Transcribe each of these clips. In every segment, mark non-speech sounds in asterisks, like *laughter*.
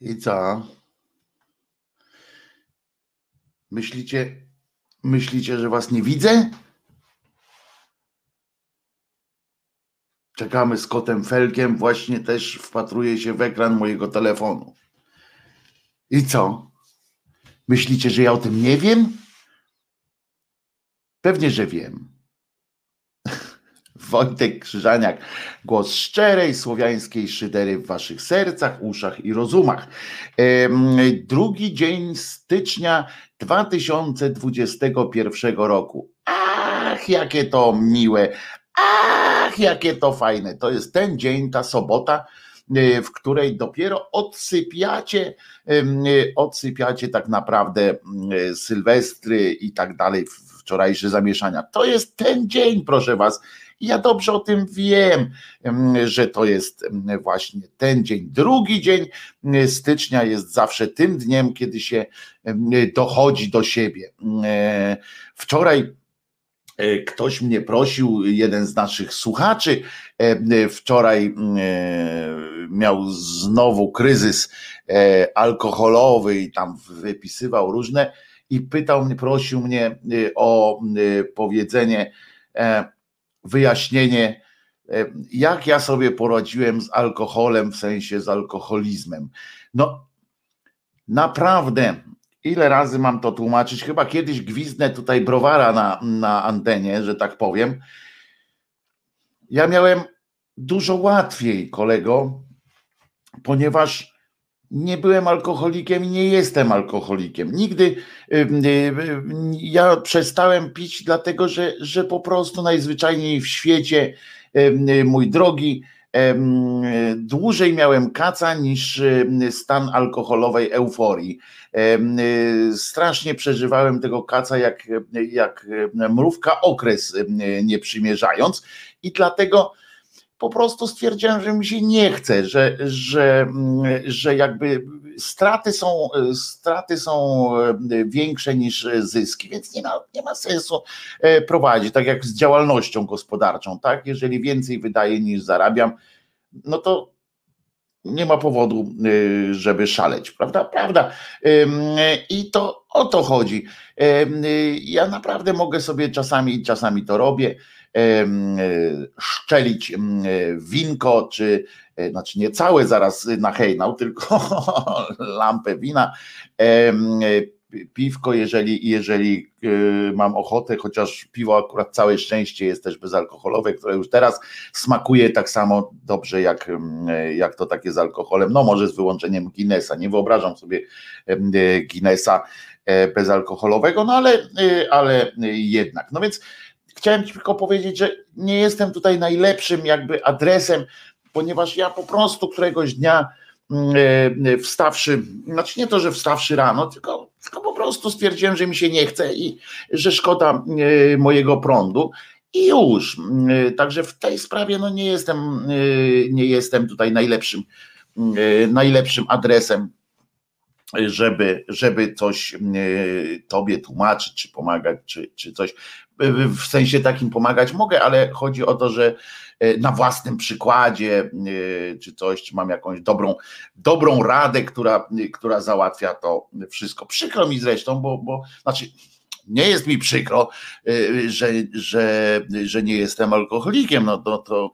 I co? Myślicie, myślicie, że was nie widzę? Czekamy z kotem Felkiem, właśnie też wpatruje się w ekran mojego telefonu. I co? Myślicie, że ja o tym nie wiem? Pewnie, że wiem. Wojtek Krzyżaniak, głos szczerej słowiańskiej szydery w waszych sercach, uszach i rozumach. Drugi dzień stycznia 2021 roku. Ach, jakie to miłe, ach, jakie to fajne. To jest ten dzień, ta sobota, e, w której dopiero odsypiacie, odsypiacie tak naprawdę sylwestry i tak dalej, wczorajsze zamieszania. To jest ten dzień, proszę was, ja dobrze o tym wiem, że to jest właśnie ten dzień. Drugi dzień stycznia jest zawsze tym dniem, kiedy się dochodzi do siebie. E, wczoraj e, Ktoś mnie prosił, jeden z naszych słuchaczy, e, wczoraj miał znowu kryzys alkoholowy i tam wypisywał różne i pytał mnie, prosił mnie o powiedzenie, wyjaśnienie, e, jak ja sobie poradziłem z alkoholem, w sensie z alkoholizmem. No, naprawdę, ile razy mam to tłumaczyć? Chyba kiedyś gwizdnę tutaj browara na, na antenie, że tak powiem. Ja miałem dużo łatwiej, kolego, ponieważ nie byłem alkoholikiem i nie jestem alkoholikiem. Nigdy ja przestałem pić, dlatego że, że po prostu najzwyczajniej w świecie, mój drogi, dłużej miałem kaca niż stan alkoholowej euforii. Strasznie przeżywałem tego kaca jak, jak mrówka okres nie przymierzając i dlatego po prostu stwierdziłem, że mi się nie chce, że, że, że jakby straty są, straty są e, większe niż zyski, więc nie ma, nie ma sensu e, prowadzić, tak jak z działalnością gospodarczą, tak? Jeżeli więcej wydaje niż zarabiam, no to nie ma powodu, e, żeby szaleć, prawda? Prawda. I to o to chodzi. Ja naprawdę mogę sobie czasami, czasami to robię szczelić winko, czy e, znaczy nie całe zaraz na hejnał, tylko *laughs* lampę wina, piwko, jeżeli, jeżeli e, mam ochotę, chociaż piwo akurat całe szczęście jest też bezalkoholowe, które już teraz smakuje tak samo dobrze jak, jak to takie z alkoholem, no może z wyłączeniem Guinnessa, nie wyobrażam sobie Guinnessa bezalkoholowego, no ale, ale jednak, no więc Chciałem tylko powiedzieć, że nie jestem tutaj najlepszym jakby adresem, ponieważ ja po prostu któregoś dnia mm, e, wstawszy, znaczy nie to, że wstawszy rano, tylko, tylko po prostu stwierdziłem, że mi się nie chce i że szkoda e, mojego prądu. I już. Mm, także w tej sprawie no nie jestem, e, nie jestem tutaj najlepszym, najlepszym adresem, żeby, żeby coś tobie tłumaczyć, czy pomagać, czy, czy coś w sensie takim pomagać mogę, ale chodzi o to, że e, na własnym przykładzie e, czy coś, czy mam jakąś dobrą, dobrą radę, która, która załatwia to wszystko. Przykro mi zresztą, bo, bo znaczy nie jest mi przykro, e, że, że, że nie jestem alkoholikiem, no to, to,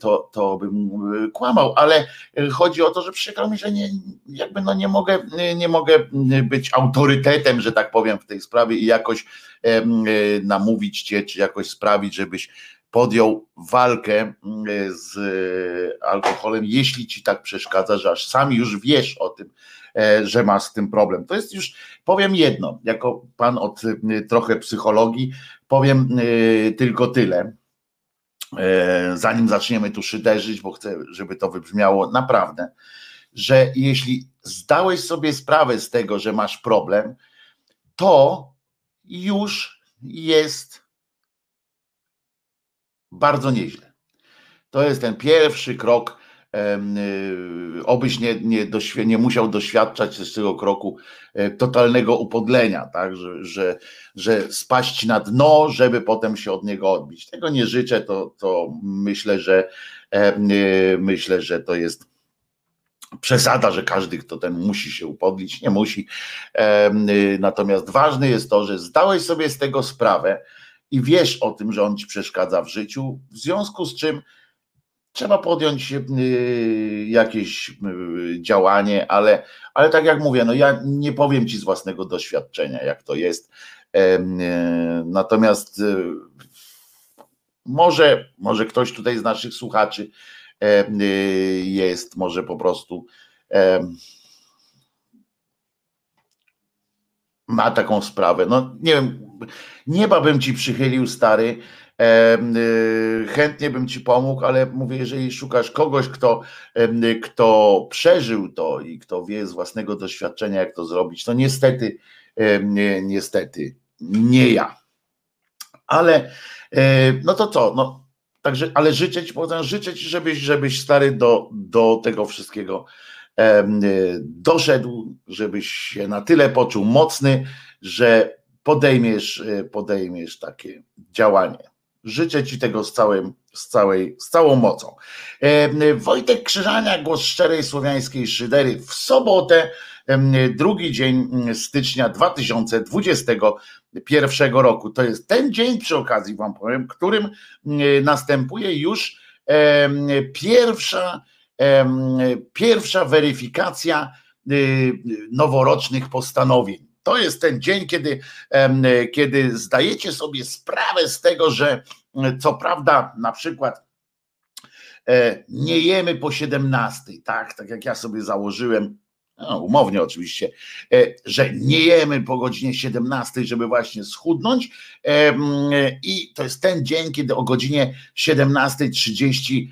to, to bym kłamał, ale chodzi o to, że przykro mi, że nie, jakby no nie mogę, nie mogę być autorytetem, że tak powiem, w tej sprawie i jakoś namówić cię, czy jakoś sprawić, żebyś podjął walkę z alkoholem, jeśli ci tak przeszkadza, że aż sami już wiesz o tym, e, że masz z tym problem. To jest już, powiem jedno, jako pan od trochę psychologii, powiem e, tylko tyle, e, zanim zaczniemy tu szyderzyć, bo chcę, żeby to wybrzmiało naprawdę, że jeśli zdałeś sobie sprawę z tego, że masz problem, to już jest bardzo nieźle. To jest ten pierwszy krok. Y, obyś nie, nie, nie musiał doświadczać z tego kroku e, totalnego upodlenia, tak? że, że, że spaść na dno, żeby potem się od niego odbić. Tego nie życzę, to, to myślę, że myślę, że to jest przesada, że każdy, kto ten musi się upodlić, nie musi. Natomiast ważne jest to, że zdałeś sobie z tego sprawę i wiesz o tym, że on ci przeszkadza w życiu, w związku z czym trzeba podjąć y, jakieś y, działanie, ale, ale tak jak mówię, no ja nie powiem ci z własnego doświadczenia, jak to jest. Y, natomiast może, może ktoś tutaj z naszych słuchaczy jest, może po prostu ma taką sprawę. No nie wiem, nieba bym ci przychylił, stary, chętnie bym ci pomógł, ale mówię, jeżeli szukasz kogoś, kto, kto przeżył to i kto wie z własnego doświadczenia, jak to zrobić, to niestety, niestety nie ja. Ale e, no to co? No, także, ale życzę ci, życzę ci, żebyś, żebyś stary do, do tego wszystkiego doszedł, żebyś się na tyle poczuł mocny, że podejmiesz, podejmiesz takie działanie. Życzę Ci tego z, całym, z, całej, z całą mocą. E, Wojtek Krzyżania, głos szczerej słowiańskiej szydery w sobotę, drugi dzień stycznia 2021 roku. To jest ten dzień przy okazji, Wam powiem, którym następuje już pierwsza, pierwsza weryfikacja y, noworocznych postanowień to jest ten dzień, kiedy, kiedy zdajecie sobie sprawę z tego, że co prawda na przykład e, nie jemy po 17, tak, tak jak ja sobie założyłem, no, umownie oczywiście, e, że nie jemy po godzinie 17, żeby właśnie schudnąć. I to jest ten dzień, kiedy o godzinie 17.30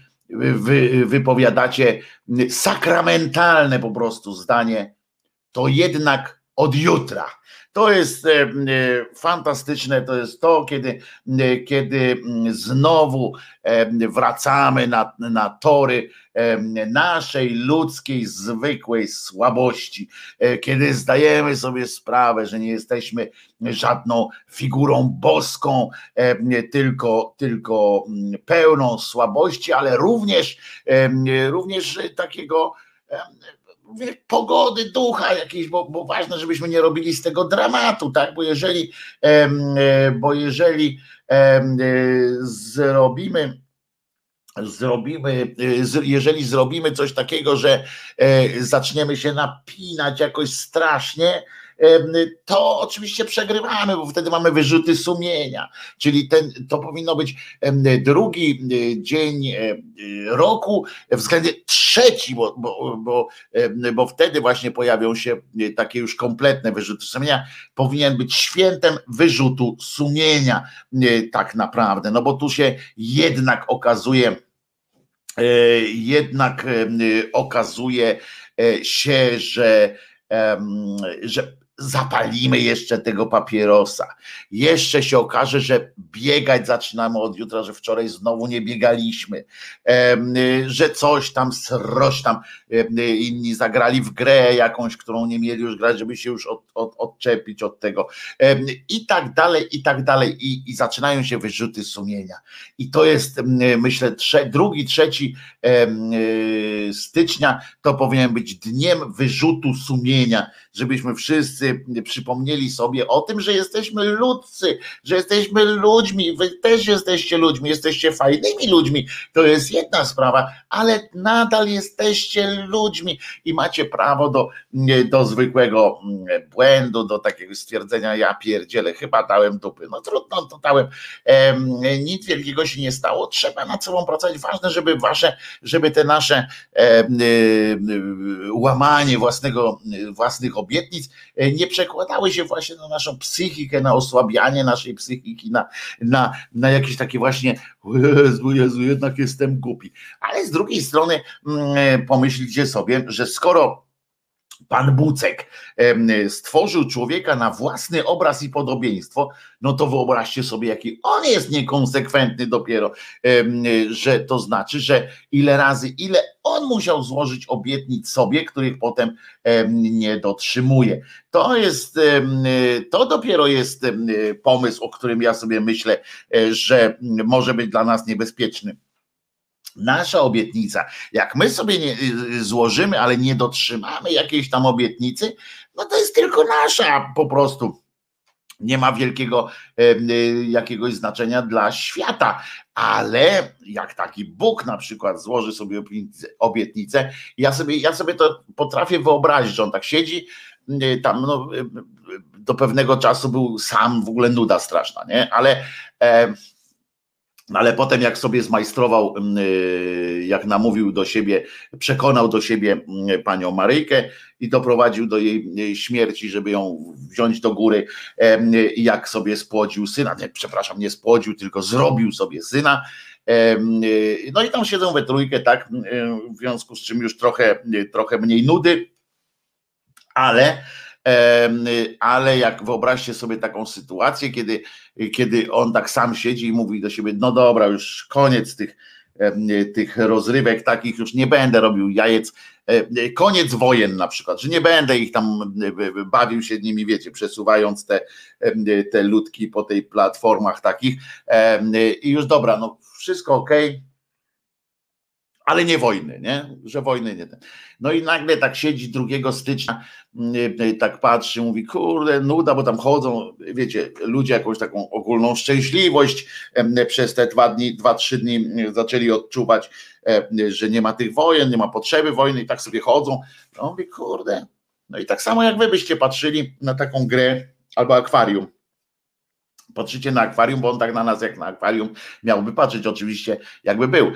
wy, wypowiadacie sakramentalne po prostu zdanie, to jednak od jutra. To jest e, e, fantastyczne, to jest to, kiedy, e, kiedy znowu wracamy na, na tory naszej ludzkiej, zwykłej słabości, kiedy zdajemy sobie sprawę, że nie jesteśmy żadną figurą boską, tylko, tylko pełną słabości, ale również, również takiego pogody ducha jakiejś, bo, bo ważne, żebyśmy nie robili z tego dramatu, tak? Bo jeżeli, e, bo jeżeli e, zrobimy, zrobimy, e, jeżeli zrobimy coś takiego, że zaczniemy się napinać jakoś strasznie, to oczywiście przegrywamy, bo wtedy mamy wyrzuty sumienia. Czyli ten, to powinno być drugi dzień roku, względnie trzeci, bo, bo, bo, bo wtedy właśnie pojawią się takie już kompletne wyrzuty sumienia. Powinien być świętem wyrzutu sumienia, tak naprawdę. No bo tu się jednak okazuje, jednak okazuje się, że że zapalimy jeszcze tego papierosa. Jeszcze się okaże, że biegać zaczynamy od jutra, że wczoraj znowu nie biegaliśmy, że coś tam, sroś tam, inni zagrali w grę jakąś, którą nie mieli już grać, żeby się już od, od, odczepić od tego i tak dalej, i tak dalej i, i zaczynają się wyrzuty sumienia. I to jest, myślę, trze, drugi, trzeci stycznia to powinien być dniem wyrzutu sumienia, żebyśmy wszyscy przypomnieli sobie o tym, że jesteśmy ludzcy, że jesteśmy ludźmi, wy też jesteście ludźmi, jesteście fajnymi ludźmi, to jest jedna sprawa, ale nadal jesteście ludźmi. I macie prawo do, do zwykłego mm, błędu, do takiego stwierdzenia, ja pierdzielę, chyba dałem dupy, no trudno, to dałem, nic wielkiego się nie stało, trzeba nad sobą pracować, ważne, żeby wasze, żeby te nasze łamanie własnego, własnych obietnic e, nie przekładały się właśnie na naszą psychikę, na osłabianie naszej psychiki, na, na, na jakieś takie właśnie Jezu, Jezu, jednak jestem głupi. Ale z drugiej strony mm, pomyślcie sobie, że skoro Pan Bucek stworzył człowieka na własny obraz i podobieństwo, no to wyobraźcie sobie, jaki on jest niekonsekwentny dopiero, że to znaczy, że ile razy, ile on musiał złożyć obietnic sobie, których potem nie dotrzymuje. To jest, to dopiero jest pomysł, o którym ja sobie myślę, e, że może być dla nas niebezpieczny nasza obietnica, jak my sobie nie, złożymy, ale nie dotrzymamy jakiejś tam obietnicy, no to jest tylko nasza po prostu. Nie ma wielkiego y, jakiegoś znaczenia dla świata, ale jak taki Bóg na przykład złoży sobie obietnicę, ja sobie, ja sobie to potrafię wyobrazić, że on tak siedzi y, tam no, y, do pewnego czasu był sam, w ogóle nuda straszna, nie? Ale ale potem, jak sobie zmajstrował, mm, y, jak namówił do siebie, przekonał do siebie mm, panią Maryjkę i doprowadził do jej śmierci, żeby ją wziąć do góry, jak sobie spłodził syna. Nie, przepraszam, nie spłodził, tylko zrobił sobie syna. Y, no i tam siedzą we trójkę, tak, y, w związku z czym już trochę, trochę mniej nudy, ale ale jak wyobraźcie sobie taką sytuację, kiedy, kiedy on tak sam siedzi i mówi do siebie, no dobra, już koniec tych, tych rozrywek takich, już nie będę robił jajec, koniec wojen na przykład, że nie będę ich tam bawił się nimi, wiecie, przesuwając te, te ludki po tej platformach takich. I już dobra, no wszystko ok, ale nie wojny, nie? Że wojny nie ten. No i nagle tak siedzi 2 stycznia, mm, y, tak patrzy, mówi, kurde, nuda, bo tam chodzą, wiecie, ludzie jakąś taką ogólną szczęśliwość przez te dwa dni, dwa, trzy dni zaczęli odczuwać, że nie ma tych wojen, nie ma potrzeby wojny i tak sobie chodzą. No kurde. No i tak samo jak wy byście patrzyli na taką grę albo akwarium Patrzycie na akwarium, bo on tak na nas jak na akwarium miałby patrzeć, oczywiście, jakby był.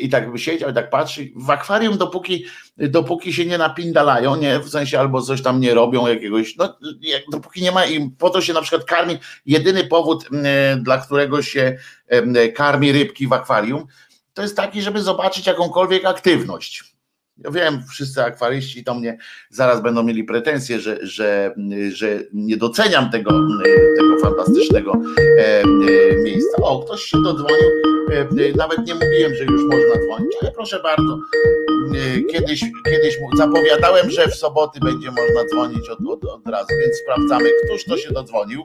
I tak by siedział i tak patrzy. W akwarium, dopóki, dopóki się nie napindalają, nie, w sensie albo coś tam nie robią jakiegoś, no, dopóki nie ma im, po to się na przykład karmi. Jedyny powód, dla którego się karmi rybki w akwarium, to jest taki, żeby zobaczyć jakąkolwiek aktywność ja wiem, wszyscy akwaryści do mnie zaraz będą mieli pretensje, że, że, że nie doceniam tego, tego fantastycznego e, e, miejsca. O, ktoś się dodzwonił, e, nawet nie mówiłem, że już można dzwonić, ale proszę bardzo, kiedyś, kiedyś zapowiadałem, że w soboty będzie można dzwonić od, od, od razu, więc sprawdzamy, któż to się dodzwonił.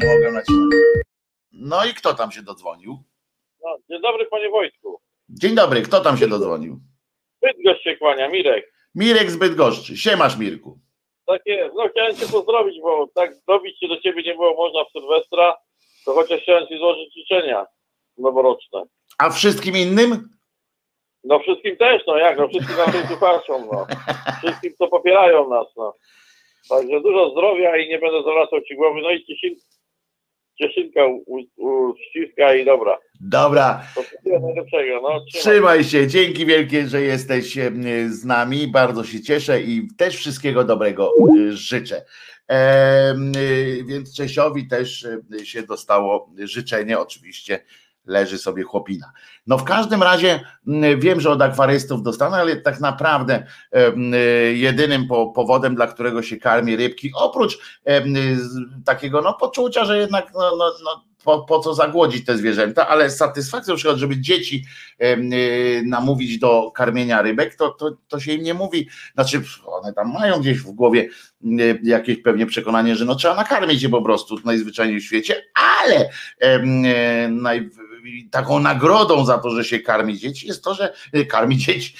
Nie mogę nacisnąć. No i kto tam się dodzwonił? No, dzień dobry, panie Wojtku. Dzień dobry, kto tam się dodzwonił? Bydgoszcz się kłania, Mirek. Mirek z Bydgoszczy. Siemasz Mirku. Tak jest, no chciałem cię pozdrowić, bo tak dobić się do ciebie nie było można w Sylwestra, to chociaż chciałem ci złożyć życzenia noworoczne. A wszystkim innym? No wszystkim też, no jak, no wszystkim naszym słuchaczom, no. Wszystkim, co popierają nas, no. Także dużo zdrowia i nie będę zwracał ci głowy, no i cieszyn, cieszynka uściska i dobra. Dobra. No, trzymaj się, dzięki wielkie, że jesteś z nami. Bardzo się cieszę i też wszystkiego dobrego e, życzę. E, więc Czesiowi też e, się dostało życzenie, oczywiście leży sobie chłopina. No w każdym razie wiem, że od akwarystów dostanę, ale tak naprawdę jedynym powodem, dla którego się karmi rybki, oprócz takiego no, poczucia, że jednak no, no, no po, po co zagłodzić te zwierzęta, ale satysfakcją na przykład, żeby dzieci y, namówić do karmienia rybek, to, to, to się im nie mówi, znaczy one tam mają gdzieś w głowie y, jakieś pewnie przekonanie, że no trzeba nakarmić je po prostu najzwyczajniej w świecie, ale y, naj, taką nagrodą za to, że się karmi dzieci, jest to, że y, karmi dzieci,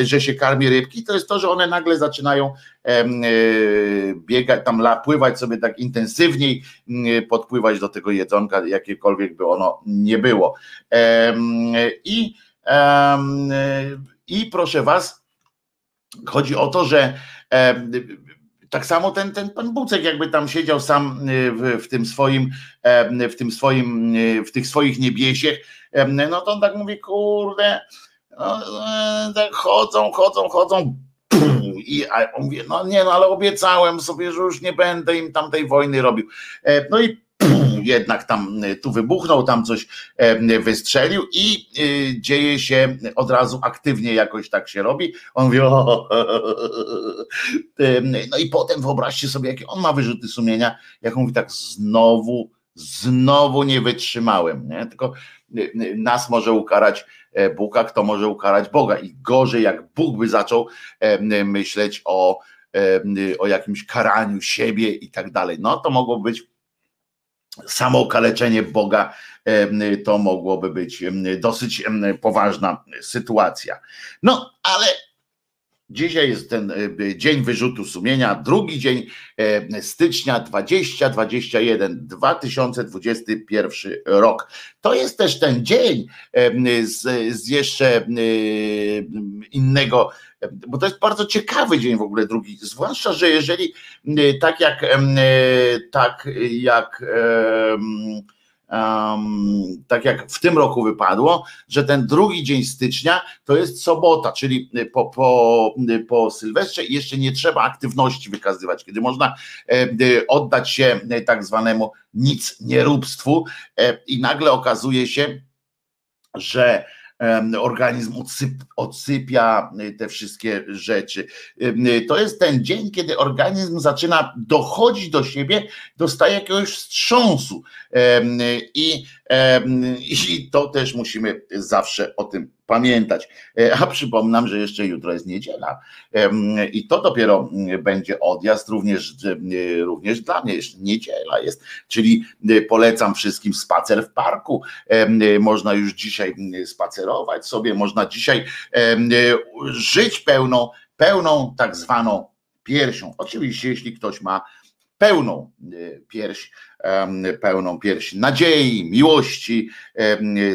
że się karmi rybki, to jest to, że one nagle zaczynają y, biegać, tam pływać sobie tak intensywniej, y, podpływać do tego jedzonka, jakiekolwiek by ono nie było. I, i proszę was, chodzi o to, że tak samo ten, ten pan Bucek jakby tam siedział sam y, w, w tym swoim, w tym swoim, y, w tych swoich niebiesiech, no to on tak mówi, kurde, no, e, tak chodzą, chodzą, chodzą, i on mówi, no nie, no ale obiecałem sobie, że już nie będę im tamtej wojny robił. E, no i jednak tam y, tu wybuchnął, tam coś wystrzelił i y, dzieje się od razu aktywnie jakoś tak się robi. On mówi, o, *laughs* no i potem wyobraźcie sobie, jakie on ma wyrzuty sumienia, jak on mówi tak znowu, znowu nie wytrzymałem, nie? tylko y, nas może ukarać e, Bóg, a kto może ukarać Boga i gorzej jak Bóg by zaczął myśleć o, o jakimś karaniu siebie i tak dalej, no to mogło być samo okaleczenie Boga to mogłoby być dosyć poważna sytuacja. No, ale Dzisiaj jest ten e, dzień wyrzutu sumienia, drugi dzień stycznia 2021, 2021 rok. To jest też ten dzień z, z jeszcze innego, bo to jest bardzo ciekawy dzień w ogóle drugi, zwłaszcza, że jeżeli tak jak tak jak Um, tak jak w tym roku wypadło, że ten drugi dzień stycznia to jest sobota, czyli po, po, po Sylwestrze jeszcze nie trzeba aktywności wykazywać, kiedy można e, oddać się tak zwanemu nic nieróbstwu e, i nagle okazuje się, że organizm odsyp, odsypia y, te wszystkie rzeczy. Y, to jest ten dzień, kiedy organizm zaczyna dochodzić do siebie, dostaje jakiegoś wstrząsu i, i to też musimy zawsze o tym pamiętać. E, a przypominam, że jeszcze jutro jest niedziela i to dopiero będzie odjazd również, również dla mnie. Jeszcze niedziela jest, czyli polecam wszystkim spacer w parku. Można już dzisiaj spacerować sobie, można dzisiaj żyć pełną, pełną tak zwaną piersią. Oczywiście, jeśli ktoś ma pełną pierś, pełną pierś nadziei, miłości,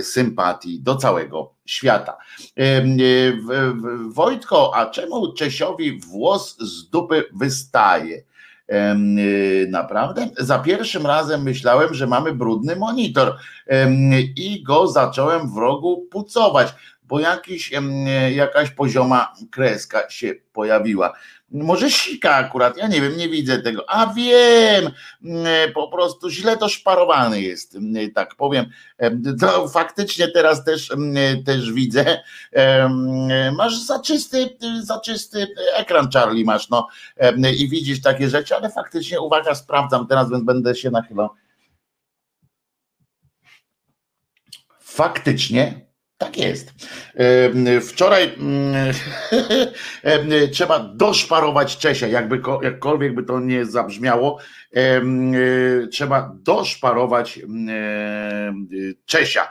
sympatii do całego świata. Wojtko, a czemu Czesiowi włos z dupy wystaje? Naprawdę? Za pierwszym razem myślałem, że mamy brudny monitor i go zacząłem w rogu pucować, bo jakiś, jakaś pozioma kreska się pojawiła. Może sika akurat, ja nie wiem, nie widzę tego. A wiem, mm, po prostu źle to szparowany jest, mm, tak powiem. To faktycznie teraz też, mm, też widzę. Masz za czysty, za czysty ekran, Charlie, masz, no i widzisz takie rzeczy, ale faktycznie, uwaga, sprawdzam teraz, więc będę się nachylał. Faktycznie tak jest. Wczoraj *laughs* trzeba doszparować Czesia, jakby, jakkolwiek by to nie zabrzmiało, trzeba doszparować Czesia.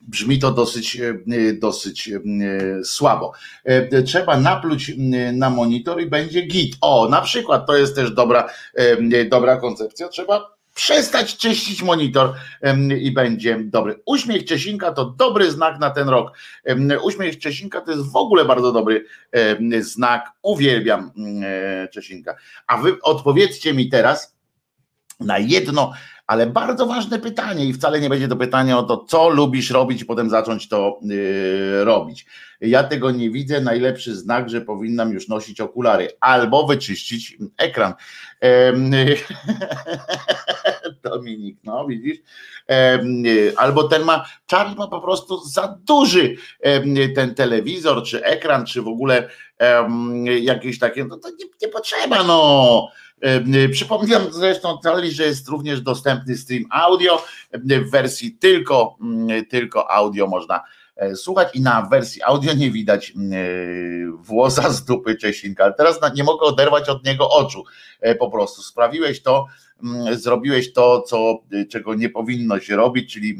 Brzmi to dosyć, dosyć słabo. Trzeba napluć na monitor i będzie git. O, na przykład to jest też dobra, dobra koncepcja. Trzeba przestać czyścić monitor i będzie dobry. Uśmiech Czesinka to dobry znak na ten rok. Uśmiech Czesinka to jest w ogóle bardzo dobry znak. Uwielbiam e, Czesinka. A wy odpowiedzcie mi teraz na jedno ale bardzo ważne pytanie i wcale nie będzie to pytanie o to, co lubisz robić i potem zacząć to yy, robić. Ja tego nie widzę. Najlepszy znak, że powinnam już nosić okulary albo wyczyścić ekran. *laughs* Dominik, no widzisz? albo ten ma, Charlie ma po prostu za duży ten telewizor, czy ekran, czy w ogóle jakieś takie, no to nie, nie potrzeba, no Przypominam zresztą Tali, że jest również dostępny stream audio w wersji tylko, mm, tylko audio można e, słuchać i na wersji audio nie widać e, włosa z dupy Czesinka, ale teraz nie mogę oderwać od niego oczu e, po prostu. Sprawiłeś to, mm, zrobiłeś to, co, czego nie powinno się robić, czyli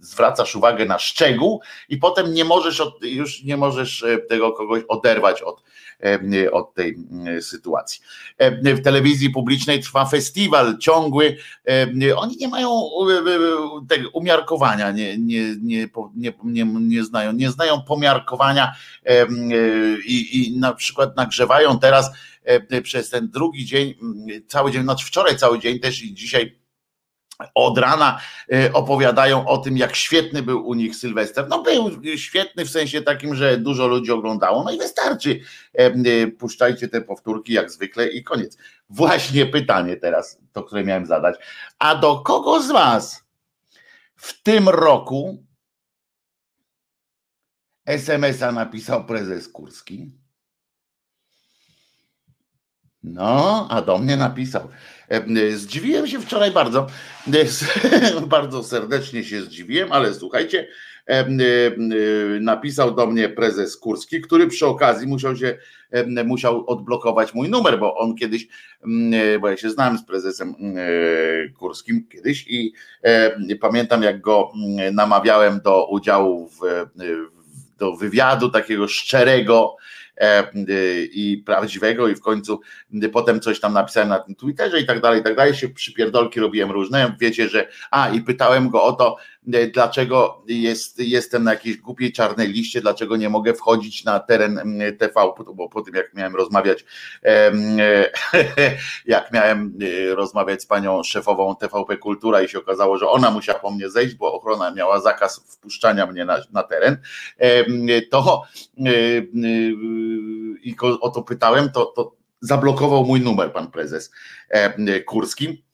zwracasz uwagę na szczegół i potem nie możesz od, już nie możesz tego kogoś oderwać od, E, od tej e, sytuacji. E, w telewizji publicznej trwa festiwal ciągły. Oni nie mają tego umiarkowania, nie, nie, nie, nie, nie, nie znają, nie znają pomiarkowania i, i na przykład nagrzewają teraz przez ten drugi dzień, cały dzień, znaczy wczoraj cały dzień też i dzisiaj od rana e, opowiadają o tym, jak świetny był u nich Sylwester. No był świetny w sensie takim, że dużo ludzi oglądało, no i wystarczy. E, e, puszczajcie te powtórki jak zwykle i koniec. Właśnie pytanie teraz, to które miałem zadać. A do kogo z was w tym roku SMS-a napisał prezes Kurski? No, a do mnie napisał. Zdziwiłem się wczoraj bardzo, *laughs* bardzo serdecznie się zdziwiłem, ale słuchajcie, napisał do mnie prezes Kurski, który przy okazji musiał się musiał odblokować mój numer, bo on kiedyś, bo ja się znałem z prezesem Kurskim kiedyś i pamiętam jak go namawiałem do udziału w, do wywiadu takiego szczerego, E, i prawdziwego i w końcu potem coś tam napisałem na tym Twitterze i tak dalej, i tak dalej, się przypierdolki robiłem różne, wiecie, że a i pytałem go o to, E, dlaczego jest, jestem na jakiejś głupiej czarnej liście, dlaczego nie mogę wchodzić na teren TV, bo po tym jak miałem rozmawiać, e, *laughs* jak miałem e, rozmawiać z panią szefową TVP Kultura i się okazało, że ona musiała po mnie zejść, bo ochrona miała zakaz wpuszczania mnie na, na teren, to i o to pytałem, to, to zablokował mój numer pan prezes Kurski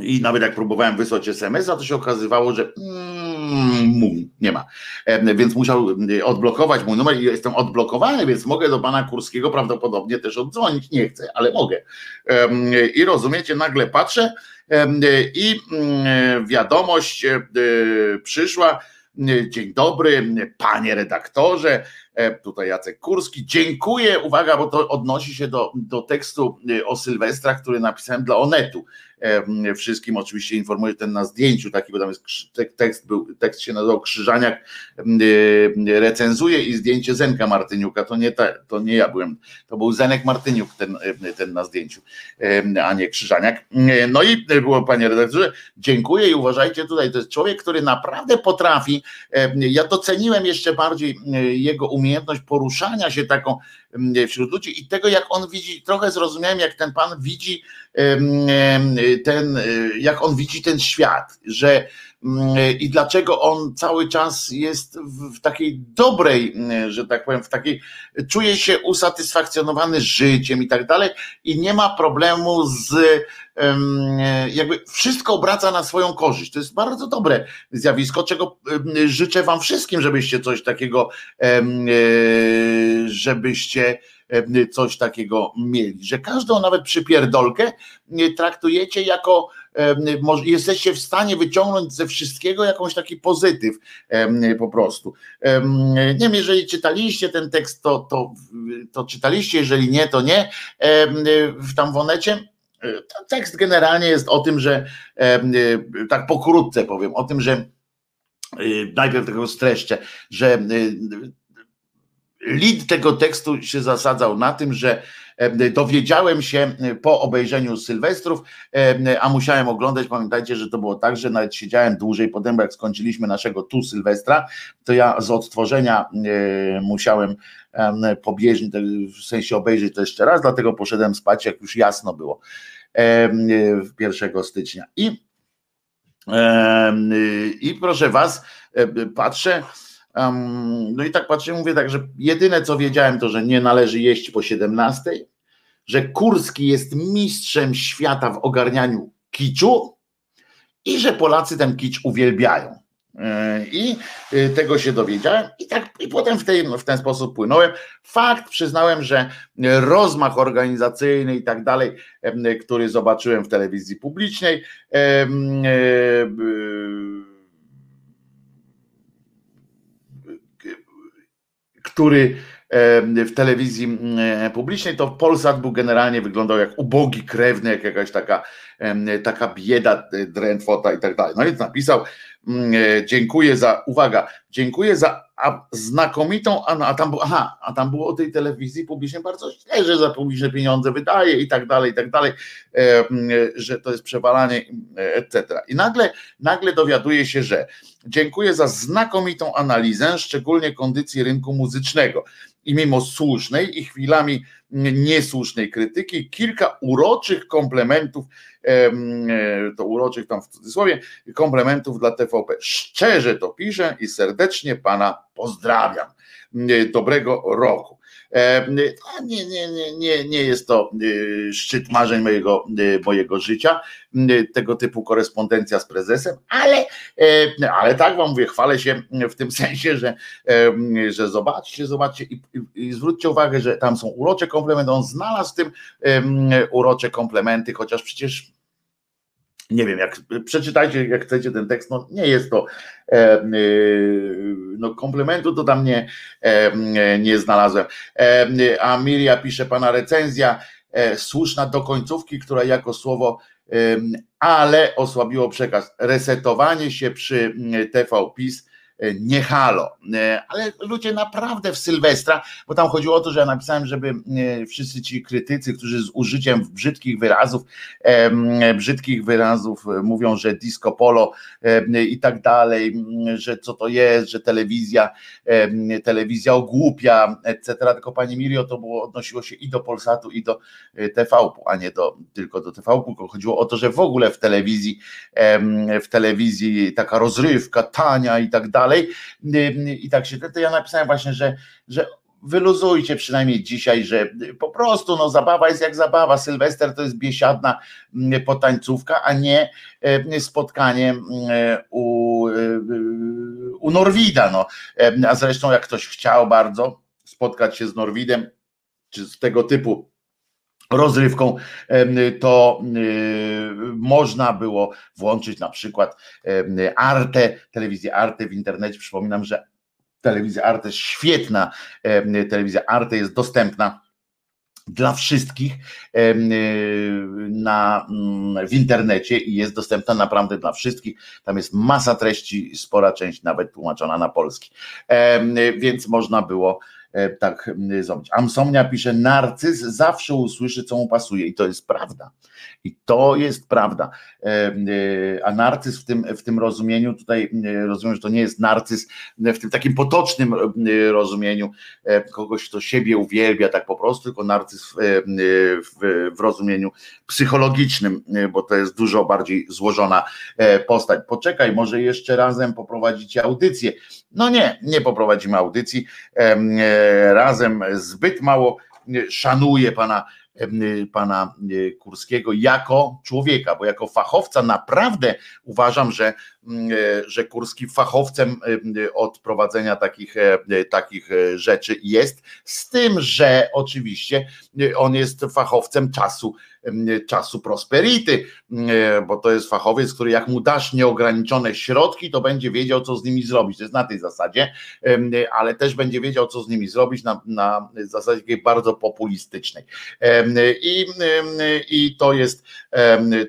i nawet jak próbowałem wysłać SMS-a, to się okazywało, że mm, nie ma. E, więc musiał e, odblokować mój numer i jestem odblokowany, więc mogę do pana Kurskiego prawdopodobnie też oddzwonić. Nie chcę, ale mogę. I rozumiecie, nagle patrzę i mm, wiadomość e, przyszła. Dzień dobry, panie redaktorze. Tutaj Jacek Kurski. Dziękuję. Uwaga, bo to odnosi się do, do tekstu o Sylwestrach, który napisałem dla Onetu wszystkim oczywiście informuję ten na zdjęciu taki, bo tam jest tekst, był, tekst się nazywał Krzyżaniak recenzuje i zdjęcie Zenka Martyniuka, to nie, ta, to nie ja byłem, to był Zenek Martyniuk ten, ten na zdjęciu, a nie Krzyżaniak. No i było panie redaktorze, dziękuję i uważajcie tutaj, to jest człowiek, który naprawdę potrafi, ja doceniłem jeszcze bardziej jego umiejętność poruszania się taką wśród ludzi i tego jak on widzi, trochę zrozumiałem jak ten pan widzi ten, jak on widzi ten świat, że i dlaczego on cały czas jest w takiej dobrej, że tak powiem, w takiej, czuje się usatysfakcjonowany życiem i tak dalej i nie ma problemu z jakby wszystko obraca na swoją korzyść. To jest bardzo dobre zjawisko, czego życzę wam wszystkim, żebyście coś takiego, e, żebyście E, coś takiego mieli, że każdą nawet przypierdolkę e, traktujecie jako e, jesteście w stanie wyciągnąć ze wszystkiego jakąś taki pozytyw po prostu. Nie wiem, jeżeli czytaliście ten tekst, to, to, to czytaliście, jeżeli nie, to nie. W tam wonecie tekst generalnie jest o tym, że tak pokrótce powiem, o tym, że najpierw tego streszczę, że Lid tego tekstu się zasadzał na tym, że dowiedziałem się po obejrzeniu Sylwestrów, a musiałem oglądać, pamiętajcie, że to było tak, że nawet siedziałem dłużej, potem jak skończyliśmy naszego tu Sylwestra, to ja z odtworzenia musiałem pobieżnie, w sensie obejrzeć to jeszcze raz, dlatego poszedłem spać, jak już jasno było 1 stycznia. I, i proszę was, patrzę, no i tak patrzę, mówię tak, że jedyne co wiedziałem to, że nie należy jeść po 17, że Kurski jest mistrzem świata w ogarnianiu kiczu i że Polacy ten kicz uwielbiają. E, I e, tego się dowiedziałem i tak i potem w, tej, w ten sposób płynąłem. Fakt przyznałem, że rozmach organizacyjny i tak dalej, który zobaczyłem w telewizji publicznej, e, który w telewizji publicznej, to Polsat był generalnie wyglądał jak ubogi krewny, jak jakaś taka, taka bieda, e, drętwota i tak dalej. No więc napisał, e, dziękuję za, uwaga, dziękuję za znakomitą, a, tam, aha, a tam było o tej telewizji publicznej bardzo źle, że za publiczne pieniądze wydaje i tak dalej, i tak dalej, że to jest przewalanie, etc. I nagle, nagle dowiaduje się, że dziękuję za znakomitą analizę, szczególnie kondycji rynku muzycznego i mimo słusznej i chwilami niesłusznej krytyki, kilka uroczych komplementów, e, to uroczych tam w cudzysłowie, komplementów dla TVP. Szczerze to piszę i serdecznie pana Pozdrawiam. Dobrego roku. Nie, nie, nie, nie, nie jest to szczyt marzeń mojego, mojego życia, tego typu korespondencja z prezesem, ale, ale tak wam mówię, chwalę się w tym *laughs* sensie, że, że zobaczcie, zobaczcie i, i, zwróćcie uwagę, że tam są urocze komplementy, on znalazł w tym urocze komplementy, chociaż przecież nie wiem, jak przeczytajcie, jak chcecie ten tekst, no nie jest to e, e, no komplementu to tam nie, e, nie znalazłem. E, a Miria pisze pana recenzja e, słuszna do końcówki, która jako słowo ale osłabiło przekaz. Resetowanie się przy TV PiS E, nie halo. E, ale ludzie naprawdę w Sylwestra, bo tam chodziło o to, że ja napisałem, żeby e, wszyscy ci krytycy, którzy z użyciem brzydkich wyrazów, brzydkich wyrazów mówią, że disco polo i tak dalej, że co to jest, że telewizja, telewizja ogłupia, etc. Tylko pani Mirio to było, odnosiło się i do Polsatu, i do TVP, a nie do, tylko do TVP, tylko chodziło o to, że w ogóle w telewizji, w telewizji taka rozrywka, tania i tak dalej, dalej. I tak się, to ja napisałem właśnie, że, że wyluzujcie przynajmniej dzisiaj, że po prostu no, zabawa jest jak zabawa. Sylwester to jest biesiadna potańcówka, a nie spotkanie u, u Norwida. No. A zresztą jak ktoś chciał bardzo spotkać się z Norwidem, czy z tego typu rozrywką, to można było włączyć na przykład Arte, telewizję Arte w internecie. Przypominam, że telewizja Arte świetna, telewizja Arte jest dostępna dla wszystkich na, w internecie i jest dostępna naprawdę dla wszystkich. Tam jest masa treści, spora część nawet tłumaczona na polski. Więc można było tak zrobić. Amsomnia pisze, narcyz zawsze usłyszy, co mu pasuje i to jest prawda. I to jest prawda. E, e, a narcyz w tym, w tym rozumieniu, tutaj rozumiem, że to nie jest narcyz w tym takim potocznym rozumieniu kogoś, kto siebie uwielbia tak po prostu, tylko narcyz w, w, w rozumieniu psychologicznym, bo to jest dużo bardziej złożona postać. Poczekaj, może jeszcze razem poprowadzicie audycję. No nie, nie poprowadzimy audycji razem zbyt mało szanuje pana, pana Kurskiego jako człowieka, bo jako fachowca naprawdę uważam, że, że Kurski fachowcem od prowadzenia takich, takich rzeczy jest, z tym, że oczywiście on jest fachowcem czasu czasu prosperity, bo to jest fachowiec, który jak mu dasz nieograniczone środki, to będzie wiedział, co z nimi zrobić. To jest na tej zasadzie, ale też będzie wiedział, co z nimi zrobić na, na zasadzie bardzo populistycznej. I, i to jest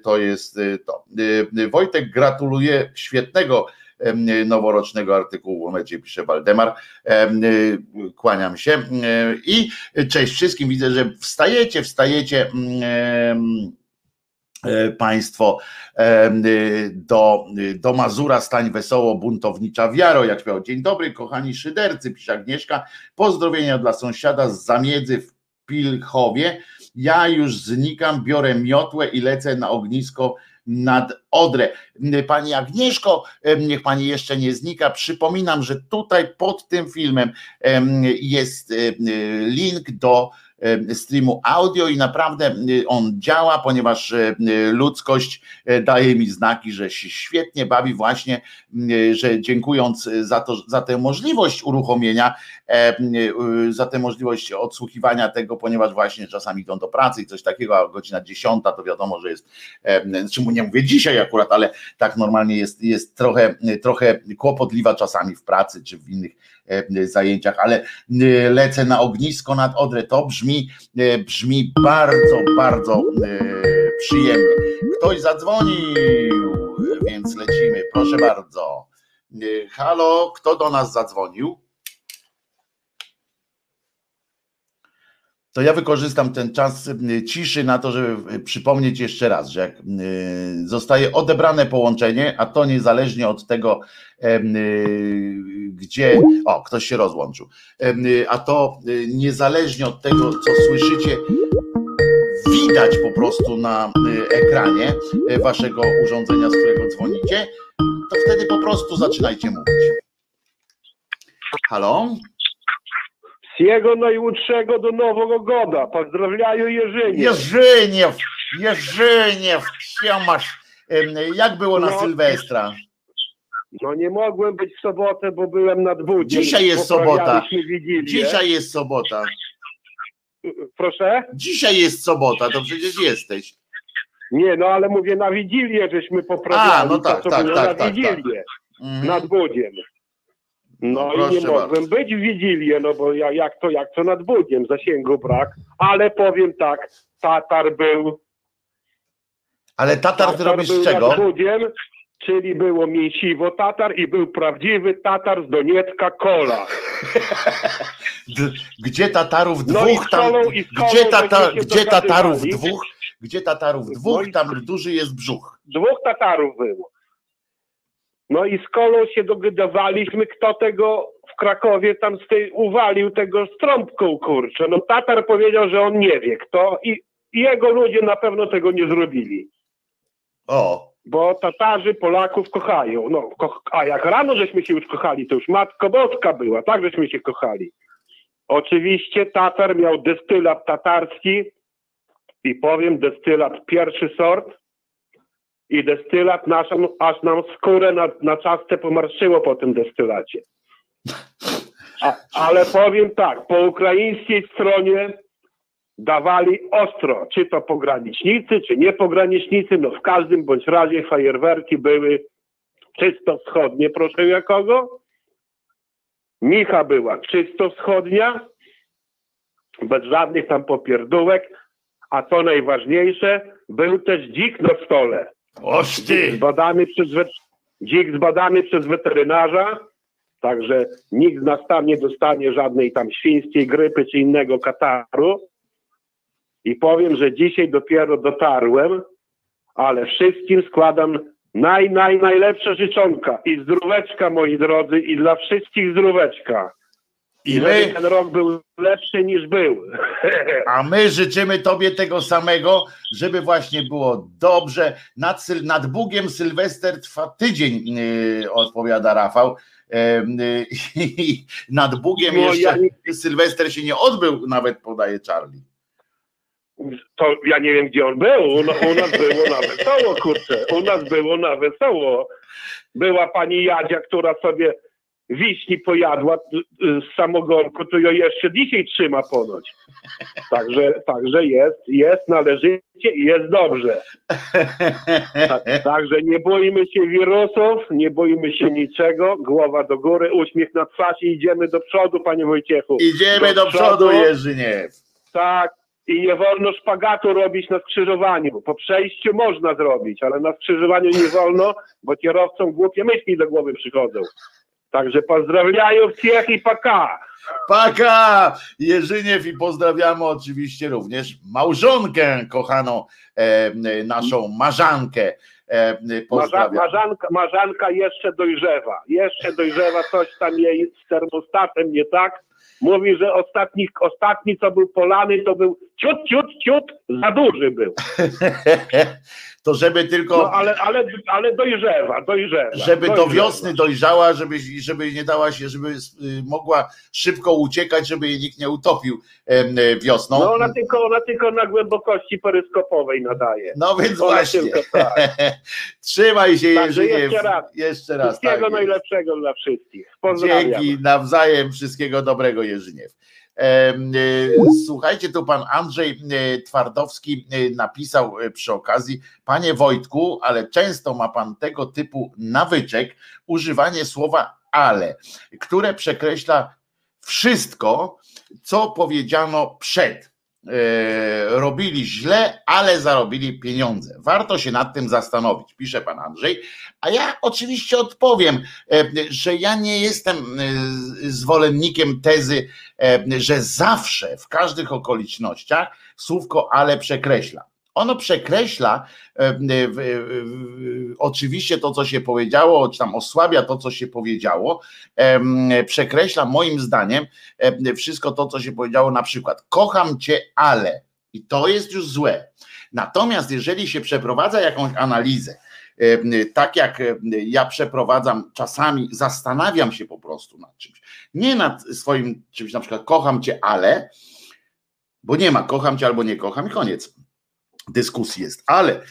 to jest to. Wojtek gratuluje świetnego noworocznego artykułu, w pisze Waldemar. Kłaniam się i cześć wszystkim. Widzę, że wstajecie, wstajecie e, państwo do, do Mazura stań wesoło, buntownicza wiaro, jak śpiewał. Dzień dobry, kochani szydercy, pisze Agnieszka. Pozdrowienia dla sąsiada z Zamiedzy w Pilchowie. Ja już znikam, biorę miotłę i lecę na ognisko nad Odrę. Pani Agnieszko, niech pani jeszcze nie znika. Przypominam, że tutaj pod tym filmem jest link do streamu audio i naprawdę on działa, ponieważ ludzkość daje mi znaki, że się świetnie bawi właśnie, że dziękując za, to, za tę możliwość uruchomienia, za tę możliwość odsłuchiwania tego, ponieważ właśnie czasami idą do pracy i coś takiego, a godzina dziesiąta to wiadomo, że jest, czemu nie mówię dzisiaj akurat, ale tak normalnie jest, jest trochę, trochę kłopotliwa czasami w pracy czy w innych E, zajęciach, ale e, lecę na ognisko nad Odrę. To brzmi, e, brzmi bardzo, bardzo przyjemnie. Ktoś zadzwonił, więc lecimy. Proszę bardzo. Halo, kto do nas zadzwonił? To ja wykorzystam ten czas y, ciszy na to, żeby przypomnieć jeszcze raz, że jak y, zostaje odebrane połączenie, a to niezależnie od tego, y, gdzie. O, ktoś się rozłączył. A to niezależnie od tego, co słyszycie, widać po prostu na ekranie waszego urządzenia, z którego dzwonicie, to wtedy po prostu zaczynajcie mówić. Halo? Jego najłódszego do Nowego Goda. Pozdrawiają Jerzynie. Jerzyniew, Jerzyniew, siemasz. Em, Jak było na No. Sylwestra? No nie mogłem być w sobotę, bo byłem nad Budziem. Dzisiaj jest sobota. Dzisiaj jest sobota. Proszę? Dzisiaj jest sobota, to przecież jesteś. Nie, no ale mówię na Wigilię, żeśmy poprawiali. A, no tak, to, tak, było tak, na tak, Wigilię, Mhm. nad Budziem. No, No i nie mogłem bardzo. być w Wigilię, no bo ja, jak to, jak to nad Budziem, zasięgu brak. Ale powiem tak, Tatar był Ale tatar ty robisz z czego? nad Budziem, czyli było mięsiwo Tatar i był prawdziwy Tatar z Doniecka Kola. *laughs* Gdzie tatarów No i dwóch z tam, i gdzie, tata, gdzie tatarów dwóch, gdzie tatarów No dwóch, tam duży jest brzuch. Dwóch Tatarów było. No i z kolą się dogadywaliśmy, kto tego w Krakowie tam z tej uwalił tego z trąbką, kurczę. No Tatar powiedział, że on nie wie kto i, i jego ludzie na pewno tego nie zrobili. O, Bo Tatarzy Polaków kochają. No, ko a jak rano żeśmy się już kochali, to już Matko Boska była, tak żeśmy się kochali. Oczywiście Tatar miał destylat tatarski i powiem destylat pierwszy sort i destylat nasz, aż nam skórę na, na czaszce pomarszyło po tym destylacie. A, ale powiem tak, po ukraińskiej stronie dawali ostro, czy to pogranicznicy, czy nie pogranicznicy, no w każdym bądź razie fajerwerki były czysto wschodnie, proszę jakogo. Micha była czysto wschodnia, bez żadnych tam popierdółek, a co najważniejsze, był też dzik na stole. Oż Zbadany przez. Dzik zbadany przez weterynarza, także nikt z nas tam nie dostanie żadnej tam świńskiej grypy czy innego kataru. I powiem, że dzisiaj dopiero dotarłem, ale wszystkim składam naj, naj, najlepsze życzonka i zdróweczka, moi drodzy, i dla wszystkich zdróweczka. I żeby my, ten rok był lepszy niż był. a my życzymy tobie tego samego, żeby właśnie było dobrze. Nad, Syl- nad Bugiem Sylwester trwa tydzień, yy, odpowiada Rafał. Yy, *laughs* i nad Bugiem No, jeszcze ja Sylwester się nie odbył, nawet podaje Charlie. To ja nie wiem, gdzie on był. U, u nas było na wesoło, kurczę. U nas było na wesoło. Była pani Jadzia, która sobie wiśni pojadła y, y, z samogonku, to ją jeszcze dzisiaj trzyma ponoć. Także, także jest, jest należycie i jest dobrze. Tak, także nie boimy się wirusów, nie boimy się niczego. Głowa do góry, uśmiech na twarz i idziemy do przodu, panie Wojciechu. Idziemy do przodu, Jerzyniew. Tak. I nie wolno szpagatu robić na skrzyżowaniu. Po przejściu można zrobić, ale na skrzyżowaniu nie wolno, bo kierowcom głupie myśli do głowy przychodzą. Także pozdrawiają wszystkich i paka. Paka Jerzyniew i pozdrawiamy oczywiście również małżonkę kochaną, e, naszą Marzankę. E, marzanka, marzanka jeszcze dojrzewa, jeszcze dojrzewa, coś tam jej z termostatem nie tak. Mówi, że ostatni, ostatni co był polany, to był ciut, ciut, ciut, za duży był. *laughs* to żeby tylko, No ale, ale, ale dojrzewa, dojrzewa. żeby do dojrzewa. wiosny dojrzała, żeby, żeby nie dała się, żeby y, mogła szybko uciekać, żeby jej nikt nie utopił em, wiosną. No ona tylko, ona tylko na głębokości peryskopowej nadaje. No więc Ona właśnie. tylko tak. *laughs* Trzymaj się, Także Jerzyniew. jeszcze raz. Jeszcze raz. Wszystkiego tak najlepszego dla wszystkich. Pozdrawiam. Dzięki, nawzajem wszystkiego dobrego Jerzyniew. E, Słuchajcie, tu pan Andrzej e, Twardowski e, napisał przy okazji, panie Wojtku, ale często ma pan tego typu nawyczek, używanie słowa ale, które przekreśla wszystko, co powiedziano przed. E, Robili źle, ale zarobili pieniądze. Warto się nad tym zastanowić, pisze pan Andrzej. A ja oczywiście odpowiem, e, że ja nie jestem e, zwolennikiem tezy, że zawsze w każdych okolicznościach słówko ale przekreśla. Ono przekreśla e, oczywiście to, co się powiedziało, czy tam osłabia to, co się powiedziało, przekreśla moim zdaniem wszystko to, co się powiedziało, na przykład kocham cię, ale i to jest już złe. Natomiast jeżeli się przeprowadza jakąś analizę, tak jak ja przeprowadzam, czasami zastanawiam się po prostu nad czymś. Nie nad swoim czymś, na przykład kocham cię, ale, bo nie ma kocham cię albo nie kocham i koniec dyskusji jest, ale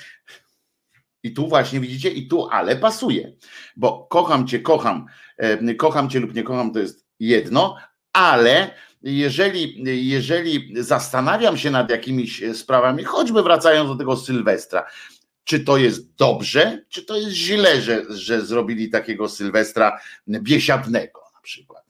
i tu właśnie widzicie, i tu ale pasuje, bo kocham cię, kocham, kocham cię lub nie kocham, to jest jedno, ale jeżeli, jeżeli zastanawiam się nad jakimiś sprawami, choćby wracając do tego Sylwestra, czy to jest dobrze, czy to jest źle, że, że zrobili takiego Sylwestra biesiadnego na przykład.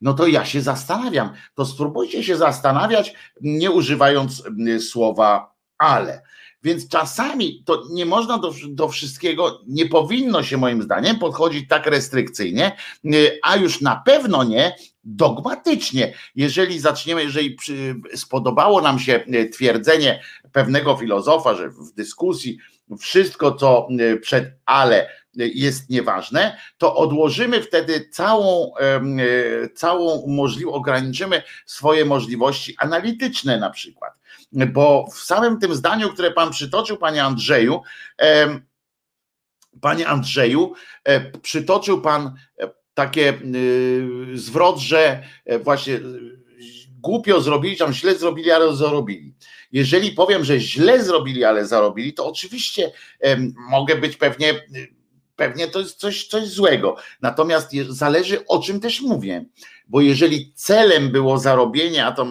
No to ja się zastanawiam. To spróbujcie się zastanawiać, nie używając słowa ale. Więc czasami to nie można do, do wszystkiego, nie powinno się moim zdaniem podchodzić tak restrykcyjnie, a już na pewno nie dogmatycznie. Jeżeli zaczniemy, jeżeli spodobało nam się twierdzenie pewnego filozofa, że w dyskusji wszystko, co przed ale jest nieważne, to odłożymy wtedy całą, całą możliwość, ograniczymy swoje możliwości analityczne na przykład bo w samym tym zdaniu, które pan przytoczył, panie Andrzeju, panie Andrzeju, e, przytoczył pan e, takie e, zwrot, że właśnie głupio zrobili, tam źle zrobili, ale zarobili. Jeżeli powiem, że źle zrobili, ale zarobili, to oczywiście mogę być pewnie, pewnie to jest coś, coś złego. Natomiast zależy o czym też mówię, bo jeżeli celem było zarobienie, a to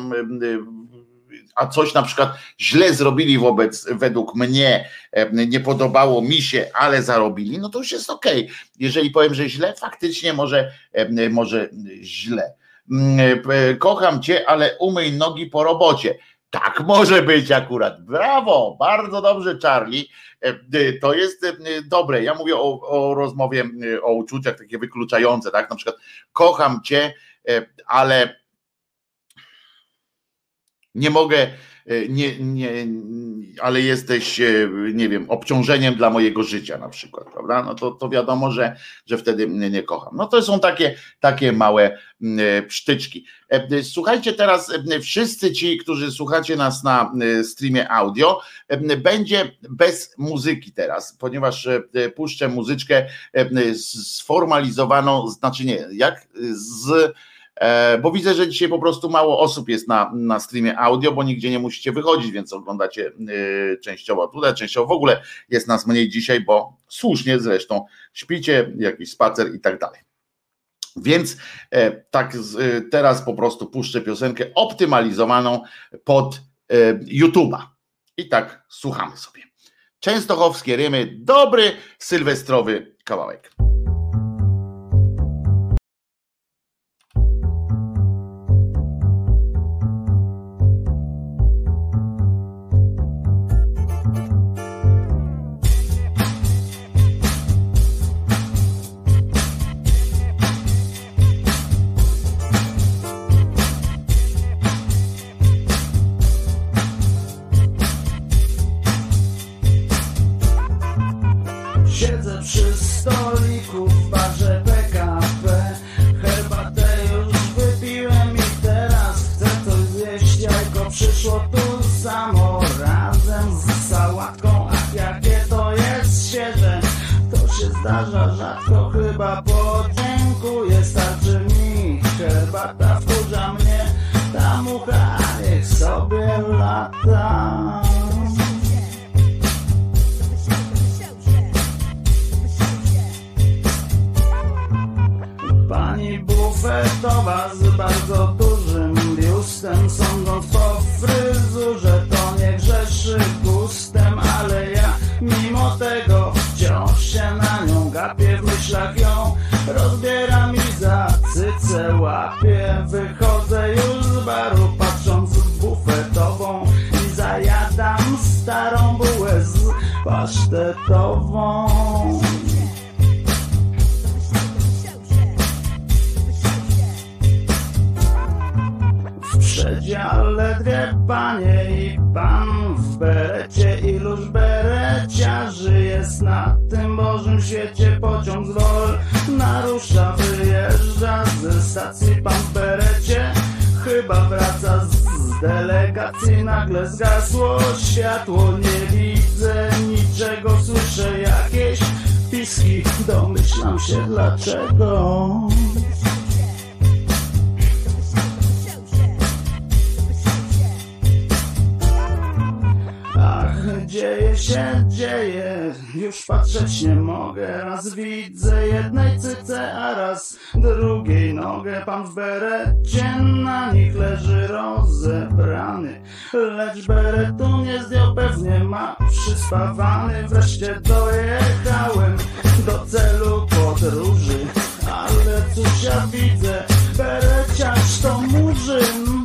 a coś na przykład źle zrobili wobec, według mnie, e, nie podobało mi się, ale zarobili, no to już jest okej. Okay. Jeżeli powiem, że źle, faktycznie może, e, może źle. Mm, e, kocham cię, ale umyj nogi po robocie. Tak może być akurat. Brawo, bardzo dobrze, Charlie. To jest dobre. Ja mówię o, o rozmowie, o uczuciach takie wykluczające, tak? Na przykład kocham cię, ale nie mogę, e, nie, nie, ale jesteś, e, nie wiem, obciążeniem dla mojego życia na przykład, prawda? No to, to wiadomo, że, że wtedy mnie nie kocham. No to są takie, takie małe e, psztyczki. Słuchajcie teraz, wszyscy ci, którzy słuchacie nas na streamie audio, będzie bez muzyki teraz, ponieważ puszczę muzyczkę sformalizowaną, znaczy nie, jak z bo widzę, że dzisiaj po prostu mało osób jest na, na streamie audio, bo nigdzie nie musicie wychodzić, więc oglądacie e, częściowo tutaj, częściowo w ogóle jest nas mniej dzisiaj, bo słusznie zresztą śpicie, jakiś spacer i tak dalej. Więc e, tak teraz po prostu puszczę piosenkę optymalizowaną pod YouTube'a. I tak słuchamy sobie. Częstochowskie rymy, dobry sylwestrowy kawałek. Pan w berecie na nich leży rozebrany. Lecz beretu nie zdjął, pewnie ma przyspawany Wreszcie dojechałem do celu podróży. Ale cóż ja widzę, bereciarz to murzyn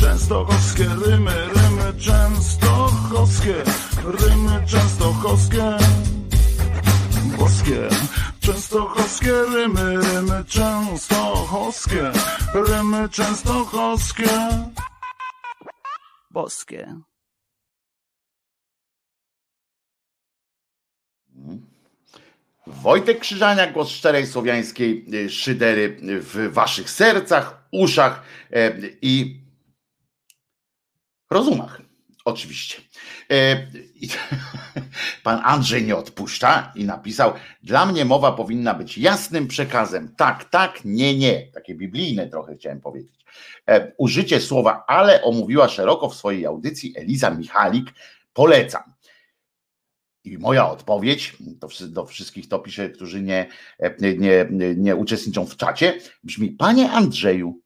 Częstochowskie rymy, rymy częstochowskie, rymy częstochowskie, boskie. Częstochowskie rymy, rymy częstochowskie, rymy częstochowskie, boskie. Wojtek Krzyżania, głos szczerej słowiańskiej y, szydery w waszych sercach, uszach e, i rozumach. Oczywiście. E, *laughs* Pan Andrzej nie odpuszcza i napisał: Dla mnie mowa powinna być jasnym przekazem. Tak, tak, nie, nie. Takie biblijne trochę chciałem powiedzieć. E, Użycie słowa ale omówiła szeroko w swojej audycji Eliza Michalik. Polecam. I moja odpowiedź, to do wszystkich to piszę, którzy nie, nie, nie, nie uczestniczą w czacie, brzmi: Panie Andrzeju,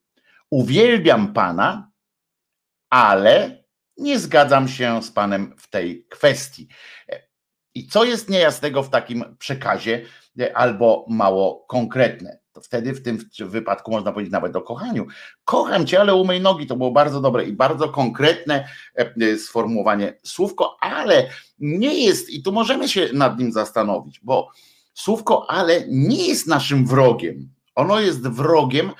uwielbiam pana, ale nie zgadzam się z panem w tej kwestii. I co jest niejasnego w takim przekazie, e, albo mało konkretne? To wtedy w tym wypadku można powiedzieć nawet o kochaniu. Kocham cię, ale umyj nogi. To było bardzo dobre i bardzo konkretne e, e, sformułowanie słówko, ale nie jest, i tu możemy się nad nim zastanowić, bo słówko ale nie jest naszym wrogiem. Ono jest wrogiem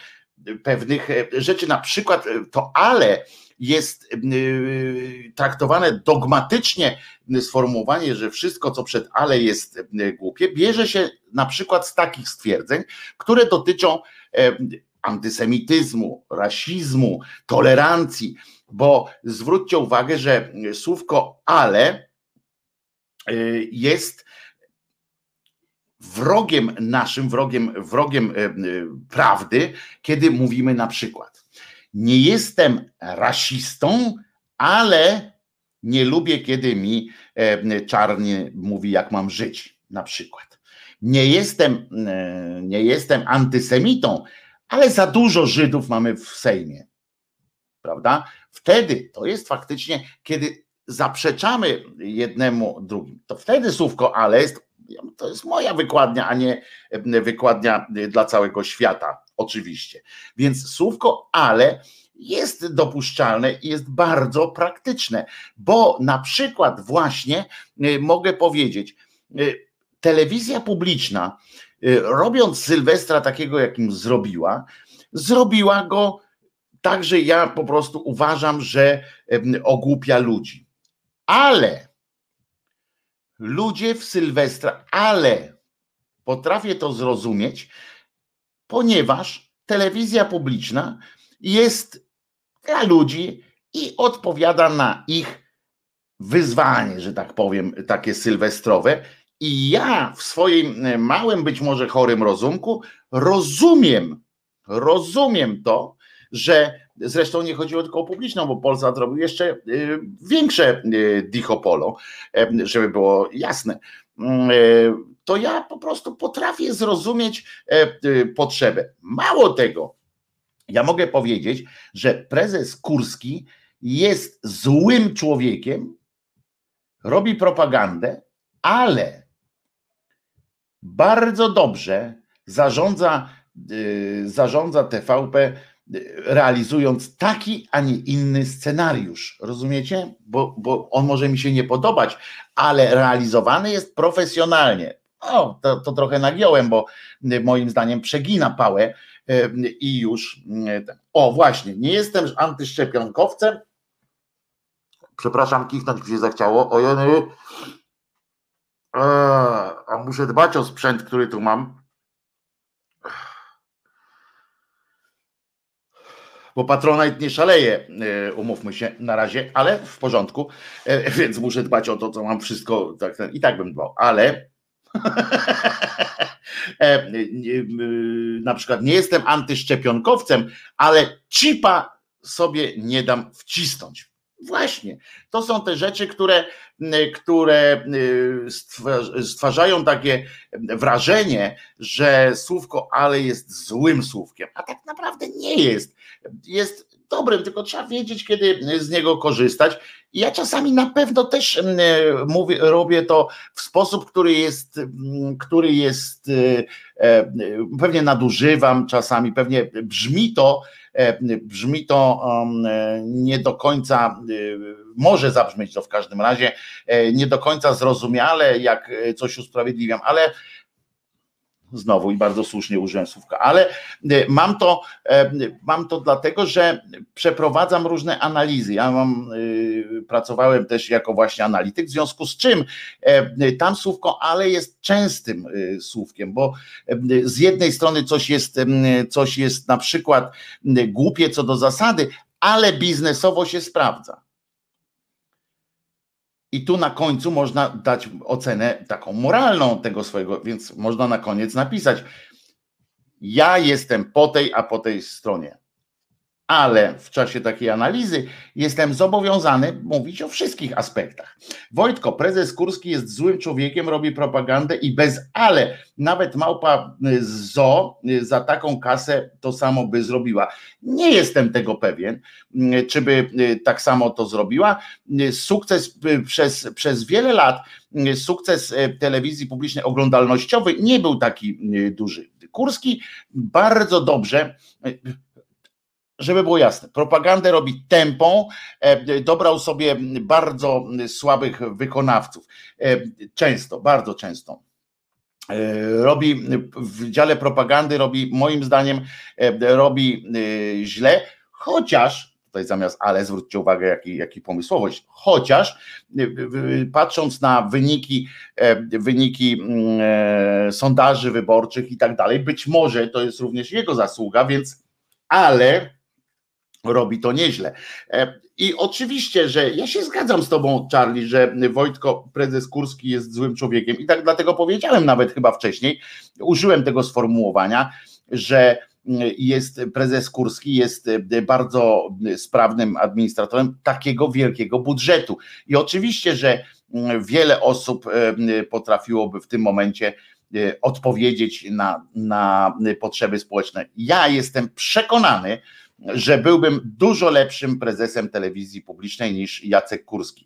pewnych rzeczy. Na przykład to ale jest y, traktowane dogmatycznie sformułowanie, że wszystko, co przed ale jest y, głupie, bierze się na przykład z takich stwierdzeń, które dotyczą e, antysemityzmu, rasizmu, tolerancji, bo zwróćcie uwagę, że słówko ale y, jest wrogiem naszym, wrogiem, wrogiem e, prawdy, kiedy mówimy na przykład nie jestem rasistą, ale nie lubię, kiedy mi e, czarny mówi, jak mam żyć, na przykład. Nie jestem, e, nie jestem antysemitą, ale za dużo Żydów mamy w Sejmie. Prawda? Wtedy to jest faktycznie, kiedy zaprzeczamy jednemu drugim, to wtedy słówko ale jest, to jest moja wykładnia, a nie e, wykładnia dla całego świata, oczywiście. Więc słówko ale jest dopuszczalne i jest bardzo praktyczne, bo na przykład właśnie y, mogę powiedzieć, y, telewizja publiczna, y, robiąc Sylwestra takiego, jakim zrobiła, zrobiła go tak, że ja po prostu uważam, że ogłupia ludzi. Ale ludzie w Sylwestra, ale potrafię to zrozumieć, ponieważ telewizja publiczna jest dla ludzi i odpowiada na ich wyzwanie, że tak powiem, takie sylwestrowe. I ja w swoim e, małym, być może chorym rozumku rozumiem, rozumiem to, że zresztą nie chodziło tylko o publiczną, bo Polsat zrobił jeszcze e, większe e, dichopolo, żeby było jasne. E, To ja po prostu potrafię zrozumieć e, e, potrzebę. Mało tego, ja mogę powiedzieć, że prezes Kurski jest złym człowiekiem, robi propagandę, ale bardzo dobrze zarządza, yy, zarządza TVP, realizując taki, a nie inny scenariusz. Rozumiecie? Bo, bo on może mi się nie podobać, ale realizowany jest profesjonalnie. O, to, to trochę nagiąłem, bo yy, moim zdaniem przegina pałę yy, i już. ten. O, właśnie, nie jestem antyszczepionkowcem. Przepraszam, kichnąć mi się zachciało. Ojej. Eee, a muszę dbać o sprzęt, który tu mam. bo Patronite nie szaleje, umówmy się na razie, ale w porządku, e, więc muszę dbać o to, co mam wszystko, tak, i tak bym dbał, ale *laughs* na przykład nie jestem antyszczepionkowcem, ale chipa sobie nie dam wcisnąć. Właśnie, to są te rzeczy, które, które stwarzają takie wrażenie, że słówko ale jest złym słówkiem, a tak naprawdę nie jest. Jest dobrym, tylko trzeba wiedzieć, kiedy z niego korzystać. Ja czasami na pewno też mówię, robię to w sposób, który jest, który jest e, pewnie nadużywam czasami, pewnie brzmi to E, brzmi to e, nie do końca, e, może zabrzmieć to w każdym razie, nie do końca zrozumiale, jak coś usprawiedliwiam, ale Znowu i bardzo słusznie użyłem słówka, ale e, mam to, e, mam to dlatego, że przeprowadzam różne analizy. Ja mam, e, pracowałem też jako właśnie analityk, w związku z czym tam słówko ale jest częstym słówkiem, bo z jednej strony coś jest, coś jest na przykład głupie co do zasady, ale biznesowo się sprawdza. I tu na końcu można dać ocenę taką moralną tego swojego, więc można na koniec napisać: Ja jestem po tej, a po tej stronie ale w czasie takiej analizy jestem zobowiązany mówić o wszystkich aspektach. Wojtko, prezes Kurski jest złym człowiekiem, robi propagandę i bez ale, nawet małpa zo za taką kasę to samo by zrobiła. Nie jestem tego pewien, czy by tak samo to zrobiła. Sukces przez, przez wiele lat, sukces telewizji publicznej oglądalnościowy nie był taki duży. Kurski bardzo dobrze żeby było jasne, propagandę robi tempą, e, dobrał sobie bardzo słabych wykonawców. E, często, bardzo często. E, robi w dziale propagandy, robi moim zdaniem, robi źle, chociaż tutaj zamiast ale zwróćcie uwagę, jaki, jaki pomysłowość, chociaż patrząc na wyniki, wyniki mm, sondaży wyborczych i tak dalej, być może to jest również jego zasługa, więc ale robi to nieźle. E, I oczywiście, że ja się zgadzam z tobą, Charlie, że Wojtko, prezes Kurski jest złym człowiekiem i tak dlatego powiedziałem nawet chyba wcześniej, użyłem tego sformułowania, że jest prezes Kurski jest bardzo sprawnym administratorem takiego wielkiego budżetu. I oczywiście, że wiele osób potrafiłoby w tym momencie e, odpowiedzieć na, na potrzeby społeczne. Ja jestem przekonany, że byłbym dużo lepszym prezesem telewizji publicznej niż Jacek Kurski.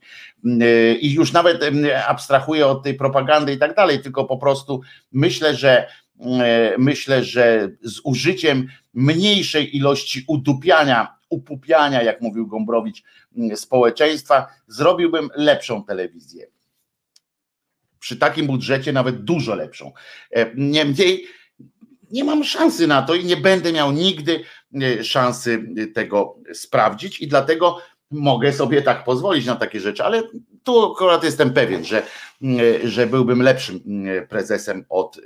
I już nawet abstrahuję od tej propagandy i tak dalej, tylko po prostu myślę, że myślę, że z użyciem mniejszej ilości udupiania, upupiania, jak mówił Gombrowicz, społeczeństwa, zrobiłbym lepszą telewizję. Przy takim budżecie nawet dużo lepszą. Niemniej nie mam szansy na to i nie będę miał nigdy szansy tego sprawdzić i dlatego mogę sobie tak pozwolić na takie rzeczy, ale tu akurat jestem pewien, że, e, że byłbym lepszym e, prezesem od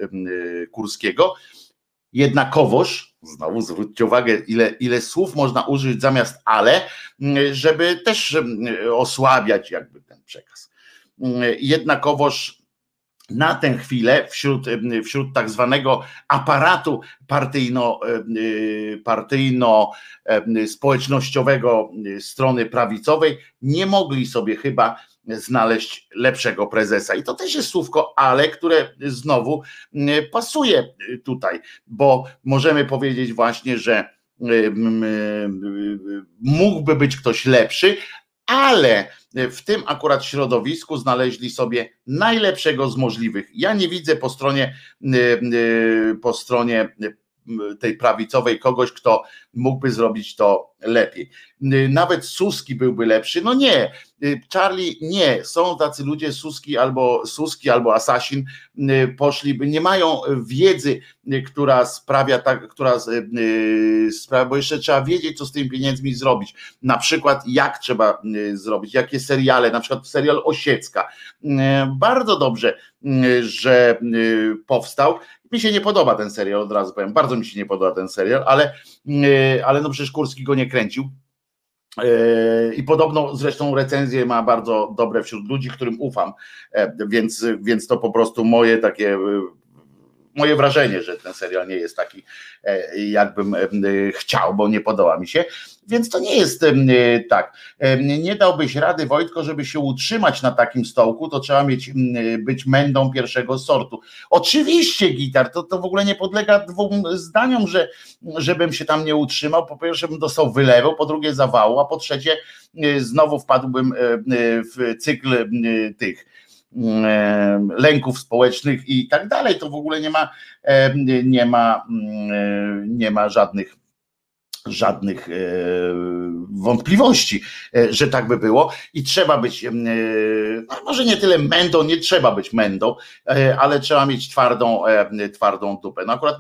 Kurskiego. Jednakowoż, znowu zwróćcie uwagę, ile, ile słów można użyć zamiast ale, żeby też osłabiać jakby ten przekaz. Jednakowoż na tę chwilę wśród, wśród tak zwanego aparatu partyjno, partyjno społecznościowego strony prawicowej nie mogli sobie chyba znaleźć lepszego prezesa. I to też jest słówko ale, które znowu pasuje tutaj, bo możemy powiedzieć właśnie, że mógłby być ktoś lepszy, ale w tym akurat środowisku znaleźli sobie najlepszego z możliwych. Ja nie widzę po stronie y, y, po stronie tej prawicowej kogoś, kto mógłby zrobić to lepiej. Nawet Suski byłby lepszy. No nie, Charlie nie. Są tacy ludzie, Suski albo Suski albo Assassin poszliby, nie mają wiedzy, która sprawia tak, która sprawia, bo jeszcze trzeba wiedzieć, co z tymi pieniędzmi zrobić. Na przykład, jak trzeba zrobić, jakie seriale, na przykład serial Osiecka. Bardzo dobrze, że powstał Mi się nie podoba ten serial, od razu powiem, bardzo mi się nie podoba ten serial, ale, e, ale no przecież Kurski go nie kręcił. E, I podobno zresztą recenzje ma bardzo dobre wśród ludzi, którym ufam, więc, więc to po prostu moje takie moje wrażenie, że ten serial nie jest taki, jakbym chciał, bo nie podoba mi się. Więc to nie jest tak. Nie dałbyś rady, Wojtko, żeby się utrzymać na takim stołku, to trzeba mieć, być mędą pierwszego sortu. Oczywiście, gitar, to, to w ogóle nie podlega dwóm zdaniom, że żebym się tam nie utrzymał. Po pierwsze, bym dostał wylewu, po drugie zawału, a po trzecie, znowu wpadłbym w cykl tych lęków społecznych i tak dalej. To w ogóle nie ma, nie ma, nie ma żadnych żadnych e, wątpliwości, e, że tak by było i trzeba być, e, no może nie tyle mędą, nie trzeba być mędą, ale trzeba mieć twardą, twardą dupę. No akurat,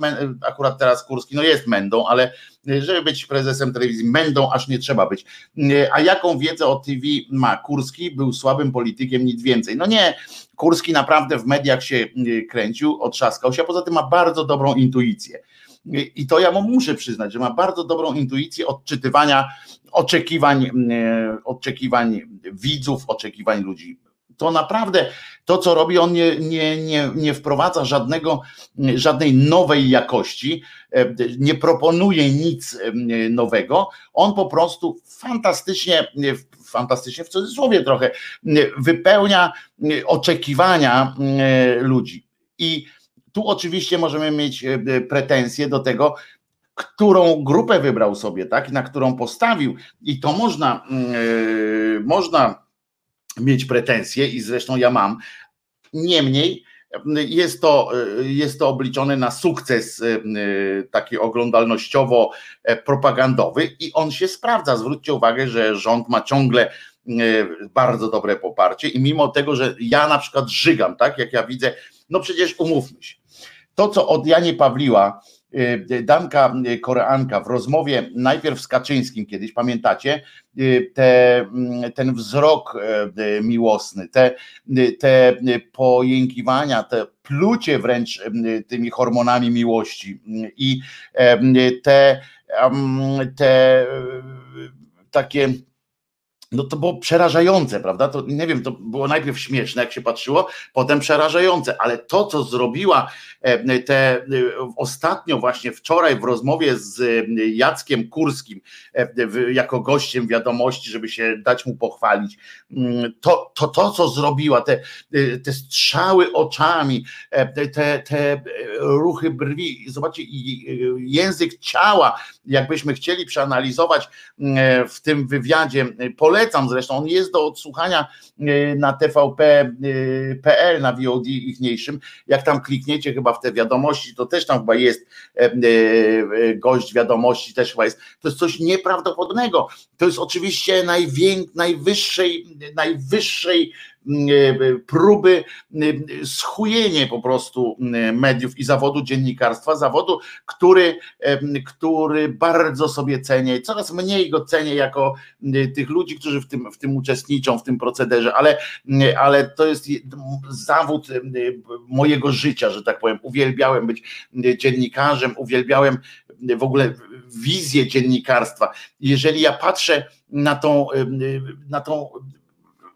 akurat teraz Kurski no jest mędą, ale żeby być prezesem telewizji mędą, aż nie trzeba być. A jaką wiedzę o TV ma Kurski? Był słabym politykiem, nic więcej. No nie, Kurski naprawdę w mediach się kręcił, otrzaskał się, a poza tym ma bardzo dobrą intuicję i to ja mu muszę przyznać, że ma bardzo dobrą intuicję odczytywania oczekiwań, e, oczekiwań widzów, oczekiwań ludzi. To naprawdę to, co robi, on nie, nie, nie, nie wprowadza żadnego, żadnej nowej jakości, e, nie proponuje nic e, nowego. On po prostu fantastycznie, fantastycznie w cudzysłowie trochę, wypełnia oczekiwania ludzi. I tu oczywiście możemy mieć e, e, pretensje do tego, którą grupę wybrał sobie, tak, na którą postawił, i to można, yy, można mieć pretensje, i zresztą ja mam. Niemniej jest to, jest to obliczone na sukces taki oglądalnościowo-propagandowy i on się sprawdza. Zwróćcie uwagę, że rząd ma ciągle bardzo dobre poparcie i mimo tego, że ja na przykład żygam, tak, jak ja widzę, no przecież umówmy się, to, co od Janie Pawliła, y, Danka y, Koreanka w rozmowie najpierw z Kaczyńskim kiedyś, pamiętacie, y, te, mm, ten wzrok miłosny, te, te pojękiwania, te plucie wręcz tymi hormonami miłości i te, te takie no to było przerażające, prawda? To nie wiem, to było najpierw śmieszne, jak się patrzyło, potem przerażające, ale to, co zrobiła e, te e, ostatnio, właśnie wczoraj w rozmowie z e, Jackiem Kurskim, jako gościem wiadomości, żeby się dać mu pochwalić, mm, to, to, to co zrobiła, te, te strzały oczami, te, te ruchy brwi, zobaczcie, język ciała, jakbyśmy chcieli przeanalizować w tym wywiadzie, pole polecam zresztą, on jest do odsłuchania e, na tvp.pl, e, na VOD ichniejszym, jak tam klikniecie chyba w te wiadomości, to też tam chyba jest e, gość wiadomości, też chyba jest, to jest coś nieprawdopodobnego, to jest oczywiście najwyższej, najwyższej E, próby e, schujenie po prostu e, mediów i zawodu dziennikarstwa, zawodu, który, który bardzo sobie cenię, coraz mniej go cenię jako tych ludzi, którzy w tym, w tym uczestniczą, w tym procederze, ale, ale to jest zawód mojego życia, że tak powiem. Uwielbiałem być dziennikarzem, uwielbiałem w ogóle wizję dziennikarstwa. Jeżeli ja patrzę na tą, na tą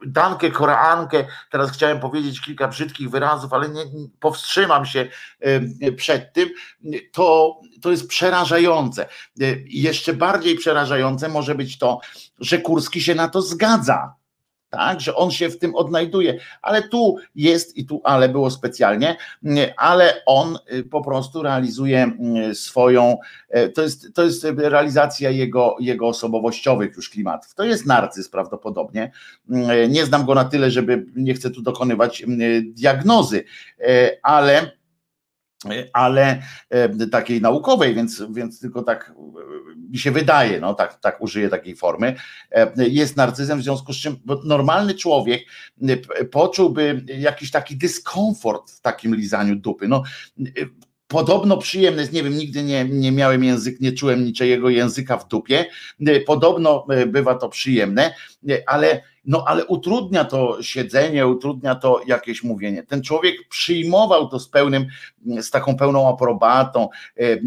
Dankę, Koreankę, teraz chciałem powiedzieć kilka brzydkich wyrazów, ale nie, powstrzymam się przed tym, to, to jest przerażające. Jeszcze bardziej przerażające może być to, że Kurski się na to zgadza tak, że on się w tym odnajduje, ale tu jest i tu ale było specjalnie, ale on y, po prostu realizuje y, swoją, y, to jest, to jest realizacja jego, jego osobowościowych już klimatów. To jest narcyz prawdopodobnie. Nie znam go na tyle, żeby nie chcę tu dokonywać diagnozy, ale ale e, takiej naukowej, więc, więc tylko tak mi się wydaje, no tak, tak użyję takiej formy, e, jest narcyzem, w związku z czym normalny człowiek e, poczułby jakiś taki dyskomfort w takim lizaniu dupy. No, podobno przyjemne, nie wiem, nigdy nie, nie miałem język, nie czułem niczego języka w dupie, podobno bywa to przyjemne, ale no ale utrudnia to siedzenie, utrudnia to jakieś mówienie. Ten człowiek przyjmował to z pełnym, z taką pełną aprobatą,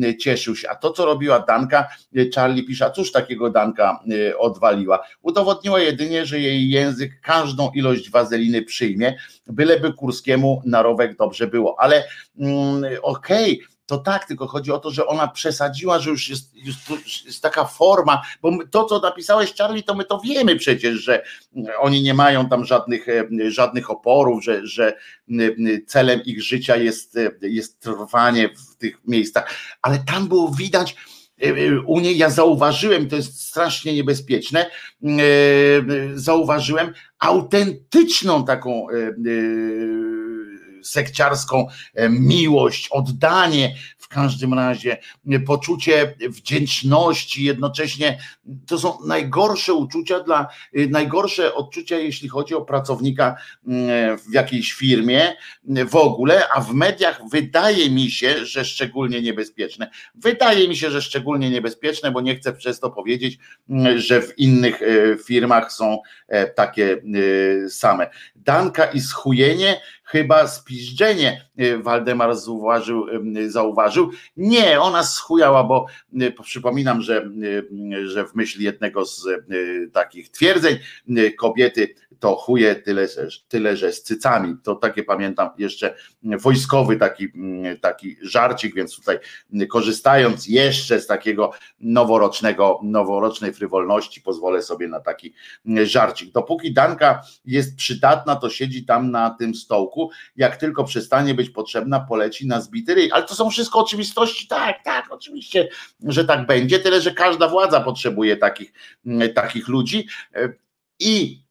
e, cieszył się. A to, co robiła Danka, e, Charlie pisze, a cóż takiego Danka e, odwaliła? Udowodniła jedynie, że jej język każdą ilość wazeliny przyjmie, byleby Kurskiemu na rowek dobrze było. Ale mm, okej, okay, to tak, tylko chodzi o to, że ona przesadziła, że już jest, już jest taka forma, bo to, co napisałeś, Charlie, to my to wiemy przecież, że oni nie mają tam żadnych, e, żadnych oporów, że, że celem ich życia jest, e, jest trwanie w tych miejscach, ale tam było widać, e, u niej ja zauważyłem, to jest strasznie niebezpieczne, zauważyłem autentyczną taką sekciarską e, miłość, oddanie, w każdym razie poczucie wdzięczności, jednocześnie to są najgorsze uczucia dla, e, najgorsze odczucia, jeśli chodzi o pracownika w jakiejś firmie w ogóle, a w mediach wydaje mi się, że szczególnie niebezpieczne. Wydaje mi się, że szczególnie niebezpieczne, bo nie chcę przez to powiedzieć, że w innych e, firmach są takie same. Danka i schujenie chyba spiżdżenie y, Waldemar zauważył, y, zauważył. Nie, ona schujała, bo y, przypominam, że, że w myśl jednego z takich twierdzeń kobiety to chuje tyle, tyle, że z cycami. To takie pamiętam jeszcze wojskowy taki, taki żarcik, więc tutaj korzystając jeszcze z takiego noworocznego, noworocznej frywolności, pozwolę sobie na taki żarcik. Dopóki Danka jest przydatna, to siedzi tam na tym stołku. Jak tylko przestanie być potrzebna, poleci na zbity ryj. Ale to są wszystko oczywistości, tak, tak, oczywiście, że tak będzie, tyle, że każda władza potrzebuje takich, takich ludzi. I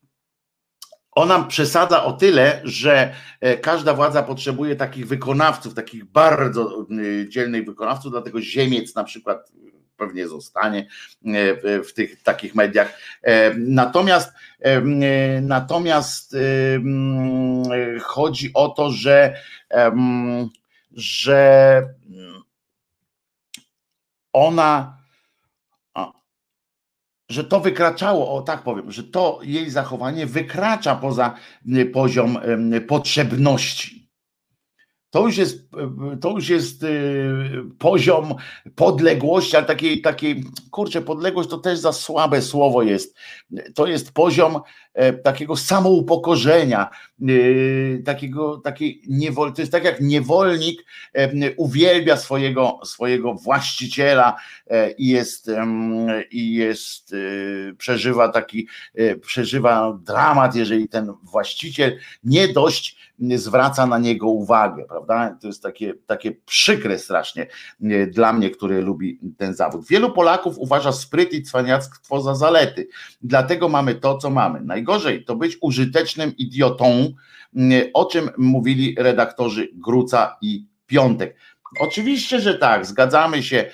ona przesadza o tyle, że e, każda władza potrzebuje takich wykonawców, takich bardzo e, dzielnych wykonawców, dlatego Ziemiec na przykład pewnie zostanie e, w tych takich mediach. Natomiast natomiast chodzi o to, że że ona że to wykraczało, o tak powiem, że to jej zachowanie wykracza poza y, poziom potrzebności. To już jest, y, to już jest y, poziom podległości, ale takiej, takiej, kurczę, podległość to też za słabe słowo jest. To jest poziom e, takiego samoupokorzenia, takiego, takiej niewol, to jest tak jak niewolnik uwielbia swojego, swojego właściciela e, i jest, i jest, przeżywa taki, e, przeżywa dramat, jeżeli ten właściciel nie dość zwraca na niego uwagę, prawda? To jest takie, takie przykre strasznie dla mnie, który lubi ten zawód. Wielu Polaków uważa spryt i cwaniactwo za zalety, dlatego mamy to, co mamy. Najgorzej to być użytecznym idiotą, o czym mówili redaktorzy Gruca i Piątek. Oczywiście, że tak, zgadzamy się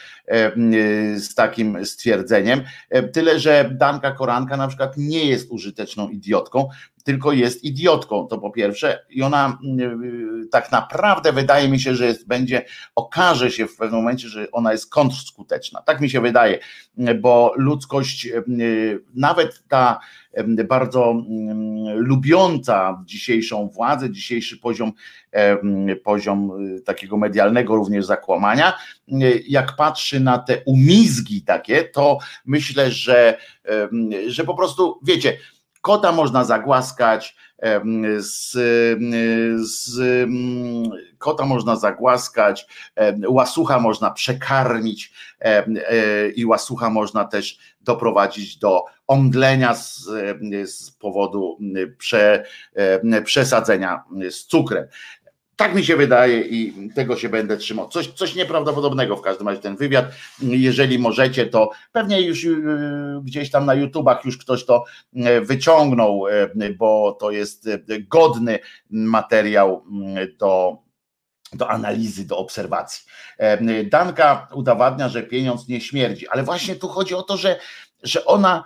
z takim stwierdzeniem, e, tyle że Danka Koranka na przykład nie jest użyteczną idiotką, tylko jest idiotką, to po pierwsze, i ona tak naprawdę wydaje mi się, że jest, będzie, okaże się w pewnym momencie, że ona jest kontrskuteczna. Tak mi się wydaje, bo ludzkość, nawet ta bardzo lubiąca dzisiejszą władzę, dzisiejszy poziom, poziom takiego medialnego również zakłamania, jak patrzy na te umizgi takie, to myślę, że, że po prostu, wiecie, Kota można zagłaskać, z, z kota można zagłaskać, łasucha można przekarmić e, i łasucha można też doprowadzić do omdlenia z, z powodu prze, przesadzenia z cukrem. Tak mi się wydaje i tego się będę trzymał. Coś, coś nieprawdopodobnego w każdym razie ten wywiad. Jeżeli możecie, to pewnie już y, gdzieś tam na YouTubach już ktoś to y, wyciągnął, y, bo to jest godny materiał do, do analizy, do obserwacji. Danka udowadnia, że pieniądz nie śmierdzi, ale właśnie tu chodzi o to, że, że ona,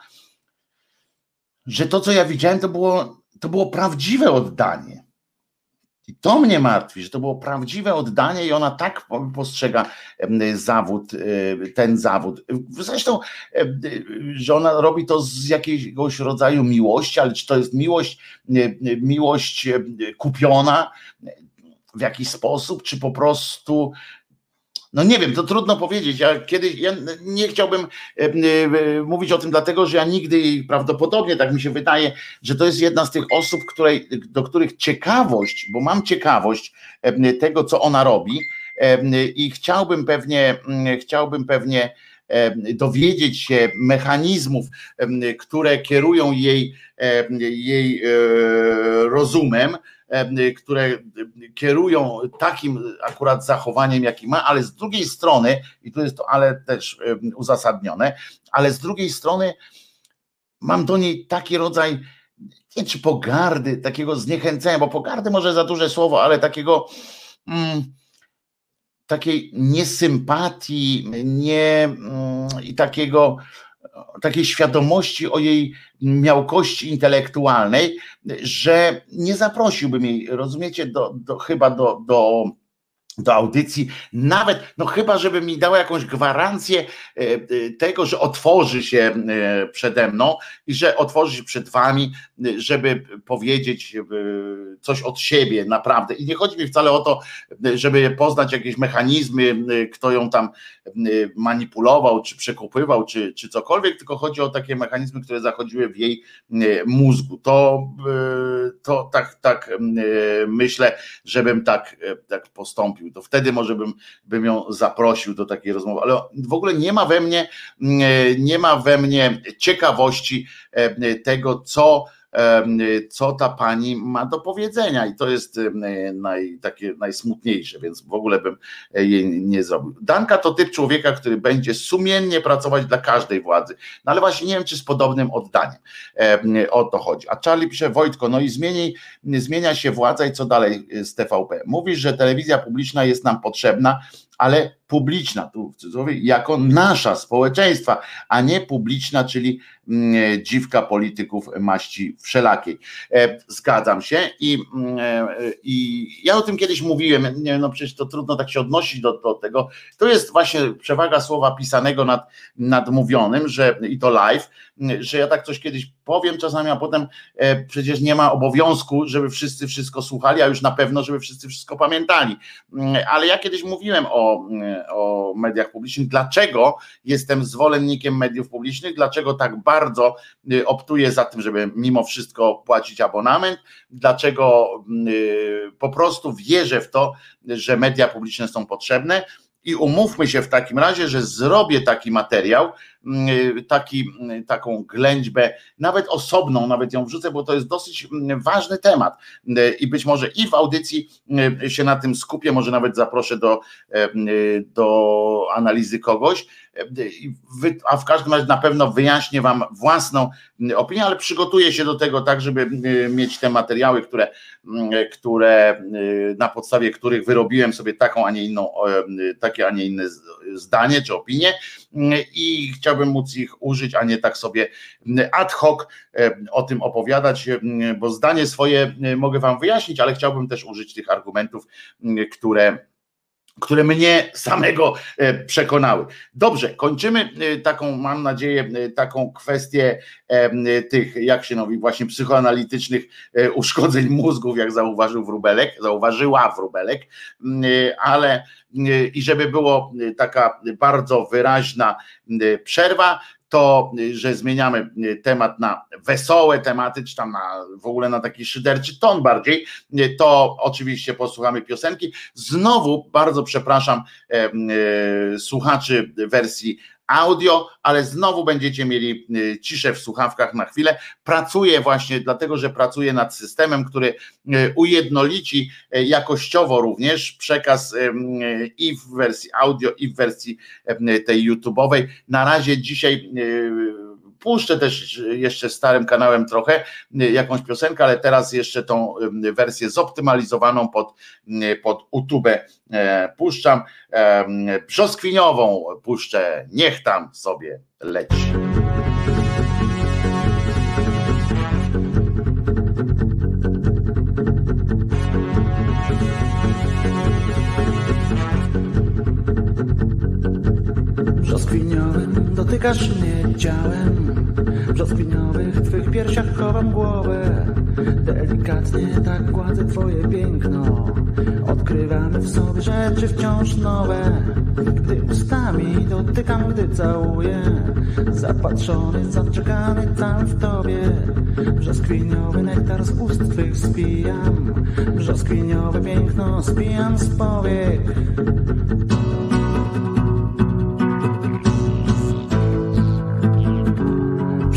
że to, co ja widziałem, to było, to było prawdziwe oddanie I to mnie martwi, że to było prawdziwe oddanie i ona tak postrzega zawód, e, ten zawód. Zresztą, że ona robi to z jakiegoś rodzaju miłości, ale czy to jest miłość, miłość kupiona w jakiś sposób, czy po prostu no nie wiem, to trudno powiedzieć. Ja kiedyś ja nie chciałbym e, e, mówić o tym, dlatego że ja nigdy i prawdopodobnie tak mi się wydaje, że to jest jedna z tych osób, której, do których ciekawość, bo mam ciekawość e, tego, co ona robi i chciałbym pewnie, chciałbym pewnie dowiedzieć się mechanizmów, które kierują jej, jej rozumem, które kierują takim akurat zachowaniem, jaki ma, ale z drugiej strony, i tu jest to ale też uzasadnione, ale z drugiej strony mam do niej taki rodzaj, nie czy pogardy, takiego zniechęcenia, bo pogardy może za duże słowo, ale takiego mm, takiej niesympatii, nie mm, i takiego takiej świadomości o jej miałkości intelektualnej, że nie zaprosiłbym jej, rozumiecie, do, do, chyba do, do do audycji, nawet, no chyba, żeby mi dała jakąś gwarancję e, e, tego, że otworzy się e, przede mną i że otworzy się przed wami, żeby powiedzieć coś od siebie naprawdę. I nie chodzi mi wcale o to, żeby poznać jakieś mechanizmy, kto ją tam manipulował, czy przekupywał, czy, czy cokolwiek, tylko chodzi o takie mechanizmy, które zachodziły w jej mózgu. To, to tak, tak myślę, żebym tak, tak postąpił to wtedy może bym, bym ją zaprosił do takiej rozmowy, ale w ogóle nie ma we mnie, nie ma we mnie ciekawości e, tego, co co ta pani ma do powiedzenia i to jest naj, takie najsmutniejsze, więc w ogóle bym e, jej nie zrobił. Danka to typ człowieka, który będzie sumiennie pracować dla każdej władzy, no ale właśnie nie wiem, czy z podobnym oddaniem o to chodzi. A Charlie pisze, Wojtko, no i zmieni, zmienia się władza i co dalej z TVP? Mówisz, że telewizja publiczna jest nam potrzebna, ale publiczna, tu w cudzysłowie, jako nasza społeczeństwa, a nie publiczna, czyli mm, dziwka polityków maści wszelakiej. E, zgadzam się i, mm, e, i ja o tym kiedyś mówiłem, nie, no przecież to trudno tak się odnosić do, do tego. To jest właśnie przewaga słowa pisanego nad, nad mówionym, że i to live, że ja tak coś kiedyś powiem czasami, a potem e, przecież nie ma obowiązku, żeby wszyscy wszystko słuchali, a już na pewno, żeby wszyscy wszystko pamiętali. Mm, ale ja kiedyś mówiłem o, o mediach publicznych, dlaczego jestem zwolennikiem mediów publicznych, dlaczego tak bardzo y, optuję za tym, żeby mimo wszystko płacić abonament, dlaczego y, po prostu wierzę w to, że media publiczne są potrzebne? I umówmy się w takim razie, że zrobię taki materiał, mm, taki, mm, taką ględźbę, nawet osobną, nawet ją wrzucę, bo to jest dosyć mm, ważny temat. I być może i w audycji się na tym skupię, może nawet zaproszę do, do analizy kogoś, a w każdym razie na pewno wyjaśnię Wam własną opinię, ale przygotuję się do tego tak, żeby mieć te materiały, które, które na podstawie których wyrobiłem sobie taką, a nie inną, takie, a nie inne zdanie czy opinię i chciałbym móc ich użyć, a nie tak sobie ad hoc o tym opowiadać, bo zdanie swoje mogę Wam wyjaśnić, ale chciałbym też użyć tych argumentów, które które mnie samego e, przekonały. Dobrze, kończymy e, taką, mam nadzieję, e, taką kwestię tych, jak się mówi, właśnie psychoanalitycznych uszkodzeń mózgów, jak zauważył Wróbelek, zauważyła Wróbelek, ale i żeby było taka bardzo wyraźna przerwa, to, że zmieniamy temat na wesołe tematy, czy tam na, w ogóle na taki szyderczy ton bardziej, to oczywiście posłuchamy piosenki. Znowu bardzo przepraszam e, e, słuchaczy wersji audio, ale znowu będziecie mieli y, ciszę w słuchawkach na chwilę. Pracuję właśnie dlatego, że pracuję nad systemem, który y, ujednolici y, jakościowo również przekaz i w wersji audio, i w wersji tej YouTube'owej. Na razie dzisiaj puszczę też y, jeszcze starym kanałem trochę y, jakąś piosenkę, ale teraz jeszcze tą y, wersję zoptymalizowaną pod, pod utubę e, puszczam. Brzoskwiniową puszczę, niech tam sobie leci. Brzoskwiniowym dotykasz mnie ciałem brzoskwiniowych twych piersiach chowam głowę. Delikatnie tak gładzę twoje piękno. Odkrywamy w sobie rzeczy wciąż nowe. Gdy ustami dotykam, gdy całuję Zapatrzony, zaczekany cały w tobie. Brzoskwiniowy nektar z ust twych spijam. Brzoskwiniowe piękno spijam z powiek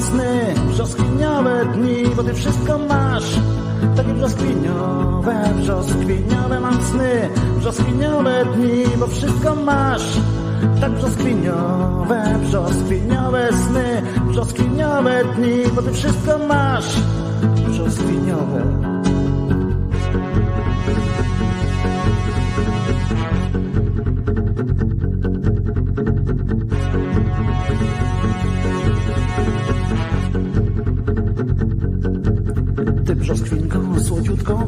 sny Brzoskwiniowe dni, bo ty wszystko masz. Takie brzoskwiniowe, brzoskwiniowe mam sny. Brzoskwiniowe dni, bo wszystko masz. Tak brzoskwiniowe, brzoskwiniowe sny. Brzoskwiniowe dni, bo ty wszystko masz. Brzoskwiniowe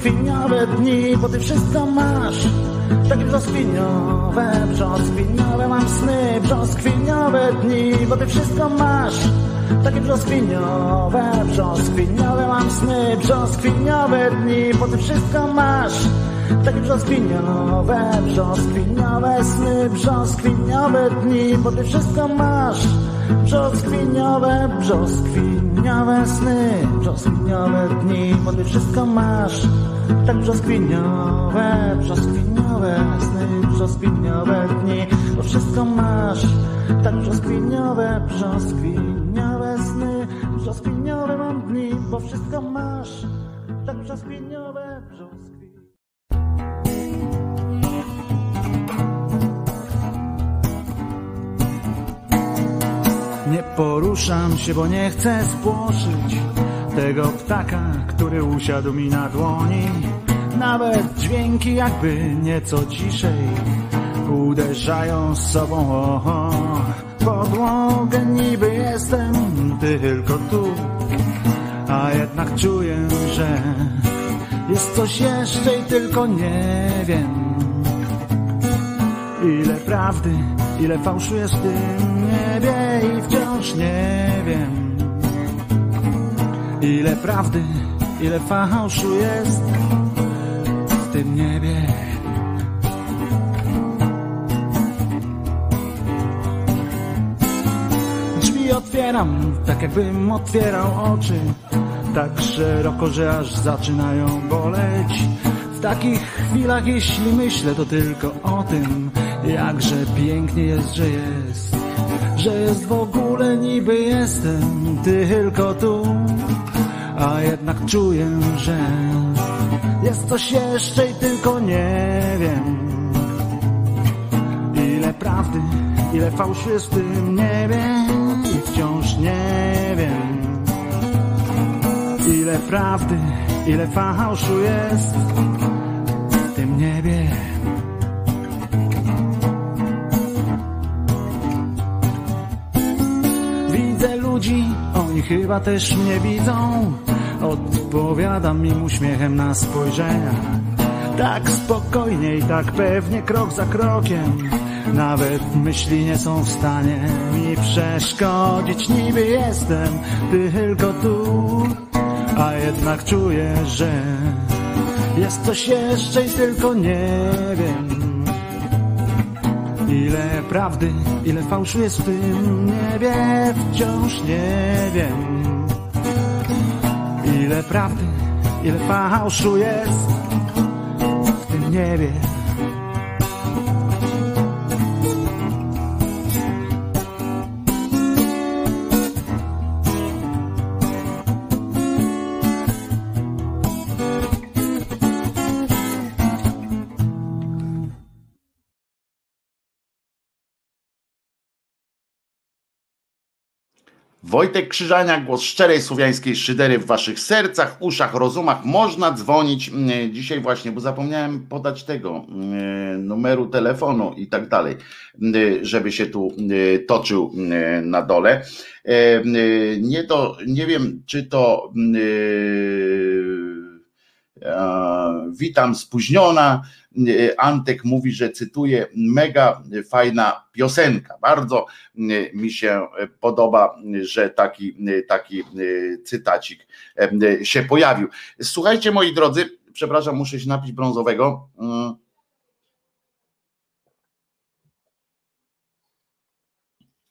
sny, brzoskwiniałe dni, bo ty wszystko masz. Takie brzoskwiniowe, brzoskwiniowe mam sny, brzoskwiniowe dni, bo ty wszystko masz. Takie brzoskwiniowe, brzoskwiniowe mam sny, brzoskwiniowe dni, bo ty wszystko masz. Takie brzoskwiniowe, brzoskwiniowe sny, brzoskwiniowe dni, bo ty wszystko masz. Brzoskwiniowe, brzoskwiniowe sny, brzoskwiniowe dni, bo ty wszystko masz. Tak brzoskwiniowe, brzoskwiniowe sny, brzoskwiniowe dni, bo wszystko masz. Tak brzoskwiniowe, brzoskwiniowe sny, brzoskwiniowe mam dni, bo wszystko masz. Tak brzoskwiniowe. Poruszam się, bo nie chcę spłoszyć tego ptaka, który usiadł mi na dłoni. Nawet dźwięki jakby nieco ciszej uderzają z sobą podłogę. Niby jestem tylko tu, a jednak czuję, że jest coś jeszcze i tylko nie wiem. Ile prawdy, ile fałszu jest w tym niebie i wciąż nie wiem. Ile prawdy, ile fałszu jest w tym niebie. Drzwi otwieram, tak jakbym otwierał oczy Tak szeroko, że aż zaczynają boleć W takich chwilach, jeśli myślę, to tylko o tym Jakże pięknie jest, że jest Że jest w ogóle niby jestem tylko tu A jednak czuję, że jest coś jeszcze i tylko nie wiem Ile prawdy, ile fałszu jest w tym niebie i wciąż nie wiem. Ile prawdy, ile fałszu jest w tym niebie. Chyba też mnie widzą. Odpowiadam im uśmiechem na spojrzenia. Tak spokojnie i tak pewnie, krok za krokiem. Nawet myśli nie są w stanie mi przeszkodzić. Niby jestem tylko tu, a jednak czuję, że jest coś jeszcze i tylko nie wiem. Ile prawdy, ile fałszu jest w tym niebie, wciąż nie wiem. Ile prawdy, ile fałszu jest w tym niebie. Wojtek Krzyżania, głos szczerej słowiańskiej szydery w waszych sercach, uszach, rozumach. Można dzwonić mm, dzisiaj właśnie, bo zapomniałem podać tego mm, numeru telefonu i tak dalej, mm, żeby się tu toczył na dole. E, nie, to, nie wiem, czy to witam spóźniona. Antek mówi, że cytuję, mega fajna piosenka. Bardzo mi się podoba, że taki, taki cytacik się pojawił. Słuchajcie, moi drodzy, przepraszam, muszę się napić brązowego.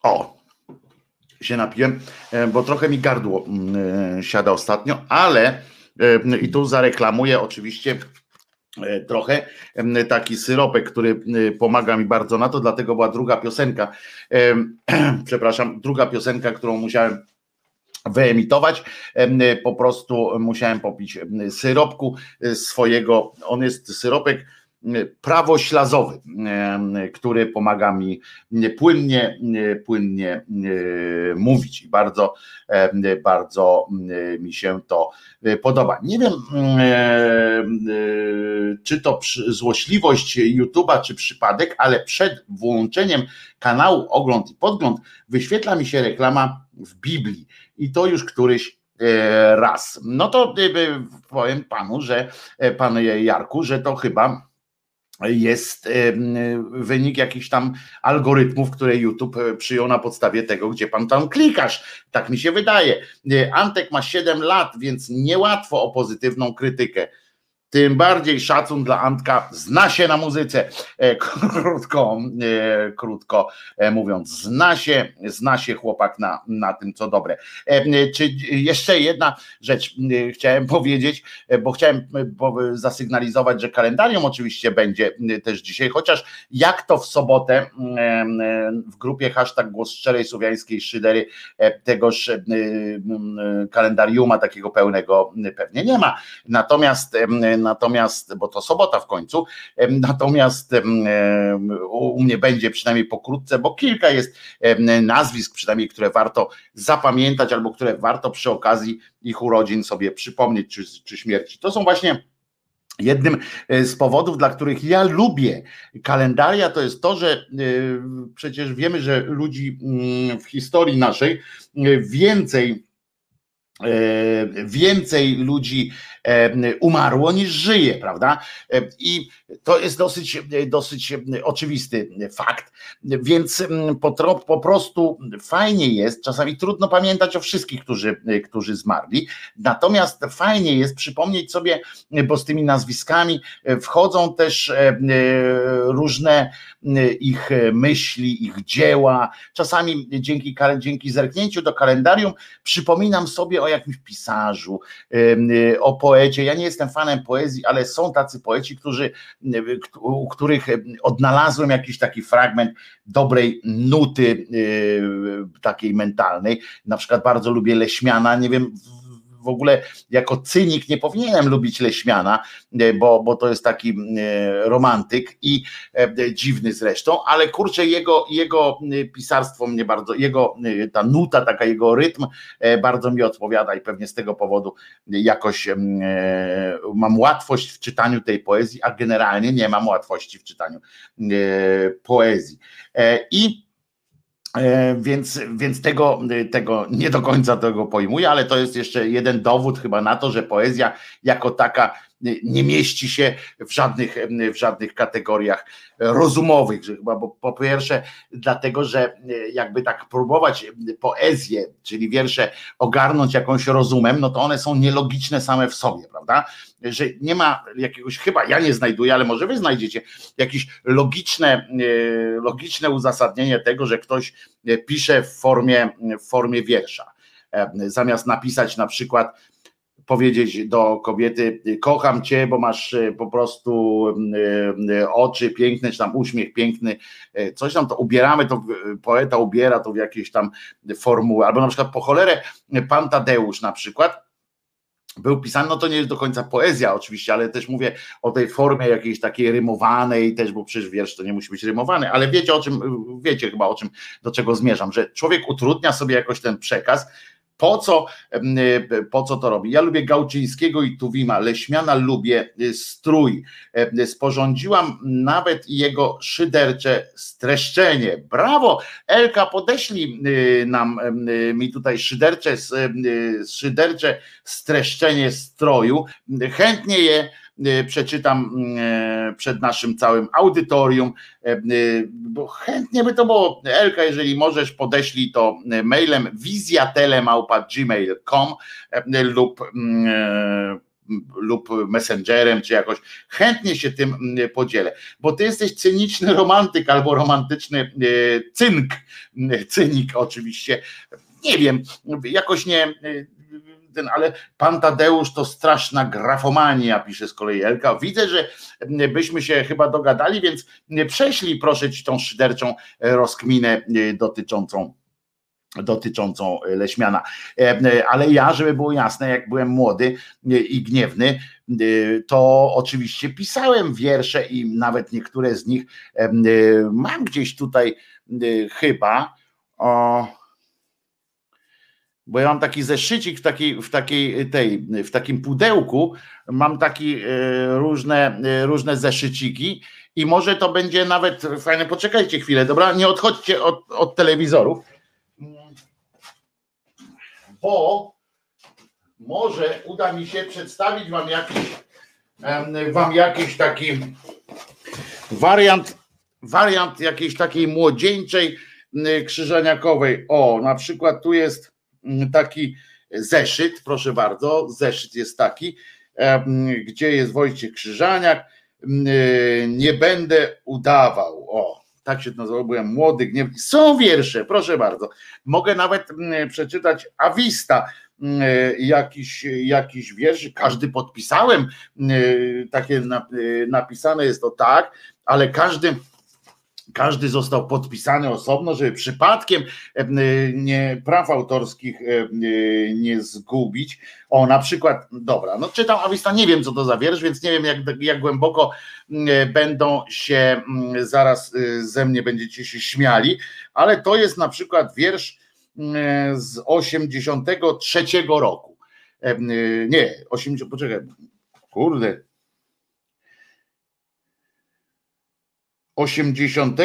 O, się napiłem, bo trochę mi gardło siada ostatnio, ale i tu zareklamuję oczywiście e, trochę taki syropek, który pomaga mi bardzo na to, dlatego była druga piosenka, *clears throat* przepraszam, druga piosenka, którą musiałem wyemitować. Po prostu musiałem popić syropku e, swojego. On jest syropek prawoślazowy, który pomaga mi płynnie, płynnie mówić i bardzo, bardzo mi się to podoba. Nie wiem, czy to złośliwość YouTube'a, czy przypadek, ale przed włączeniem kanału Ogląd i Podgląd wyświetla mi się reklama w Biblii i to już któryś raz. No to powiem panu, że panie Jarku, że to chyba jest wynik jakichś tam algorytmów, które YouTube e, przyjął na podstawie tego, gdzie pan tam klikasz. Tak mi się wydaje. E, Antek ma 7 lat, więc niełatwo o pozytywną krytykę tym bardziej szacun dla Antka, zna się na muzyce, e, krótko, e, krótko e, mówiąc, zna się, zna się chłopak na, na tym, co dobre. Czy jeszcze jedna rzecz chciałem powiedzieć, bo chciałem zasygnalizować, że kalendarium oczywiście będzie też dzisiaj, chociaż jak to w sobotę w grupie hashtag głos szczerej słowiańskiej szydery tegoż kalendariuma takiego pełnego pewnie nie ma. Natomiast natomiast, bo to sobota w końcu, natomiast u mnie będzie przynajmniej pokrótce, bo kilka jest nazwisk przynajmniej, które warto zapamiętać albo które warto przy okazji ich urodzin sobie przypomnieć, czy, czy śmierci. To są właśnie Jednym e, z powodów, dla których ja lubię kalendaria, to jest to, że e, przecież wiemy, że ludzi mm, w historii naszej e, więcej więcej ludzi umarło niż żyje, prawda? I to jest dosyć, dosyć oczywisty fakt, więc po, po prostu fajnie jest, czasami trudno pamiętać o wszystkich, którzy, którzy zmarli, natomiast fajnie jest przypomnieć sobie, bo z tymi nazwiskami wchodzą też różne ich myśli, ich dzieła, czasami dzięki, dzięki zerknięciu do kalendarium przypominam sobie o jakimś pisarzu, o poecie. Ja nie jestem fanem poezji, ale są tacy poeci, którzy, u których odnalazłem jakiś taki fragment dobrej nuty takiej mentalnej. Na przykład bardzo lubię Leśmiana, nie wiem ogóle jako cynik nie powinienem lubić Leśmiana, bo, bo to jest taki romantyk i dziwny zresztą, ale kurczę, jego, jego pisarstwo mnie bardzo, jego ta nuta, taka jego rytm bardzo mi odpowiada i pewnie z tego powodu jakoś mam łatwość w czytaniu tej poezji, a generalnie nie mam łatwości w czytaniu poezji. I E, więc, więc tego, tego nie do końca tego pojmuję, ale to jest jeszcze jeden dowód chyba na to, że poezja jako taka nie mieści się w żadnych, w żadnych kategoriach rozumowych, że chyba bo po pierwsze dlatego, że jakby tak próbować poezję, czyli wiersze ogarnąć jakąś rozumem, no to one są nielogiczne same w sobie, prawda? Że nie ma jakiegoś, chyba ja nie znajduję, ale może wy znajdziecie jakieś logiczne, logiczne uzasadnienie tego, że ktoś pisze w formie, w formie wiersza. Zamiast napisać na przykład powiedzieć do kobiety: Kocham cię, bo masz e, po prostu e, e, oczy piękne, czy tam uśmiech piękny, coś tam to ubieramy, to poeta ubiera to w jakieś tam formuły, albo na przykład po cholerę pan Tadeusz na przykład był pisany, no to nie jest do końca poezja oczywiście, ale też mówię o tej formie jakiejś takiej rymowanej też, bo przecież wiersz to nie musi być rymowany, ale wiecie o czym, wiecie chyba o czym, do czego zmierzam, że człowiek utrudnia sobie jakoś ten przekaz, po co, y, po co to robi? Ja lubię Gałczyńskiego i Tuwima, Leśmiana lubię, y, strój. Sporządziłam nawet jego szydercze streszczenie. Brawo! Elka, podeślij y, nam mi tutaj szydercze, szydercze streszczenie stroju. Chętnie je Y, przeczytam y, przed naszym całym audytorium, y, bo chętnie by to było. Elka, jeżeli możesz, podeślij to mailem wizjatelemałpa.gmail.com lub lub messengerem, czy jakoś. Chętnie się tym podzielę, bo ty jesteś cyniczny romantyk albo romantyczny cynk, cynik oczywiście, nie wiem, jakoś nie, ten, ale pan Tadeusz to straszna grafomania, pisze z kolei Elka. Widzę, że byśmy się chyba dogadali, więc prześlij proszę ci tą szyderczą rozkminę e, dotyczącą dotyczącą Leśmiana. E, ale ja, żeby było jasne, jak byłem młody i gniewny, to oczywiście pisałem wiersze i nawet niektóre z nich mam gdzieś tutaj chyba. O, bo ja mam taki zeszycik w takiej, w takiej tej, w takim pudełku, mam taki e, różne, różne zeszyciki. I może to będzie nawet fajne, poczekajcie chwilę, dobra, nie odchodźcie od, od telewizorów, bo może uda mi się przedstawić wam jakiś wam jakiś taki wariant, wariant jakiejś takiej młodzieńczej krzyżaniakowej. O, na przykład tu jest taki zeszyt, proszę bardzo, zeszyt jest taki, gdzie jest Wojciech Krzyżaniak, e, nie będę udawał, o, tak się to nazywa, byłem młody, gniew. Są wiersze, proszę bardzo. Mogę nawet przeczytać Awista, e, jakiś, jakiś wiersz, każdy podpisałem, e, takie napisane jest to tak, ale każdy każdy został podpisany osobno, żeby przypadkiem e, nie, praw autorskich e, nie zgubić. O, na przykład, dobra, no czytam Awista, nie wiem co to za wiersz, więc nie wiem jak, jak głęboko będą się, zaraz e, ze mnie będziecie się śmiali, ale to jest na przykład wiersz z 83 roku. Nie, 80, poczekaj, kurde, 80.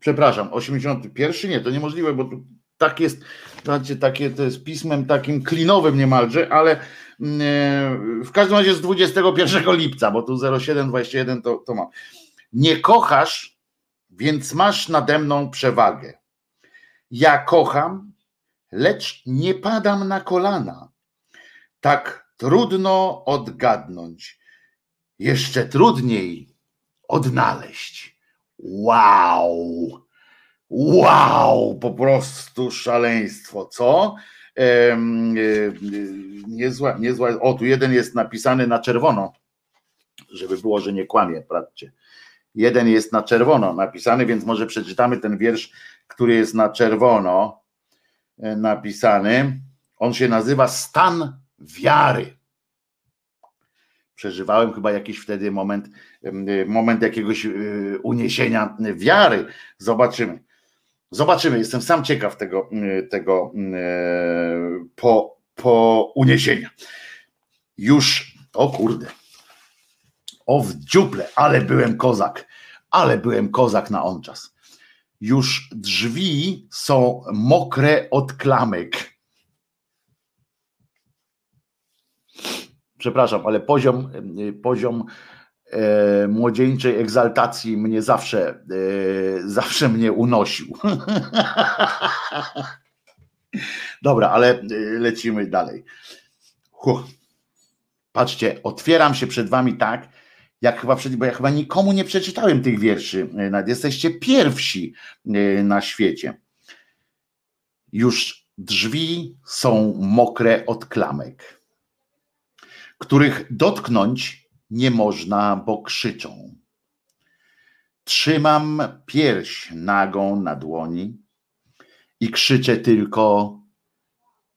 Przepraszam, 81 nie, to niemożliwe, bo tu tak jest, znaczy takie to jest pismem takim klinowym niemalże, ale mm, e, w każdym razie z 21 lipca, bo tu 0721 to, to mam. Nie kochasz, więc masz nade mną przewagę. Ja kocham, lecz nie padam na kolana. Tak trudno odgadnąć. Jeszcze trudniej odnaleźć. Wow! Wow! Po prostu szaleństwo, co? Niezła, niezła. O, tu jeden jest napisany na czerwono, żeby było, że nie kłamie, patrzcie. Jeden jest na czerwono napisany, więc może przeczytamy ten wiersz, który jest na czerwono e, napisany. On się nazywa stan wiary. Przeżywałem chyba jakiś wtedy moment, moment jakiegoś y, uniesienia wiary. Zobaczymy. Zobaczymy. Jestem sam ciekaw tego, y, tego y, po, po uniesienia. Już, o kurde, o w dziuple, ale byłem kozak, ale byłem kozak na on czas. Już drzwi są mokre od klamek. Przepraszam, ale poziom, poziom e, młodzieńczej egzaltacji mnie zawsze, e, zawsze mnie unosił. *laughs* Dobra, ale e, lecimy dalej. Huh. Patrzcie, otwieram się przed wami tak, jak chyba przed, bo ja chyba nikomu nie przeczytałem tych wierszy. Nawet jesteście pierwsi e, na świecie. Już drzwi są mokre od klamek, których dotknąć nie można, bo krzyczą. Trzymam pierś nagą na dłoni i krzyczę tylko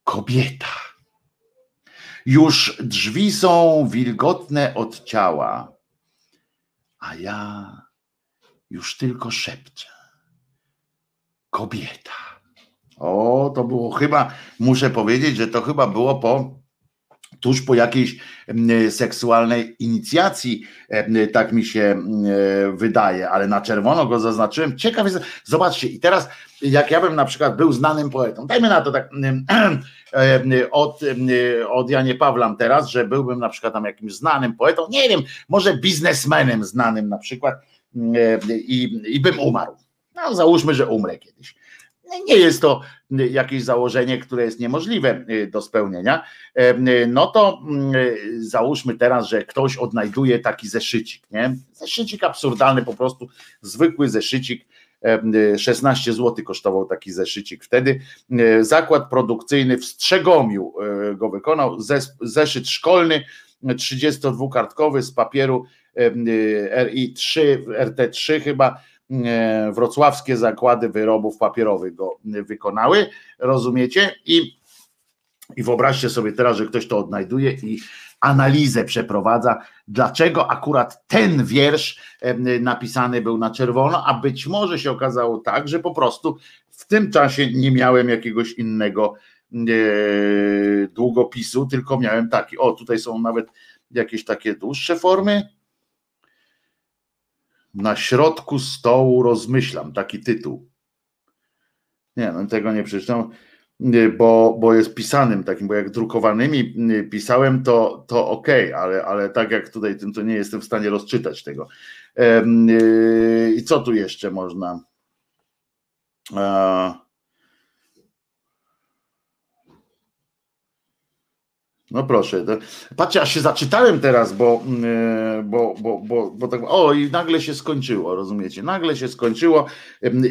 kobieta. Już drzwi są wilgotne od ciała, a ja już tylko szepczę. Kobieta. O, to było chyba, muszę powiedzieć, że to chyba było po tuż po jakiejś seksualnej inicjacji, tak mi się wydaje, ale na czerwono go zaznaczyłem. Ciekaw jest, zobaczcie, i teraz jak ja bym na przykład był znanym poetą, dajmy na to tak *clears throat* od, od Janie Pawlam teraz, że byłbym na przykład tam jakimś znanym poetą, nie wiem, może biznesmenem znanym na przykład i, i bym umarł. No załóżmy, że umrę kiedyś nie jest to jakieś założenie, które jest niemożliwe y, do spełnienia, y, no to załóżmy teraz, że ktoś odnajduje taki zeszycik, nie? Zeszycik absurdalny, po prostu zwykły zeszycik. 16 zł kosztował taki zeszycik wtedy. Y, zakład produkcyjny w Strzegomiu go wykonał. Zeszyt szkolny 32-kartkowy z papieru RI3, RT3 chyba E, wrocławskie zakłady wyrobów papierowych go wykonały, rozumiecie? I, i wyobraźcie sobie teraz, że ktoś to odnajduje i analizę przeprowadza, dlaczego akurat ten wiersz e, napisany był na czerwono, a być może się okazało tak, że po prostu w tym czasie nie miałem jakiegoś innego e, długopisu, tylko miałem taki. O, tutaj są nawet jakieś takie dłuższe formy na środku stołu rozmyślam, taki tytuł. Nie, no tego nie przeczytam, bo, bo jest pisanym takim, bo jak drukowanymi pisałem, to, to ok, ale, ale tak jak tutaj tym, to nie jestem w stanie rozczytać tego. Yy, I co tu jeszcze można? No proszę. Patrzcie, aż się zaczytałem teraz, bo, mm, bo, bo, bo, bo tak, o i nagle się skończyło, rozumiecie? Nagle się skończyło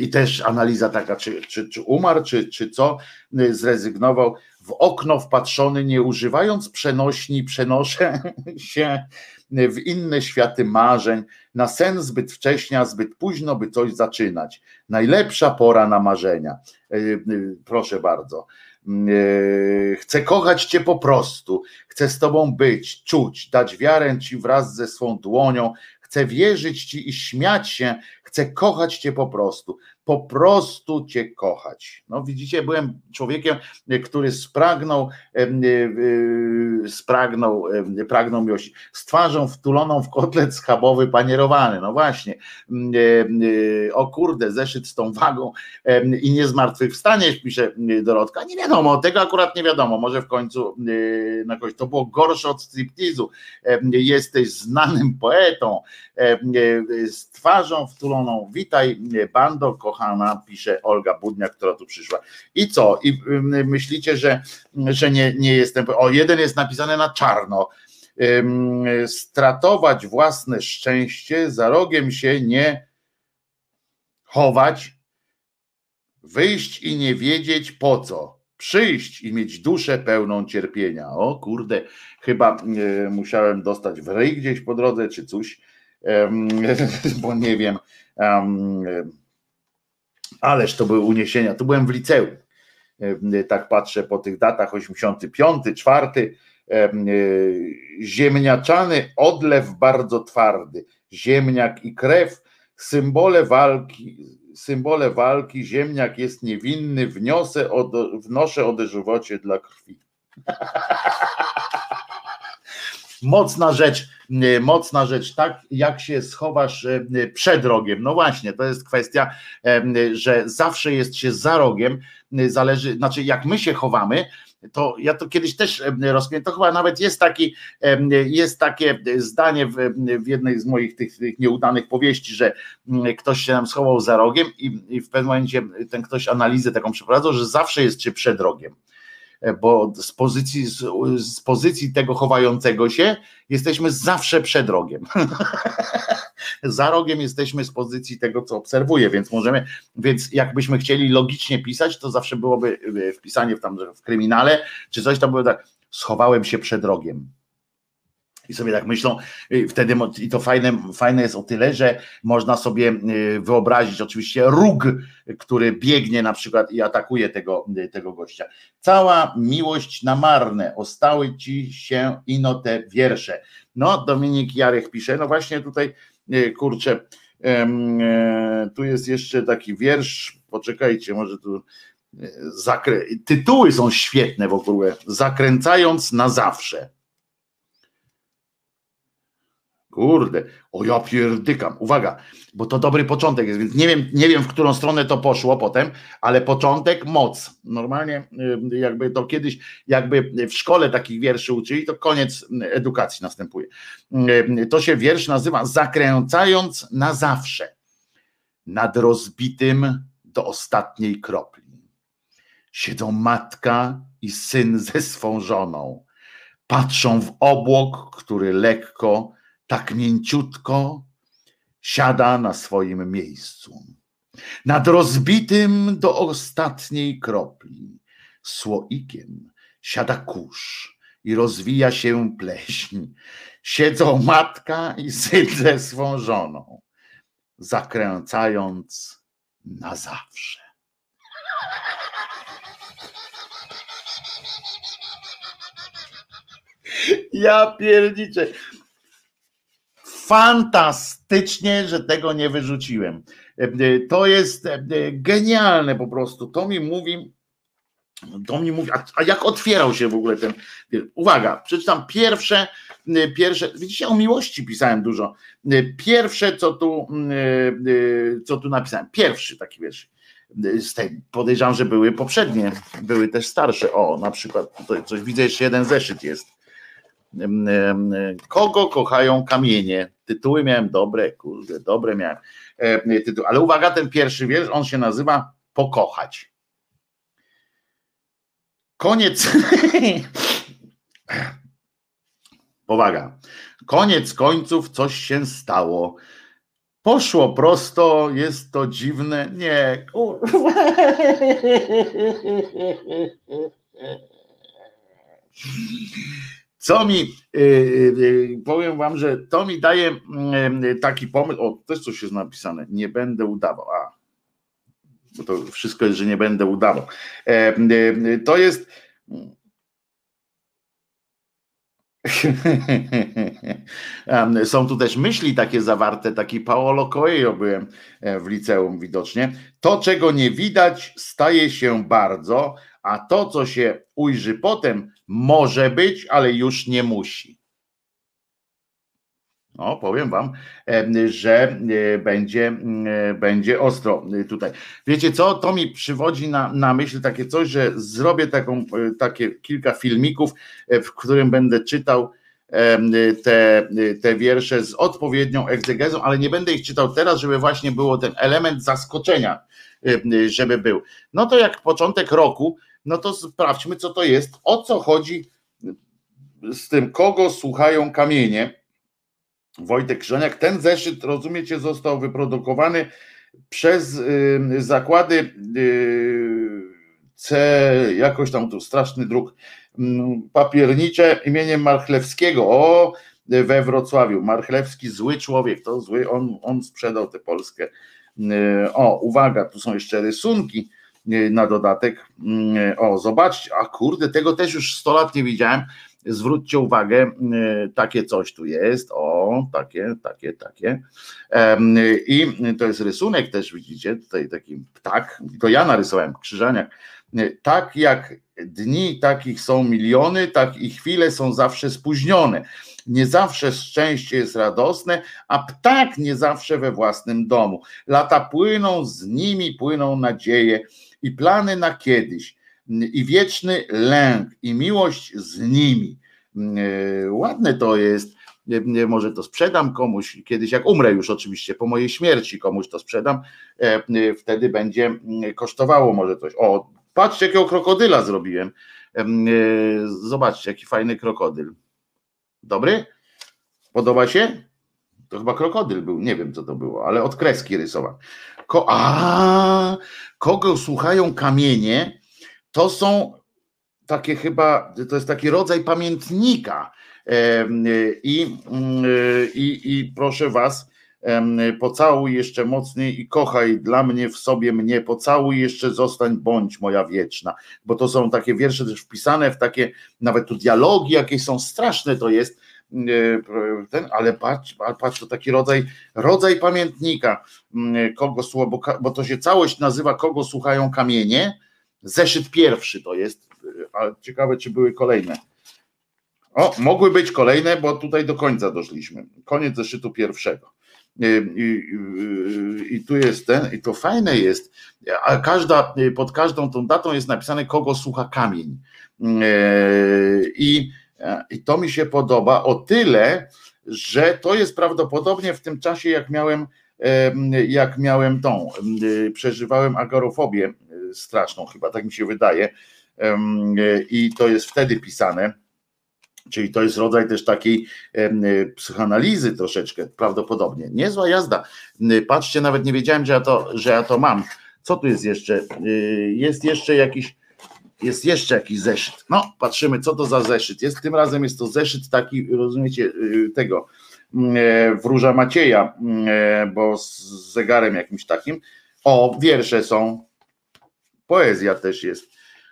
i też analiza taka, czy, czy, czy umarł, czy, czy co, y, zrezygnował. W okno wpatrzony, nie używając przenośni, przenoszę *laughs* się w inne światy marzeń, na sen zbyt wcześnie, zbyt późno, by coś zaczynać. Najlepsza pora na marzenia. Y, proszę bardzo. E, chcę kochać Cię po prostu, chcę z Tobą być, czuć, dać wiarę Ci wraz ze swą dłonią, chcę wierzyć Ci i śmiać się, chcę kochać Cię po prostu po prostu Cię kochać. No widzicie, byłem człowiekiem, który spragnął, e, e, spragnął, pragnął miłości, z twarzą wtuloną w kotlet schabowy panierowany, no właśnie, e, o kurde, zeszyt z tą wagą i nie zmartwychwstaniesz, pisze Dorotka, nie wiadomo, tego akurat nie wiadomo, może w końcu na kogoś, to było gorsze od striptizu, jesteś znanym poetą, z twarzą wtuloną, witaj bando, kochana, pisze Olga Budnia, która tu przyszła. I co? I myślicie, że, że nie, nie jestem. O, jeden jest napisany na czarno. Stratować własne szczęście, za rogiem się nie chować, wyjść i nie wiedzieć po co. Przyjść i mieć duszę pełną cierpienia. O kurde, chyba y, musiałem dostać w ryj gdzieś po drodze, czy coś, *laughs* bo nie wiem. Ależ to były uniesienia. Tu byłem w liceum. tak patrzę po tych datach, 85, 4, ziemniaczany odlew bardzo twardy, ziemniak i krew, symbole walki, symbole walki, ziemniak jest niewinny, wniosę o, wnoszę o dożywocie dla krwi. *laughs* Mocna rzecz, e, mocna rzecz, tak jak się schowasz e, przed rogiem. No właśnie, to jest kwestia, że zawsze jest się za rogiem, zależy, znaczy jak my się chowamy, to ja to kiedyś też rozumiem, to chyba nawet jest taki, jest takie zdanie w, w jednej z moich tych, tych, nieudanych powieści, że ktoś się nam schował za rogiem i, i w pewnym momencie ten ktoś analizę taką przeprowadzał, że zawsze jest się przed rogiem bo z pozycji, z, z pozycji tego chowającego się jesteśmy zawsze przed rogiem. *laughs* Za rogiem jesteśmy z pozycji tego, co obserwuję, więc możemy, więc jakbyśmy chcieli logicznie pisać, to zawsze byłoby e, wpisanie w tam w kryminale, czy coś tam było tak, schowałem się przed rogiem i sobie tak myślą, y, wtedy i to fajne, fajne jest o tyle, że można sobie y, wyobrazić oczywiście róg, który biegnie na przykład i atakuje tego, y, tego gościa. Cała miłość na marne, ostały ci się ino te wiersze. No, Dominik Jarek pisze, no właśnie tutaj, kurczę, e, tu jest jeszcze taki wiersz, poczekajcie, może tu zakrę... tytuły są świetne w ogóle, zakręcając na zawsze. Kurde, o ja pierdykam. Uwaga, bo to dobry początek jest, więc nie wiem, nie wiem, w którą stronę to poszło potem, ale początek moc. Normalnie y, jakby to kiedyś, jakby w szkole takich wierszy uczyli, to koniec edukacji następuje. Y, to się wiersz nazywa Zakręcając na zawsze nad rozbitym do ostatniej kropli. Siedzą matka i syn ze swą żoną. Patrzą w obłok, który lekko tak mięciutko siada na swoim miejscu. Nad rozbitym do ostatniej kropli słoikiem siada kurz i rozwija się pleśń. Siedzą matka i syn ze swą żoną, zakręcając na zawsze. Ja pierdziczę fantastycznie, że tego nie wyrzuciłem. E, e, to jest e, genialne po prostu. To mi mówi, to mi mówi, a jak otwierał się w ogóle ten. Uwaga, przeczytam pierwsze, pierwsze, widzicie, o miłości pisałem dużo. Pierwsze, co tu, co tu napisałem, pierwszy taki wiersz. Z tej, podejrzewam, że były poprzednie, były też starsze. O, na przykład tutaj coś widzę, jeszcze jeden zeszyt jest. Kogo kochają kamienie? Tytuły miałem dobre, kurde, dobre miałem. Tytuły. Ale uwaga, ten pierwszy wiersz, on się nazywa Pokochać. Koniec. *laughs* Powaga. Koniec końców coś się stało. Poszło prosto, jest to dziwne. Nie. *laughs* Co mi, y, y, y, powiem wam, że to mi daje mm, taki pomysł, o, też coś jest napisane, nie będę udawał, a, bo to wszystko jest, że nie będę udawał. E, to jest, *laughs* Są tu też myśli takie zawarte, taki Paolo Coelho byłem e, w liceum widocznie. To, czego nie widać, staje się bardzo, a to, co się ujrzy potem, może być, ale już nie musi. No, powiem wam, że e, będzie, e, będzie ostro tutaj. Wiecie co? To mi przywodzi na, na myśl takie coś, że zrobię taką, e, takie kilka filmików, w którym będę czytał te, te wiersze z odpowiednią egzegezą, ale nie będę ich czytał teraz, żeby właśnie było ten element zaskoczenia, żeby był. No to jak początek roku, no to sprawdźmy, co to jest, o co chodzi z tym, kogo słuchają kamienie. Wojtek Krzyżaniak, ten zeszyt, rozumiecie, został wyprodukowany przez y, zakłady y, C, jakoś tam tu straszny druk, y, papiernicze imieniem Marchlewskiego, o, we Wrocławiu. Marchlewski, zły człowiek, to zły, on, on sprzedał tę Polskę. Y, o, uwaga, tu są jeszcze rysunki na dodatek. Mm, o, zobaczcie, a kurde, tego też już 100 lat nie widziałem. Zwróćcie uwagę, takie coś tu jest. O, takie, takie, takie. I to jest rysunek też, widzicie, tutaj taki ptak. To ja narysowałem, krzyżaniak. Tak jak dni takich są miliony, tak i chwile są zawsze spóźnione. Nie zawsze szczęście jest radosne, a ptak nie zawsze we własnym domu. Lata płyną, z nimi płyną nadzieje i plany na kiedyś, i wieczny lęk, i miłość z nimi. Ładne to jest. Może to sprzedam komuś kiedyś, jak umrę już oczywiście, po mojej śmierci komuś to sprzedam, wtedy będzie kosztowało może coś. O, patrzcie, jakiego krokodyla zrobiłem. Zobaczcie, jaki fajny krokodyl. Dobry? Podoba się? To chyba krokodyl był, nie wiem co to było, ale od kreski rysował. Ko A, kogo słuchają kamienie, to są takie chyba, to jest taki rodzaj pamiętnika. I, mm, i, i proszę was, pocałuj jeszcze mocniej i kochaj dla mnie w sobie mnie, pocałuj jeszcze zostań bądź moja wieczna, bo to są takie wiersze też wpisane w takie, nawet tu dialogi jakieś są, straszne to jest, ten, ale patrz, patrz, to taki rodzaj, rodzaj pamiętnika, kogo bo, bo to się całość nazywa Kogo słuchają kamienie, zeszyt pierwszy to jest, ale ciekawe czy były kolejne. O, mogły być kolejne, bo tutaj do końca doszliśmy. Koniec zeszytu pierwszego. I, i, I, tu jest ten, i to fajne jest, a każda, pod każdą tą datą jest napisane, kogo słucha kamień. I, I to mi się podoba o tyle, że to jest prawdopodobnie w tym czasie, jak miałem, jak miałem tą, przeżywałem agorofobię straszną, chyba tak mi się wydaje. I to jest wtedy pisane Czyli to jest rodzaj też takiej psychoanalizy troszeczkę, prawdopodobnie. Niezła jazda. Patrzcie, nawet nie wiedziałem, że ja to, że ja to mam. Co tu jest jeszcze? Y, jest jeszcze jakiś, jest jeszcze jakiś zeszyt. No, patrzymy, co to za zeszyt jest. Tym razem jest to zeszyt taki, rozumiecie, y, tego e, wróża Macieja, e, bo z zegarem jakimś takim. O, wiersze są, poezja też jest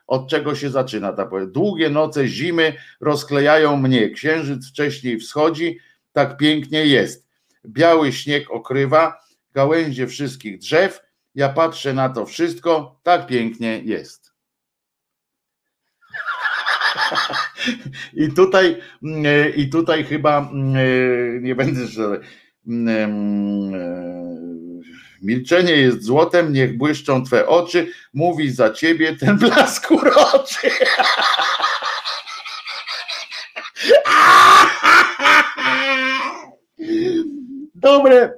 od czego się zaczyna ta poezja. Długie noce zimy rozklejają mnie, księżyc wcześniej wschodzi, tak pięknie jest. Biały śnieg okrywa gałęzie wszystkich drzew, ja patrzę na to wszystko, tak pięknie jest. I tutaj, i tutaj chyba nie będę, że Milczenie jest złotem, niech błyszczą twe oczy, mówi za ciebie ten *laughs* blask uroczy. *laughs* Dobre.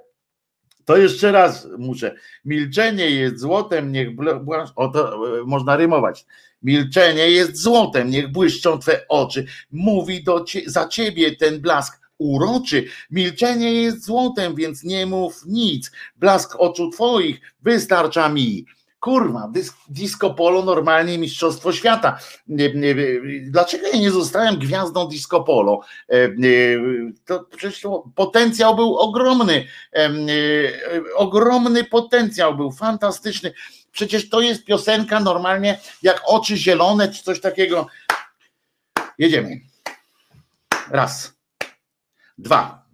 To jeszcze raz muszę. Milczenie jest złotem, niech błyszczą. O to e, można rymować. Milczenie jest złotem, niech błyszczą twe oczy. Mówi do cie, za ciebie ten blask uroczy. Milczenie jest złotem, więc nie mów nic. Blask oczu twoich wystarcza mi. Kurwa, disco polo normalnie mistrzostwo świata. Dlaczego ja nie zostałem gwiazdą disco polo? E, e, to przecież potencjał był ogromny. E, ogromny potencjał był, fantastyczny. Przecież to jest piosenka normalnie jak oczy zielone czy coś takiego. Jedziemy. Raz dwa,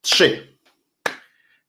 trzy,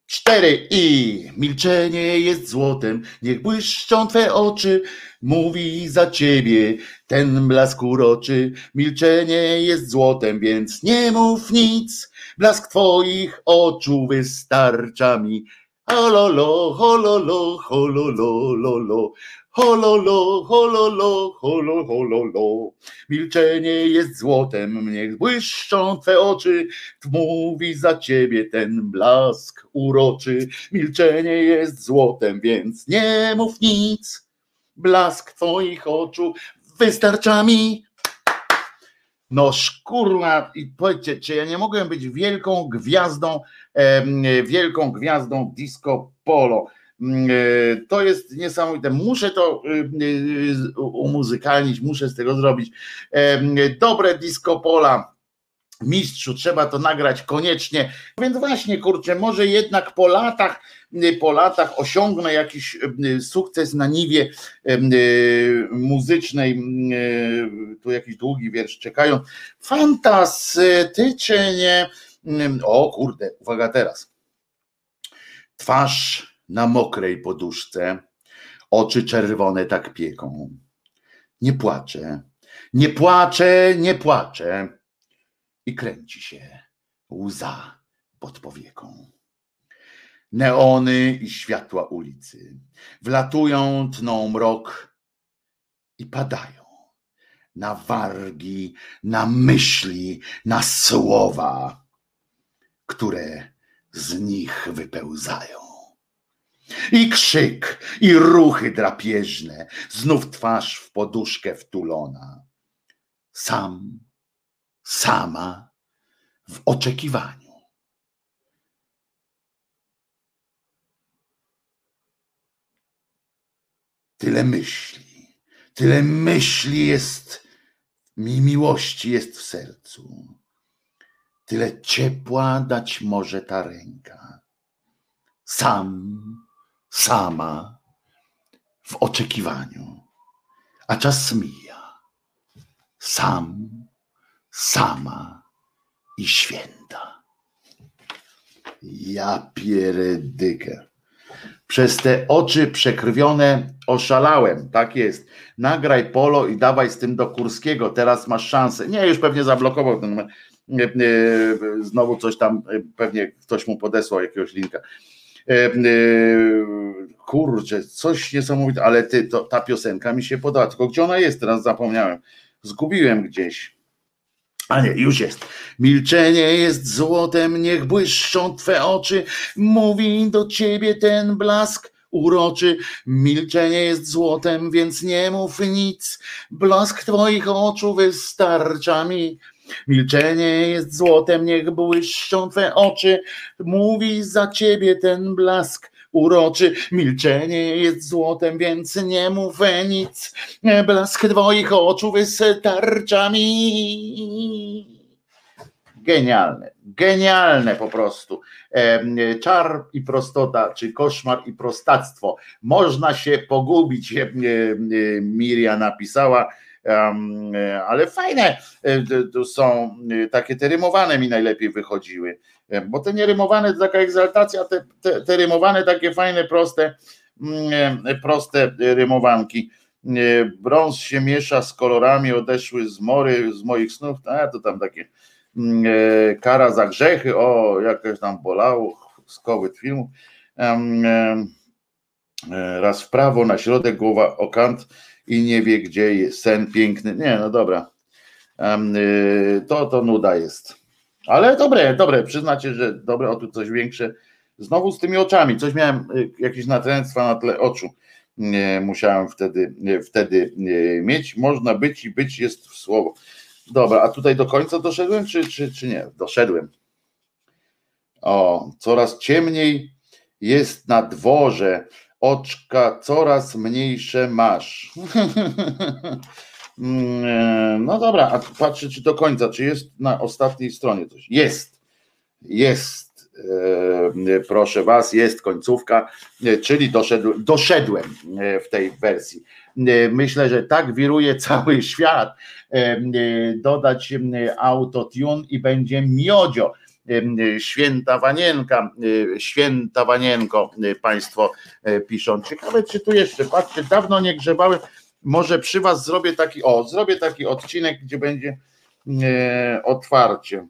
cztery i milczenie jest złotem, niech błyszczą twe oczy, mówi za ciebie ten blask uroczy. Milczenie jest złotem, więc nie mów nic, blask twoich oczu wystarcza mi. Hololo, hololo, hololo, lolo, Hololo, hololo, holo, hololo. Milczenie jest złotem, niech błyszczą twe oczy, mówi za ciebie ten blask uroczy. Milczenie jest złotem, więc nie mów nic. Blask twoich oczu wystarcza mi. No szkurna, i powiedzcie, czy ja nie mogłem być wielką gwiazdą, wielką gwiazdą disco polo. Mm, e, to jest niesamowite. Muszę to y, y, umuzykalnić, muszę z tego zrobić. Dobre disco pola mistrzu, trzeba to nagrać koniecznie. Więc właśnie, kurczę, może jednak po latach, po latach osiągnę jakiś sukces na niwie muzycznej. Tu jakiś długi wiersz czekają. Fantastycznie. O kurde, uwaga teraz. Twarz na mokrej poduszce, oczy czerwone tak pieką. Nie płaczę, nie płaczę, nie płaczę i kręci się łza pod powieką. Neony i światła ulicy wlatują, tną mrok i padają na wargi, na myśli, na słowa, które z nich wypełzają. I krzyk, i ruchy drapieżne, znów twarz w poduszkę wtulona. Sam sama w oczekiwaniu. Tyle myśli, tyle myśli jest, mi miłości jest w sercu. Tyle ciepła dać może ta ręka. Sam, sama w oczekiwaniu, a czas mija. Sam sama i święta. Ja pierdykę. Przez te oczy przekrwione oszalałem. Tak jest. Nagraj polo i dawaj z tym do Kurskiego. Teraz masz szansę. Nie, już pewnie zablokował ten. E, znowu coś tam, e, pewnie ktoś mu podesłał jakiegoś linka. Kurczę, coś niesamowite, ale ty, to, ta piosenka mi się podoba. Tylko gdzie ona jest? Teraz zapomniałem. Zgubiłem gdzieś. A nie, już jest. Milczenie jest złotem, niech błyszczą twe oczy, mówi do ciebie ten blask uroczy. Milczenie jest złotem, więc nie mów nic, blask twoich oczu wystarcza mi. Milczenie jest złotem, niech błyszczą twe oczy, mówi za ciebie ten blask uroczy. Milczenie jest złotem, więc nie mów nic. Blask twoich oczu wystarcza mi. Genialne, genialne po prostu. Czar i prostota, czy koszmar i prostactwo. Można się pogubić, Miria napisała ale fajne to są takie te rymowane mi najlepiej wychodziły bo te nierymowane to taka egzaltacja, te, te, te rymowane takie fajne, proste, mm, proste rymowanki. Brąz się miesza z kolorami, odeszły z mory, z moich snów, a to tam takie mm, e, kara za grzechy, o, jakieś tam bolało, skowyt filmu. E, raz w prawo, na środek, głowa o kant i nie wie, gdzie jest sen piękny. Nie, no dobra. E, to, to nuda jest. Ale dobre, dobre, przyznacie, że dobre, o tu coś większe. Znowu z tymi oczami, coś miałem, y, jakieś natręctwa na tle oczu musiałem wtedy, wtedy mieć. Można być i być jest w słowo. Dobra, a tutaj do końca doszedłem, czy, czy, czy nie? Doszedłem. O, coraz ciemniej jest na dworze, oczka coraz mniejsze masz. *laughs* Mm, e, no dobra, a patrzę, czy do końca, czy jest na ostatniej stronie coś. Jest, jest, e, proszę Was, jest końcówka, e, czyli doszedłem, doszedłem w tej wersji. Myślę, że tak wiruje *laughs* cały świat. Dodać autotune i będzie miodzio. Święta Wanienka, święta Wanienko, Państwo piszą. Ciekawe, czy tu jeszcze, patrzcie, dawno nie grzebałem może przy Was zrobię taki, o, zrobię taki odcinek, gdzie będzie e, otwarcie.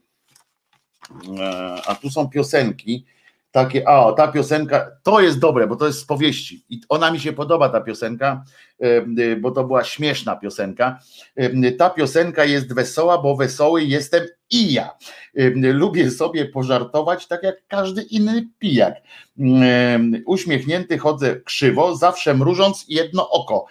E, a tu są piosenki, takie, a ta piosenka, to jest dobre, bo to jest z powieści i ona mi się podoba ta piosenka, e, bo to była śmieszna piosenka. E, ta piosenka jest wesoła, bo wesoły jestem i ja. E, lubię sobie pożartować, tak jak każdy inny pijak. Uśmiechnięty chodzę krzywo, zawsze mrużąc jedno oko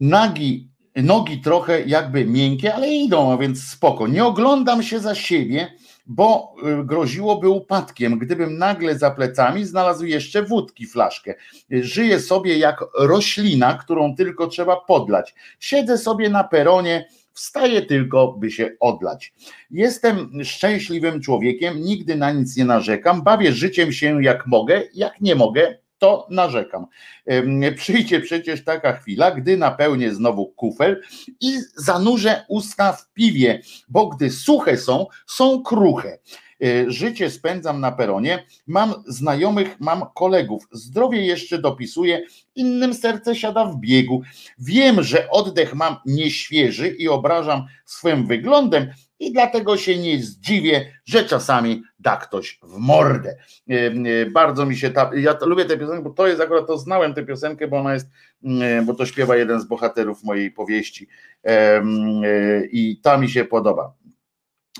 nagi, nogi trochę jakby miękkie, ale idą, a więc spoko. Nie oglądam się za siebie, bo y, groziłoby upadkiem, gdybym nagle za plecami znalazł jeszcze wódki flaszkę. Żyję sobie jak roślina, którą tylko trzeba podlać. Siedzę sobie na peronie, wstaję tylko, by się odlać. Jestem szczęśliwym człowiekiem, nigdy na nic nie narzekam, bawię życiem się jak mogę, jak nie mogę, to narzekam. Przyjdzie przecież taka chwila, gdy napełnię znowu kufel i zanurzę usta w piwie, bo gdy suche są, są kruche. E, życie spędzam na peronie, mam znajomych, mam kolegów, zdrowie jeszcze dopisuję, innym serce siada w biegu. Wiem, że oddech mam nieświeży i obrażam swym wyglądem, i dlatego się nie zdziwię, że czasami da ktoś w mordę. E, e, bardzo mi się ta, ja lubię tę piosenkę, bo to jest akurat, to znałem tę piosenkę, bo ona jest, bo to śpiewa jeden z bohaterów mojej powieści i ta mi się podoba.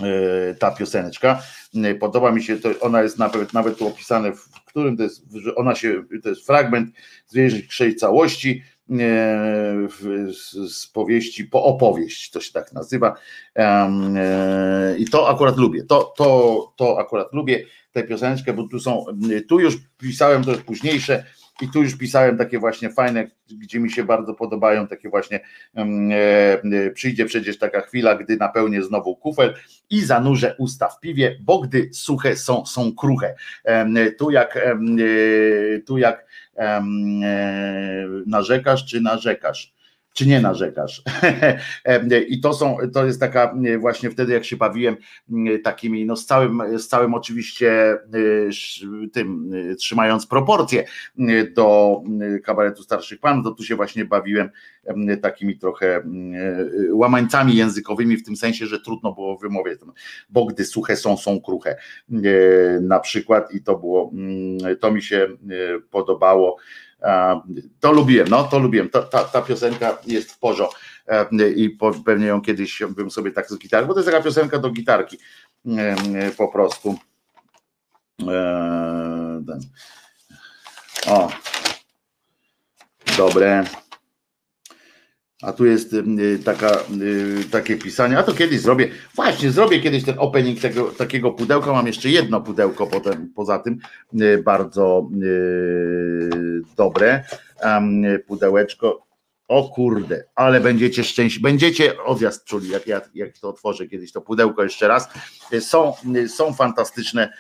E, ta pioseneczka. E, podoba mi się, to ona jest nawet, nawet tu opisane, w którym to jest, że ona się, to jest fragment z większej całości, e, z, z powieści po opowieść, to się tak nazywa. I to akurat lubię. To, to, to akurat lubię tę pioseneczkę, bo tu są, tu już pisałem, jest późniejsze, i tu już pisałem takie właśnie fajne, gdzie mi się bardzo podobają, takie właśnie mm, e, e, przyjdzie przecież taka chwila, gdy napełnię znowu kufel i zanurzę usta w piwie, bo gdy suche są, są kruche. Tu jak, e, tu jak narzekasz, czy narzekasz? Czy nie narzekasz? *laughs* I to są, to jest taka właśnie wtedy, jak się bawiłem takimi, no z całym, z całym oczywiście tym, trzymając proporcje do kabaretu starszych panów, to tu się właśnie bawiłem takimi trochę łamańcami językowymi, w tym sensie, że trudno było wymowić, bo gdy suche są, są kruche na przykład i to było, to mi się podobało, to lubiłem, no to lubiłem. Ta, ta, ta piosenka jest w porządku i pewnie ją kiedyś bym sobie tak z gitarą, bo to jest taka piosenka do gitarki po prostu. O, dobre. A tu jest y, taka, y, takie pisanie, a to kiedyś zrobię, właśnie zrobię kiedyś ten opening tego, takiego pudełka, mam jeszcze jedno pudełko potem, poza tym, y, bardzo dobre. Pudełeczko, o kurde, ale będziecie szczęśliwi, będziecie odjazd czuli, jak ja jak to otworzę kiedyś to pudełko jeszcze raz. Są, są fantastyczne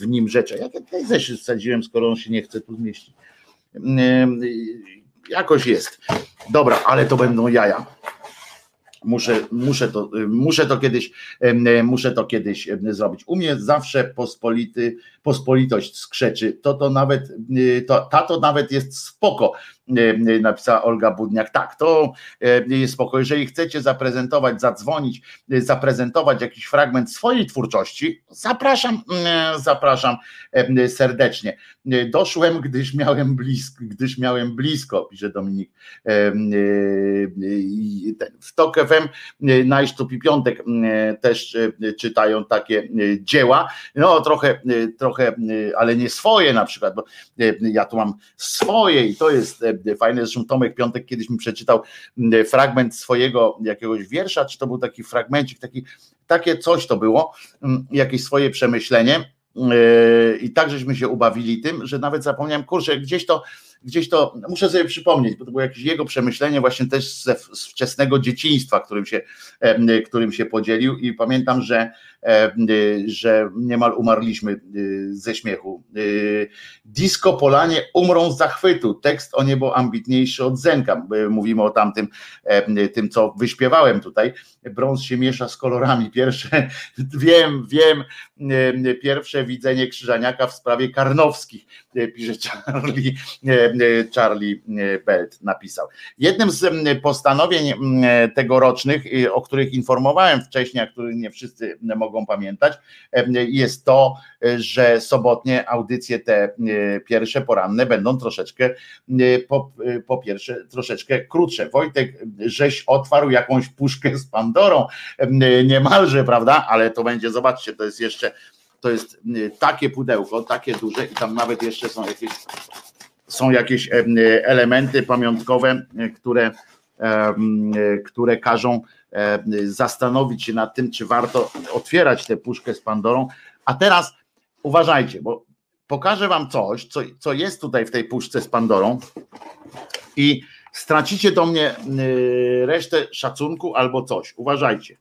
w nim rzeczy. Ja tutaj zeszyt skoro on się nie chce tu zmieścić jakoś jest. Dobra, ale to będą jaja. Muszę, muszę, to, muszę to kiedyś, muszę to kiedyś zrobić. U mnie zawsze pospolity, pospolitość skrzeczy. To to nawet, to, ta to nawet jest spoko. E, e, napisała Olga Budniak. Tak, to e, jest spoko. Jeżeli chcecie zaprezentować, zadzwonić, zaprezentować jakiś fragment swojej twórczości, zapraszam, zapraszam serdecznie. Doszłem, gdyż miałem blisko, gdyż miałem blisko, pisze Dominik. W TOK FM na Isztupi Piątek też czytają takie dzieła. No trochę, trochę, ale nie swoje na przykład, bo ja tu mam swoje i to jest fajne, zresztą Tomek Piątek kiedyś mi przeczytał mm, fragment swojego jakiegoś wiersza, czy to był taki fragmencik, taki, takie coś to było, jakieś swoje przemyślenie. Yy, i tak żeśmy się ubawili tym, że nawet zapomniałem, kurczę, gdzieś to gdzieś to muszę sobie przypomnieć, bo to było jakieś jego przemyślenie właśnie też z wczesnego dzieciństwa, którym się, którym się podzielił i pamiętam, że, że niemal umarliśmy y, ze śmiechu. Y, Disco Polanie umrą z zachwytu. Tekst o niebo ambitniejszy od Zenka. Mówimy o tamtym, tym co wyśpiewałem tutaj. Brąz się miesza z kolorami. Pierwsze, *laughs* wiem, wiem, pierwsze widzenie Krzyżaniaka w sprawie Karnowskich, pisze Charlie E, Charlie e, Belt napisał. Jednym z postanowień tegorocznych, o których informowałem wcześniej, a których nie wszyscy mogą pamiętać, jest to, że sobotnie audycje te pierwsze poranne będą troszeczkę po, po pierwsze troszeczkę krótsze. Wojtek, żeś otwarł jakąś puszkę z Pandorą, niemalże, prawda? Ale to będzie, zobaczcie, to jest jeszcze to jest takie pudełko, takie duże i tam nawet jeszcze są jakieś są jakieś elementy pamiątkowe, które, które każą e, zastanowić się nad tym, czy warto otwierać tę puszkę z Pandorą. A teraz uważajcie, bo pokażę wam coś, co, co jest tutaj w tej puszce z Pandorą i stracicie do mnie resztę szacunku albo coś. Uważajcie.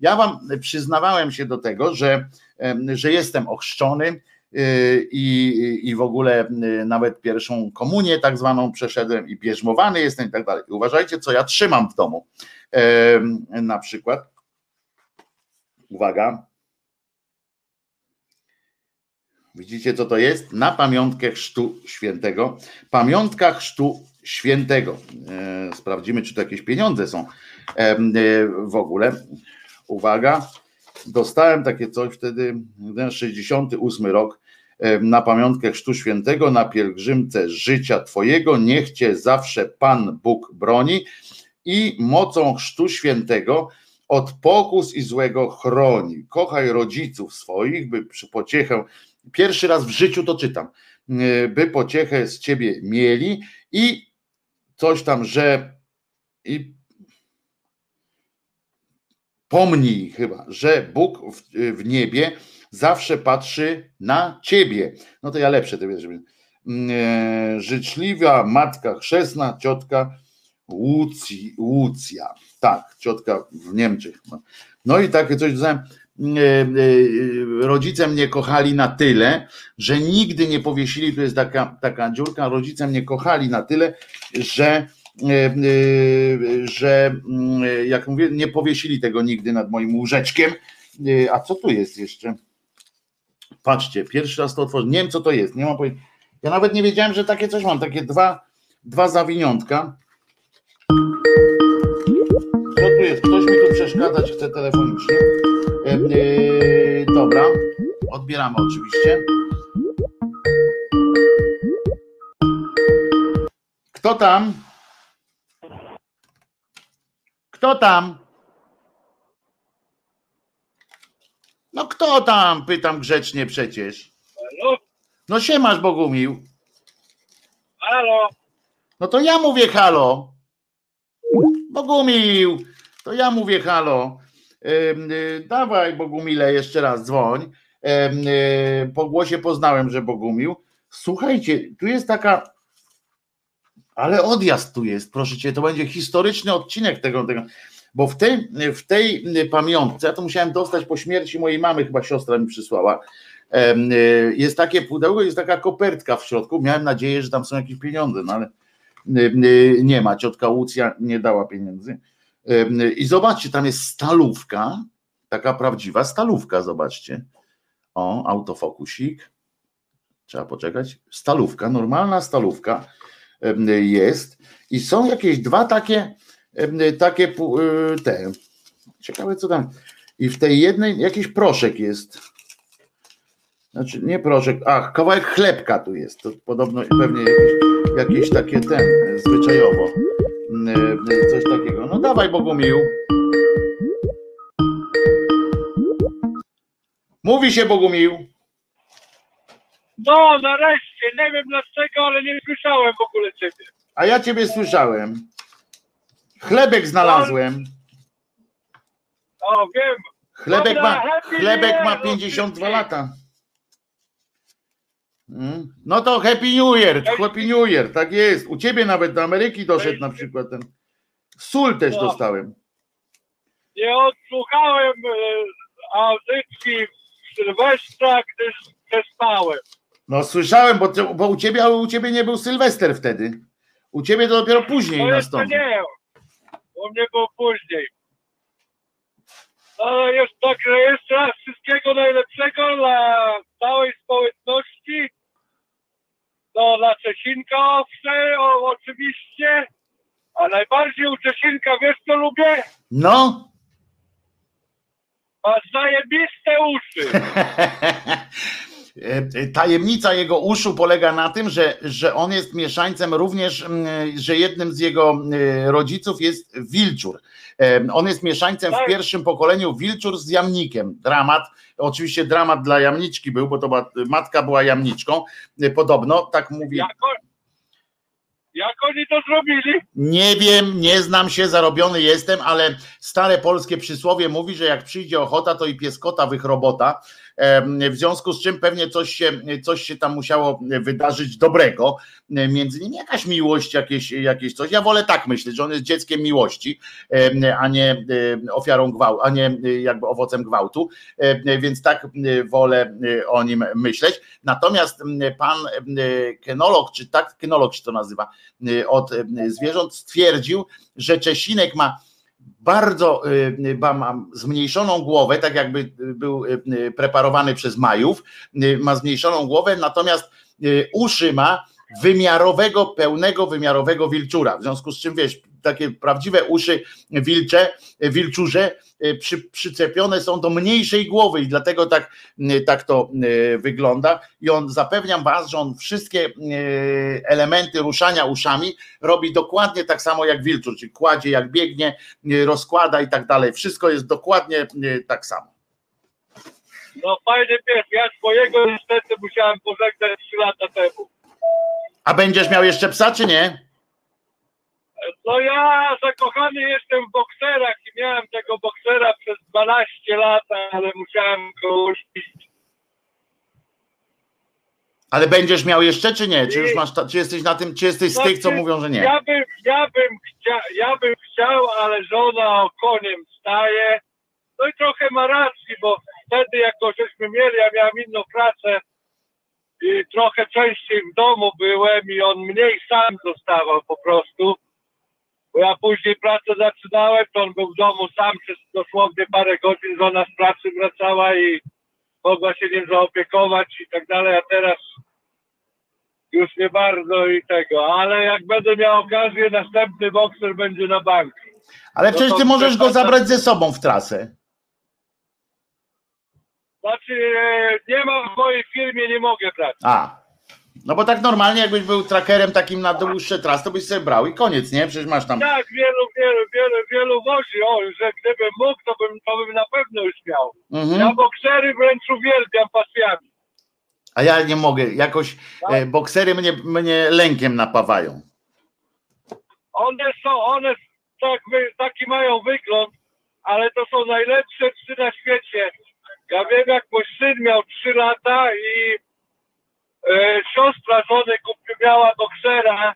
Ja wam przyznawałem się do tego, że, że jestem ochrzczony i, i w ogóle y, nawet pierwszą komunię tak zwaną przeszedłem i bierzmowany jestem i tak dalej. Uważajcie, co ja trzymam w domu. Na przykład, uwaga, Widzicie, co to jest? Na pamiątkę chrztu świętego. Pamiątka chrztu świętego. E, Sprawdzimy, czy to jakieś pieniądze są e, w ogóle. Uwaga. Dostałem takie coś wtedy, ten 68 rok, e, na pamiątkę chrztu świętego, na pielgrzymce życia Twojego, niech Cię zawsze Pan Bóg broni i mocą chrztu świętego od pokus i złego chroni. Kochaj rodziców swoich, by przy pociechę Pierwszy raz w życiu to czytam, yy, by pociechę z ciebie mieli i coś tam, że i pomnij chyba, że Bóg w, w niebie zawsze patrzy na ciebie. No to ja lepsze to wiesz. żeby- Yy, Życzliwa matka chrzestna, ciotka Łucji, Łucja. Tak, ciotka w Niemczech. No i takie coś dostałem e, e, rodzice mnie kochali na tyle, że nigdy nie powiesili, tu jest taka, taka dziurka, rodzice mnie kochali na tyle, że, e, e, że mm, jak mówię, nie powiesili tego nigdy nad moim łóżeczkiem. E, A co tu jest jeszcze? Patrzcie, pierwszy raz to otworzę. Nie wiem, co to jest. Nie mam pojęcia. Ja nawet nie wiedziałem, że takie coś mam. Takie dwa, dwa zawiniątka. Co tu jest? Ktoś mi tu przeszkadzać chce telefonicznie. E, e, dobra, odbieramy oczywiście. Kto tam? Kto tam? No kto tam? Pytam grzecznie przecież. Halo? No siemasz Bogumił. Halo? No to ja mówię halo. Bogumił, to ja mówię halo. Ym, y, dawaj Bogumile jeszcze raz dzwoń. Ym, y, po głosie poznałem, że Bogumił. Słuchajcie, tu jest taka ale odjazd tu jest, proszę cię, to będzie historyczny odcinek tego, tego bo w tej, w tej pamiątce, ja to musiałem dostać po śmierci mojej mamy, chyba siostra mi przysłała, y, jest takie pudełko, jest taka kopertka w środku, miałem nadzieję, że tam są jakieś pieniądze, no ale y, y, nie ma, ciotka Łucja nie dała pieniędzy. I zobaczcie, tam jest stalówka, taka prawdziwa stalówka, zobaczcie. O, autofokusik. Trzeba poczekać. Stalówka, normalna stalówka jest. I są jakieś dwa takie takie y, te. Ciekawe co tam. I w tej jednej jakiś proszek jest. Znaczy nie proszek, ach kawałek chlebka tu jest, to podobno pewnie jakieś, jakieś takie ten, zwyczajowo. Coś takiego, no dawaj Bogumił mówi się Bogumił No, nareszcie, nie wiem dlaczego, ale nie słyszałem w ogóle ciebie. a ja ciebie słyszałem chlebek znalazłem O, wiem. Chlebek Dobra, ma, happy chlebek ma Year, 52 wszystkim. lata. Mm. No to Happy New Year, Happy New Year, tak jest. U ciebie nawet do Ameryki doszedł na przykład ten. Sól też No. dostałem. Nie odsłuchałem e, audycji Sylwestra, gdyż przespałem. No słyszałem, bo, ty- bo u ciebie, ale u ciebie nie był Sylwester wtedy. U ciebie to dopiero później jeszcze nastąpił. nie. U mnie było później. No jest także jeszcze raz wszystkiego najlepszego dla całej społeczności. No dla Czesinka owsze, o, oczywiście. A najbardziej u Czesinka wiesz co lubię? No. Ma zajebiste uszy. *laughs* E, Tajemnica jego uszu polega na tym, że, że on jest mieszańcem również, że jednym z jego e, rodziców jest wilczur. E, On jest mieszańcem w Tak. pierwszym pokoleniu wilczur z jamnikiem. Dramat, oczywiście dramat dla jamniczki był, bo to była, matka była jamniczką. Podobno, tak mówi. Jak oni to zrobili? Nie wiem, nie znam się, zarobiony jestem, ale stare polskie przysłowie mówi, że jak przyjdzie ochota, to i pieskota wychrobota. W związku z czym pewnie coś się, coś się tam musiało wydarzyć dobrego. Między nimi jakaś miłość, jakieś, jakieś coś. Ja wolę tak myśleć, że on jest dzieckiem miłości, a nie ofiarą gwałtu, a nie jakby owocem gwałtu. Więc tak wolę o nim myśleć. Natomiast pan kenolog, czy tak kenolog się to nazywa, od zwierząt, stwierdził, że Czesinek ma bardzo y, ma zmniejszoną głowę, tak jakby był y, preparowany przez Majów, y, ma zmniejszoną głowę, natomiast uszy ma wymiarowego, pełnego wymiarowego wilczura. W związku z czym wiesz, takie prawdziwe uszy wilcze, wilczurze przy, przyczepione są do mniejszej głowy i dlatego tak, tak to wygląda. I on zapewniam was, że on wszystkie elementy ruszania uszami robi dokładnie tak samo jak wilczur, czyli kładzie jak biegnie, rozkłada i tak dalej. Wszystko jest dokładnie tak samo. No fajny pies, ja swojego niestety musiałem pożegnać 3 lata temu. A będziesz miał jeszcze psa, czy nie? No ja zakochany jestem w bokserach i miałem tego boksera przez 12 lat, ale musiałem go uścić. Ale będziesz miał jeszcze, czy nie? Czy już masz, czy jesteś na tym, czy jesteś z tych, co Znaczy, mówią, że nie? Ja bym, ja bym, chcia, ja bym chciał, ale żona o koniem staje. No i trochę ma racji, bo wtedy jako żeśmy mieli, ja miałem inną pracę i trochę częściej w domu byłem i on mniej sam dostawał po prostu. Bo ja później pracę zaczynałem, to on był w domu sam przez dosłownie parę godzin, żona z pracy wracała i mogła się nim zaopiekować i tak dalej, a teraz już nie bardzo i tego, ale jak będę miał okazję, następny bokser będzie na bank. Ale no przecież ty możesz go zabrać ze sobą w trasę. Znaczy, e, nie ma w mojej firmie, nie mogę brać. A. No bo tak normalnie, jakbyś był trackerem takim na dłuższe trasy, to byś sobie brał i koniec, nie? Przecież masz tam. Tak, wielu, wielu, wielu, wielu wozi, o, że gdybym mógł, to bym, to bym na pewno już miał. Mhm. Ja boksery wręcz uwielbiam pasjami. A ja nie mogę. Jakoś e, boksery mnie, mnie lękiem napawają. One są, one tak, taki mają wygląd, ale to są najlepsze psy na świecie. Ja wiem, jak mój syn miał 3 lata i siostra żony kupi, miała boksera,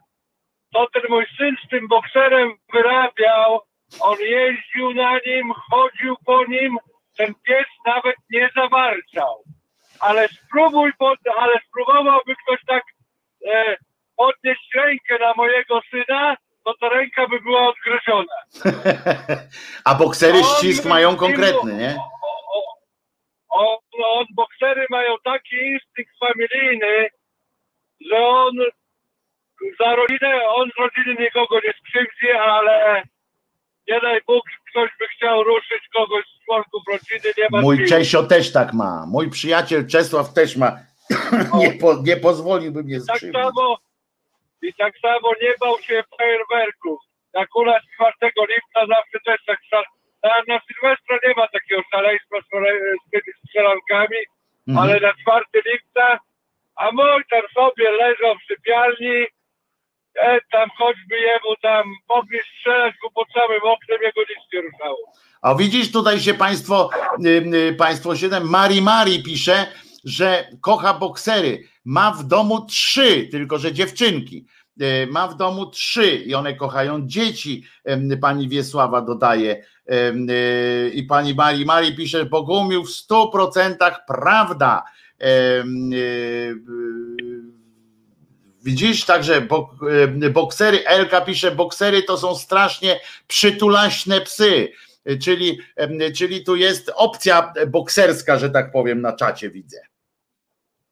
to ten mój syn z tym bokserem wyrabiał, on jeździł na nim, chodził po nim, ten pies nawet nie zawarczał. Ale spróbuj, pod, ale spróbowałby ktoś tak e, podnieść rękę na mojego syna, to ta ręka by była odgryziona. *laughs* A boksery On ścisk mają konkretny, nie? O, o, o, no, on, boksery mają taki instynkt familijny, że on za rodzinę, on z rodziny nikogo nie skrzywdzi, ale nie daj Bóg, ktoś by chciał ruszyć kogoś z członków rodziny, nie ma Mój. Czesio też tak ma. Mój przyjaciel Czesław też ma. Nie, po, nie pozwoliłby mnie tak skrzywdzić. samo i tak samo nie bał się fajerwerków. Jak u nas 4 lipca zawsze też tak. Na, na Sylwestra nie ma takiego szaleństwa z, tymi strzelankami, Mhm. ale na 4 lipca, a mój tam sobie leżał w sypialni, e, tam choćby jemu tam mogli strzelać go pod samym oknem, jego nic nie ruszało. A widzisz, tutaj się państwo, y, y, państwo 7, Mari Mari pisze, że kocha boksery. Ma w domu trzy, tylko że dziewczynki. Y, Ma w domu trzy i one kochają dzieci. Pani Wiesława dodaje. Y, I pani Mari Mari pisze, Bogumił w stu procentach prawda. Y, Widzisz, także bok, boksery, Elka pisze, boksery to są strasznie przytulaśne psy. Czyli, czyli tu jest opcja bokserska, że tak powiem, na czacie widzę.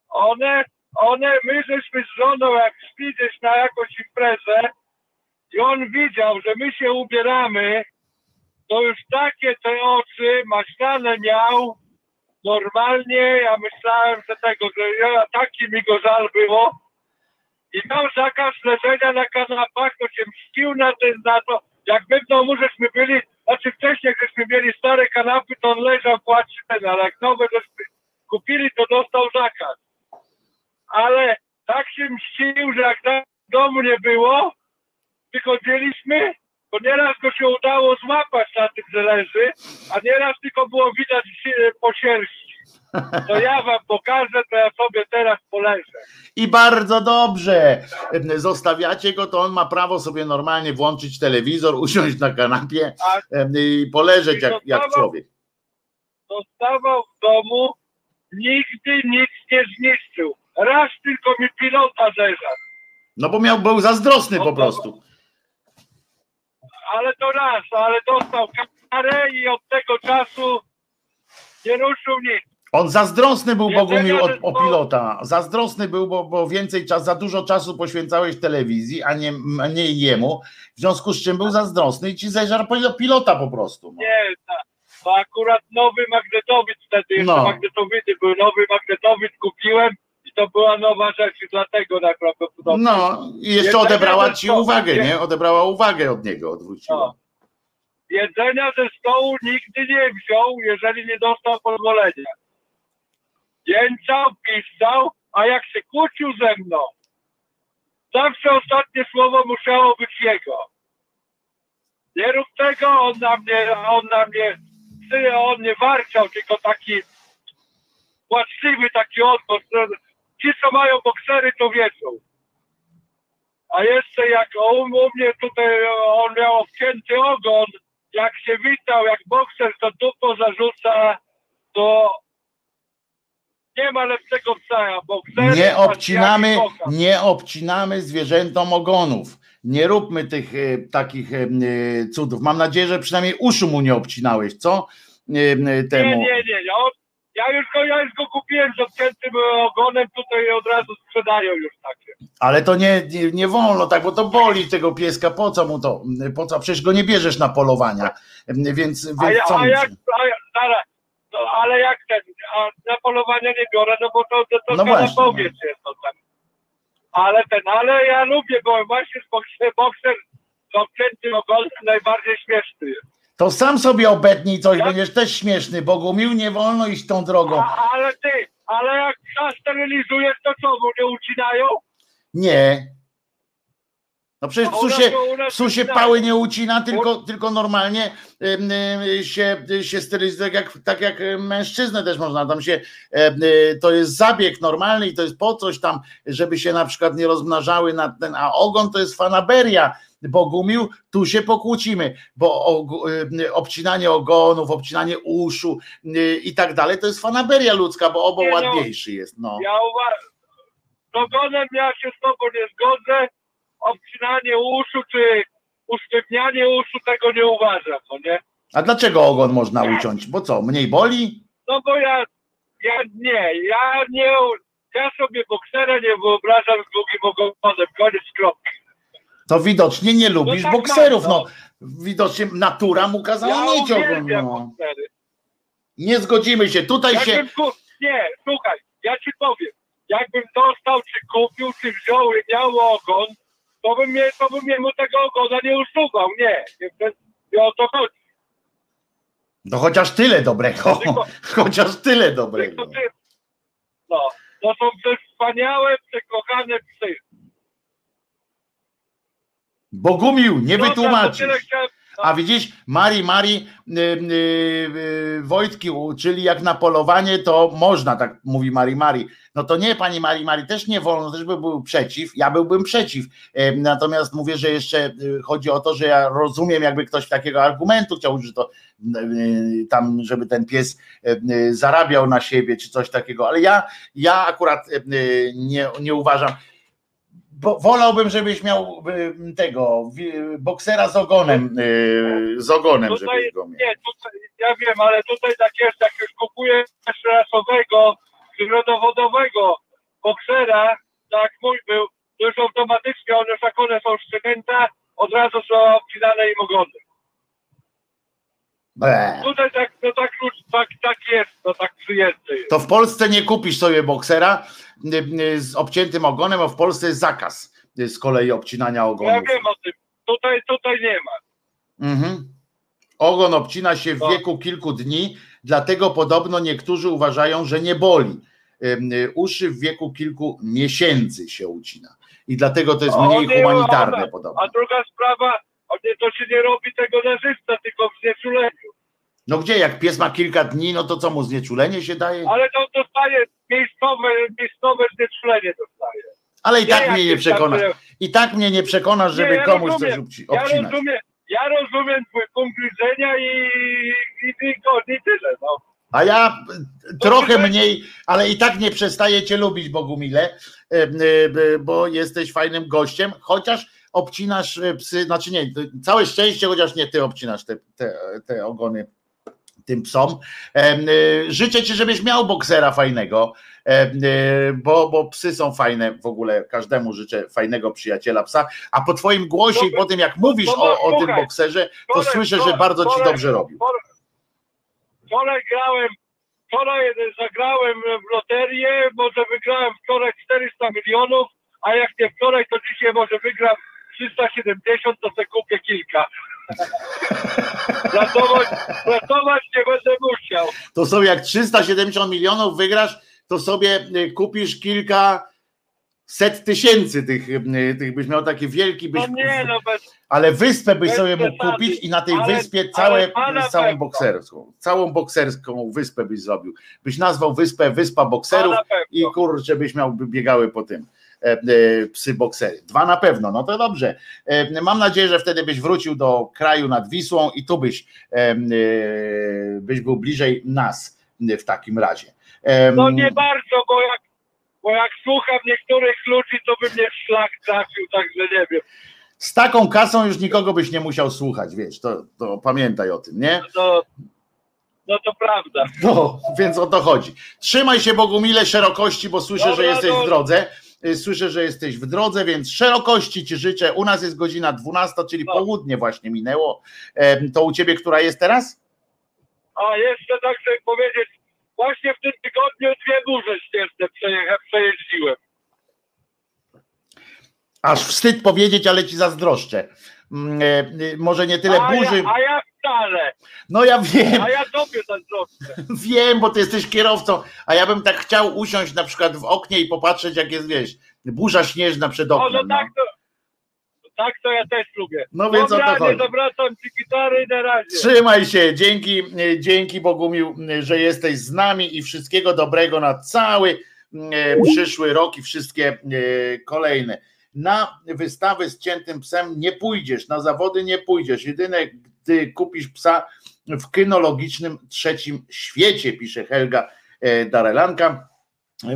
One, one, my żeśmy z żoną jak szli gdzieś na jakąś imprezę i on widział, że my się ubieramy, to już takie te oczy maślane miał, normalnie, ja myślałem, że tego, że ja, taki mi go żal było. I miał zakaz leżenia na kanapach, to się mścił na, ten, na to, jak my w domu żeśmy byli, znaczy wcześniej, żeśmy mieli stare kanapy, to on leżał, płaci ten, ale jak nowe żeśmy kupili, to dostał zakaz ale tak się mścił, że jak da domu nie było, wychodziliśmy, to nieraz go się udało złapać na tym, że leży, a nieraz tylko było widać po sierści. To ja wam pokażę, to ja sobie teraz poleżę. I bardzo dobrze. Zostawiacie go, to on ma prawo sobie normalnie włączyć telewizor, usiąść na kanapie A i poleżeć jak, jak człowiek. zostawał w domu, nigdy nic nie zniszczył. Raz tylko mi pilota zeżarł. No bo miał, był zazdrosny No po to- prostu. Ale to raz, ale dostał karę i od tego czasu nie ruszył nic. On zazdrosny był Bogumił o, o pilota. Zazdrosny był, bo, bo więcej czasu, za dużo czasu poświęcałeś telewizji, a nie mniej jemu. W związku z czym był zazdrosny i ci zeżarł pil- pilota po prostu. No. Nie, ta, to akurat nowy magnetowid wtedy, jeszcze No. magnetowidy był nowy magnetowid, kupiłem to była nowa rzecz i dlatego najprawdopodobniej. No i jeszcze Jedzenia odebrała ci stołu. uwagę, nie? Odebrała uwagę od niego, odwróciła. No. Jedzenia ze stołu nigdy nie wziął, jeżeli nie dostał pozwolenia. Jęczał, pisał, a jak się kłócił ze mną, zawsze ostatnie słowo musiało być jego. Nie rób tego, on na mnie, on na mnie, on nie warczał, tylko taki płaczliwy taki odgłos. Ci, co mają boksery, to wiedzą. A jeszcze jak u, u mnie tutaj on miał obcięty ogon, jak się witał, jak bokser to dupą zarzuca, to nie ma lepszego psa, boksery. Nie obcinamy, nie obcinamy zwierzętom ogonów. Nie róbmy tych e, takich e, e, cudów. Mam nadzieję, że przynajmniej uszu mu nie obcinałeś, co? E, e, Nie, temu. nie, nie, nie. On, ja już go, ja już go kupiłem z obciętym ogonem, tutaj od razu sprzedają już takie. Ale to nie, nie, nie wolno tak, bo to boli tego pieska. Po co mu to? Po co? Przecież go nie bierzesz na polowania. E, Więc, więc A, ja, co a jak, a, ja- zaraz, no, ale jak ten, a na polowania nie biorę, no bo to, to, to No no właśnie, powiedz jest to tak. Ale ten, ale ja lubię, bo właśnie z bokser, bokser z obciętym ogonem najbardziej śmieszny jest. To sam sobie obetnij coś, Ja- będziesz też śmieszny. Bogumił, nie wolno iść tą drogą. A, ale ty, ale jak psa sterylizujesz, to co, mu nie ucinają? Nie. No przecież psu się, psu się pały nie ucina, tylko, tylko normalnie się, się sterylizuje, tak jak, tak jak mężczyznę też można. Tam się, y, to jest zabieg normalny i to jest po coś tam, żeby się na przykład nie rozmnażały na ten, a ogon to jest fanaberia. Bogumił, tu się pokłócimy, bo y, obcinanie ogonów, obcinanie uszu y, i tak dalej, to jest fanaberia ludzka, bo obo Nie no. ładniejszy jest. No. Ja uważam, z ogonem ja się z tobą nie zgodzę, obcinanie uszu czy usztywnianie uszu tego nie uważam, no nie? A dlaczego ogon można uciąć? Bo co, mniej boli? No bo ja, ja nie, ja nie, ja sobie boksera nie wyobrażam z długim ogonem, koniec kropki. To widocznie nie lubisz tak bokserów. No, no. widocznie natura mu kazała Ja mieć uwielbiam No. Nie zgodzimy się. Tutaj się. Jakbym ku... Nie, słuchaj, ja ci powiem, jakbym dostał, czy kupił, czy wziął i miał ogon, to bym, mnie, to bym mu tego ogona nie usuwał, nie, nie, nie o to chodzi. No chociaż tyle dobrego. Tylko- *laughs* Chociaż tyle Tylko dobrego. ty, no, to są te wspaniałe, przekochane psy. Bogumił, nie wytłumaczysz. A widzisz, Mari, Mari, y, y, y, Wojtki uczyli jak na polowanie, to można, tak mówi Mari, Mari. No to nie, pani Mari, Mari, też nie wolno, też by był przeciw, ja byłbym przeciw. E, Natomiast mówię, że jeszcze y, chodzi o to, że ja rozumiem, jakby ktoś takiego argumentu chciał że to y, tam, żeby ten pies y, y, zarabiał na siebie, czy coś takiego, ale ja, ja akurat y, nie, nie uważam, bo wolałbym, żebyś miał y, tego boksera z ogonem, y, z ogonem, Tutaj- żebyś go miał. Nie, tutaj, ja wiem, ale tutaj tak jest, jak już kupuję rasowego, przyrodowodowego boksera, tak mój był, to już automatycznie one one są szczenięta, od razu są obcinane im ogony. Tutaj tak, no tak, tak, tak jest, no tak przyjęte jest. To w Polsce nie kupisz sobie boksera y, y, z obciętym ogonem, bo w Polsce jest zakaz y, z kolei obcinania Ja ogonów. wiem o tym. Tutaj, tutaj nie ma. Mhm. Ogon obcina się w No. wieku kilku dni, dlatego podobno niektórzy uważają, że nie boli. uszy w wieku kilku miesięcy się ucina. I dlatego to jest O, mniej nie, humanitarne podobno. A druga sprawa, nie, to się nie robi tego na żywca, tylko w znieczuleniu. No gdzie, jak pies ma kilka dni, no to co mu znieczulenie się daje? Ale to dostaje miejscowe, miejscowe znieczulenie dostaje. Ale i tak jak mnie nie przekonasz. tak, I tak mnie nie przekonasz, żeby Nie, ja komuś rozumiem. coś obci- Ja obcinać. rozumiem, ja rozumiem twój punkt widzenia i, i, i, i tyle, no. A ja trochę mniej, ale i tak nie przestaję cię lubić, Bogumile, bo jesteś fajnym gościem, chociaż obcinasz e, psy, znaczy nie, całe szczęście, chociaż nie ty obcinasz te, te, te ogony tym psom. E, Życzę ci, żebyś miał boksera fajnego, e, bo, bo psy są fajne w ogóle, każdemu życzę fajnego przyjaciela psa, a po twoim głosie i po tym jak mówisz no, o, o tym bokserze, to słyszę, że bardzo ci dobrze robił. Wczoraj, wczoraj grałem, wczoraj zagrałem w loterię, może wygrałem wczoraj 400 milionów, a jak nie wczoraj, to dzisiaj może wygram 370, to se kupię kilka. pracować, pracować nie będę musiał. to sobie jak 370 milionów wygrasz, to sobie y, kupisz kilka set tysięcy tych, y, tych byś miał taki wielki, byś, No nie, no bez, ale wyspę byś sobie mógł kupić i na tej Ale- wyspie całe, całą bokserską, całą bokserską wyspę byś zrobił. Byś nazwał wyspę Wyspa Bokserów i kurczę byś miał, biegały po tym psy boksery. Dwa na pewno, no to dobrze. E, mam nadzieję, że wtedy byś wrócił do kraju nad Wisłą i tu byś, e, e, byś był bliżej nas e, w takim razie. E, No nie bardzo, bo jak, bo jak słucham niektórych ludzi, to by mnie w szlak trafił, także nie wiem. Z taką kasą już nikogo byś nie musiał słuchać, wiesz, to, to pamiętaj o tym, nie? No, no to prawda. No, więc o to chodzi. Trzymaj się Bogumile szerokości, bo słyszę, Dobra, że jesteś w dobra. drodze. Y, Słyszę, że jesteś w drodze, więc szerokości ci życzę. U nas jest godzina 12, czyli No. południe właśnie minęło. To u ciebie która jest teraz? A jeszcze tak chcę powiedzieć, właśnie w tym tygodniu dwie burze śnieżne przejecha- przejeździłem. Aż wstyd powiedzieć, ale ci zazdroszczę. Mm, e, y, Może nie tyle a, burzy. ja, a ja wcale, No ja wiem, a ja tobie zazdroszczę. *laughs* wiem, bo ty jesteś kierowcą, a ja bym tak chciał usiąść na przykład w oknie i popatrzeć, jak jest, wiesz, burza śnieżna przed O, no oknem. No. tak to, tak to ja też lubię. No więc o to Dobra, chodzi. zawracam ci gitary na razie. Trzymaj się, dzięki, e, dzięki Bogumił, e, że jesteś z nami i wszystkiego dobrego na cały e, przyszły rok i wszystkie kolejne. Na wystawy z ciętym psem nie pójdziesz, na zawody nie pójdziesz. Jedyne, gdy kupisz psa w kynologicznym trzecim świecie, pisze Helga e, Darelanka.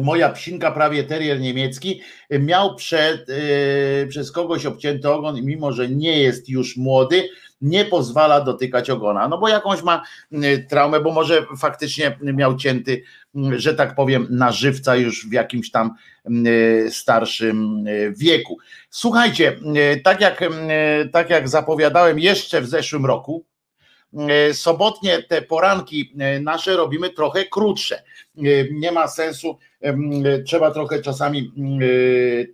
Moja psinka, prawie terrier niemiecki, miał przed, e, przez kogoś obcięty ogon mimo, że nie jest już młody, nie pozwala dotykać ogona. No bo jakąś ma y, traumę, bo może faktycznie miał cięty, y, że tak powiem, na żywca już w jakimś tam y, starszym wieku. Słuchajcie, tak jak, tak jak zapowiadałem jeszcze w zeszłym roku, sobotnie te poranki nasze robimy trochę krótsze. Nie ma sensu, trzeba trochę czasami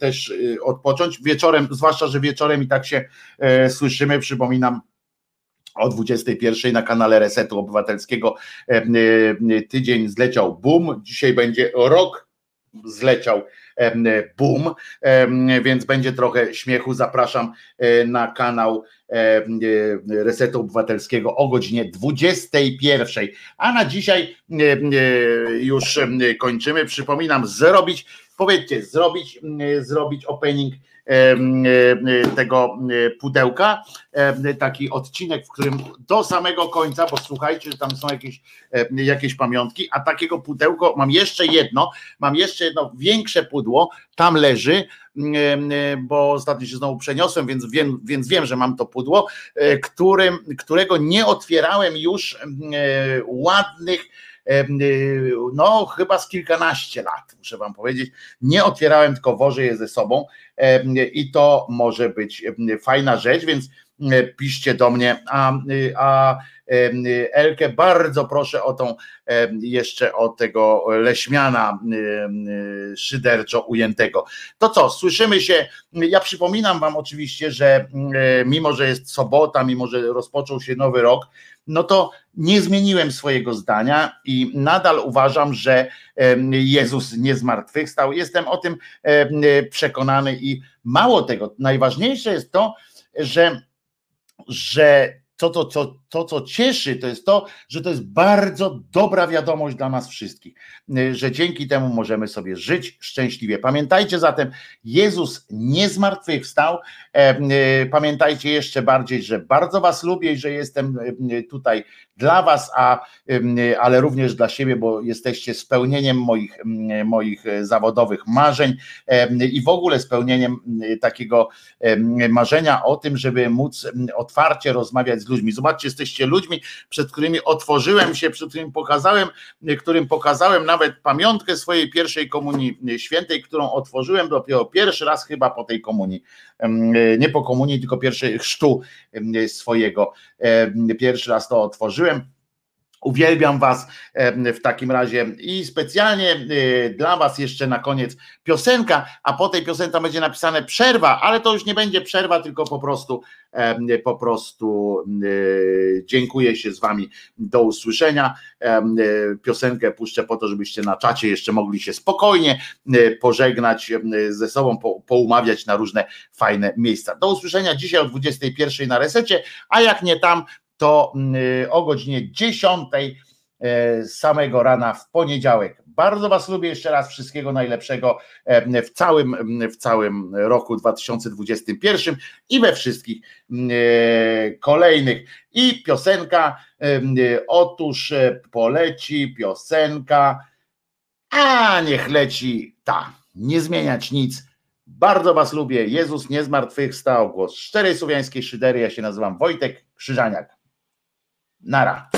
też y, odpocząć. Wieczorem, zwłaszcza, że wieczorem i tak się y, słyszymy, przypominam, o 21 na kanale Resetu Obywatelskiego e, e, tydzień zleciał boom, dzisiaj będzie rok zleciał e, boom, więc będzie trochę śmiechu. Zapraszam na kanał Resetu Obywatelskiego o godzinie 21. A na dzisiaj już kończymy. Przypominam, zrobić, powiedzcie, zrobić, zrobić opening tego e, pudełka. E, taki odcinek, w którym do samego końca, bo słuchajcie, że tam są jakieś, e, jakieś pamiątki, a takiego pudełko mam jeszcze jedno, mam jeszcze jedno większe pudło, tam leży, e, bo ostatnio się znowu przeniosłem, więc wiem, więc wiem że mam to pudło, e, którym, którego nie otwierałem już e, ładnych e, no chyba z kilkanaście lat, muszę wam powiedzieć. Nie otwierałem, tylko wożę je ze sobą i to może być fajna rzecz, więc piszcie do mnie, a, a Elkę bardzo proszę o tą jeszcze o tego leśmiana szyderczo ujętego. To co, słyszymy się, ja przypominam wam oczywiście, że mimo, że jest sobota, mimo, że rozpoczął się nowy rok, no to nie zmieniłem swojego zdania i nadal uważam, że Jezus nie zmartwychwstał. Jestem o tym przekonany i mało tego, najważniejsze jest to, że, że to, to, to, to, co cieszy, to jest to, że to jest bardzo dobra wiadomość dla nas wszystkich, że dzięki temu możemy sobie żyć szczęśliwie. Pamiętajcie zatem, Jezus nie zmartwychwstał. Pamiętajcie jeszcze bardziej, że bardzo Was lubię i że jestem tutaj dla Was, a, ale również dla siebie, bo jesteście spełnieniem moich, moich zawodowych marzeń i w ogóle spełnieniem takiego marzenia o tym, żeby móc otwarcie rozmawiać z ludźmi. Zobaczcie, jesteście ludźmi, przed którymi otworzyłem się, przed którymi pokazałem, którym pokazałem nawet pamiątkę swojej pierwszej komunii świętej, którą otworzyłem dopiero pierwszy raz chyba po tej komunii. Nie po komunii, tylko pierwszej chrztu swojego. Pierwszy raz to otworzyłem Uwielbiam Was w takim razie i specjalnie y, dla Was jeszcze na koniec piosenka, a po tej piosence będzie napisane przerwa, ale to już nie będzie przerwa, tylko po prostu po prostu y, dziękuję się z Wami do usłyszenia. Y, piosenkę puszczę po to, żebyście na czacie jeszcze mogli się spokojnie pożegnać ze sobą, poumawiać na różne fajne miejsca. Do usłyszenia dzisiaj o 21 na resecie, a jak nie tam, to mm, o godzinie 10 e, samego rana w poniedziałek. Bardzo Was lubię jeszcze raz, wszystkiego najlepszego e, w całym, w całym roku 2021 i we wszystkich mm, e, kolejnych. I piosenka, otóż poleci piosenka, a niech leci ta, nie zmieniać nic. Bardzo Was lubię. Jezus nie zmartwychwstał. Głos szczerej słowiańskiej szydery. Ja się nazywam Wojtek Krzyżaniak. Nará.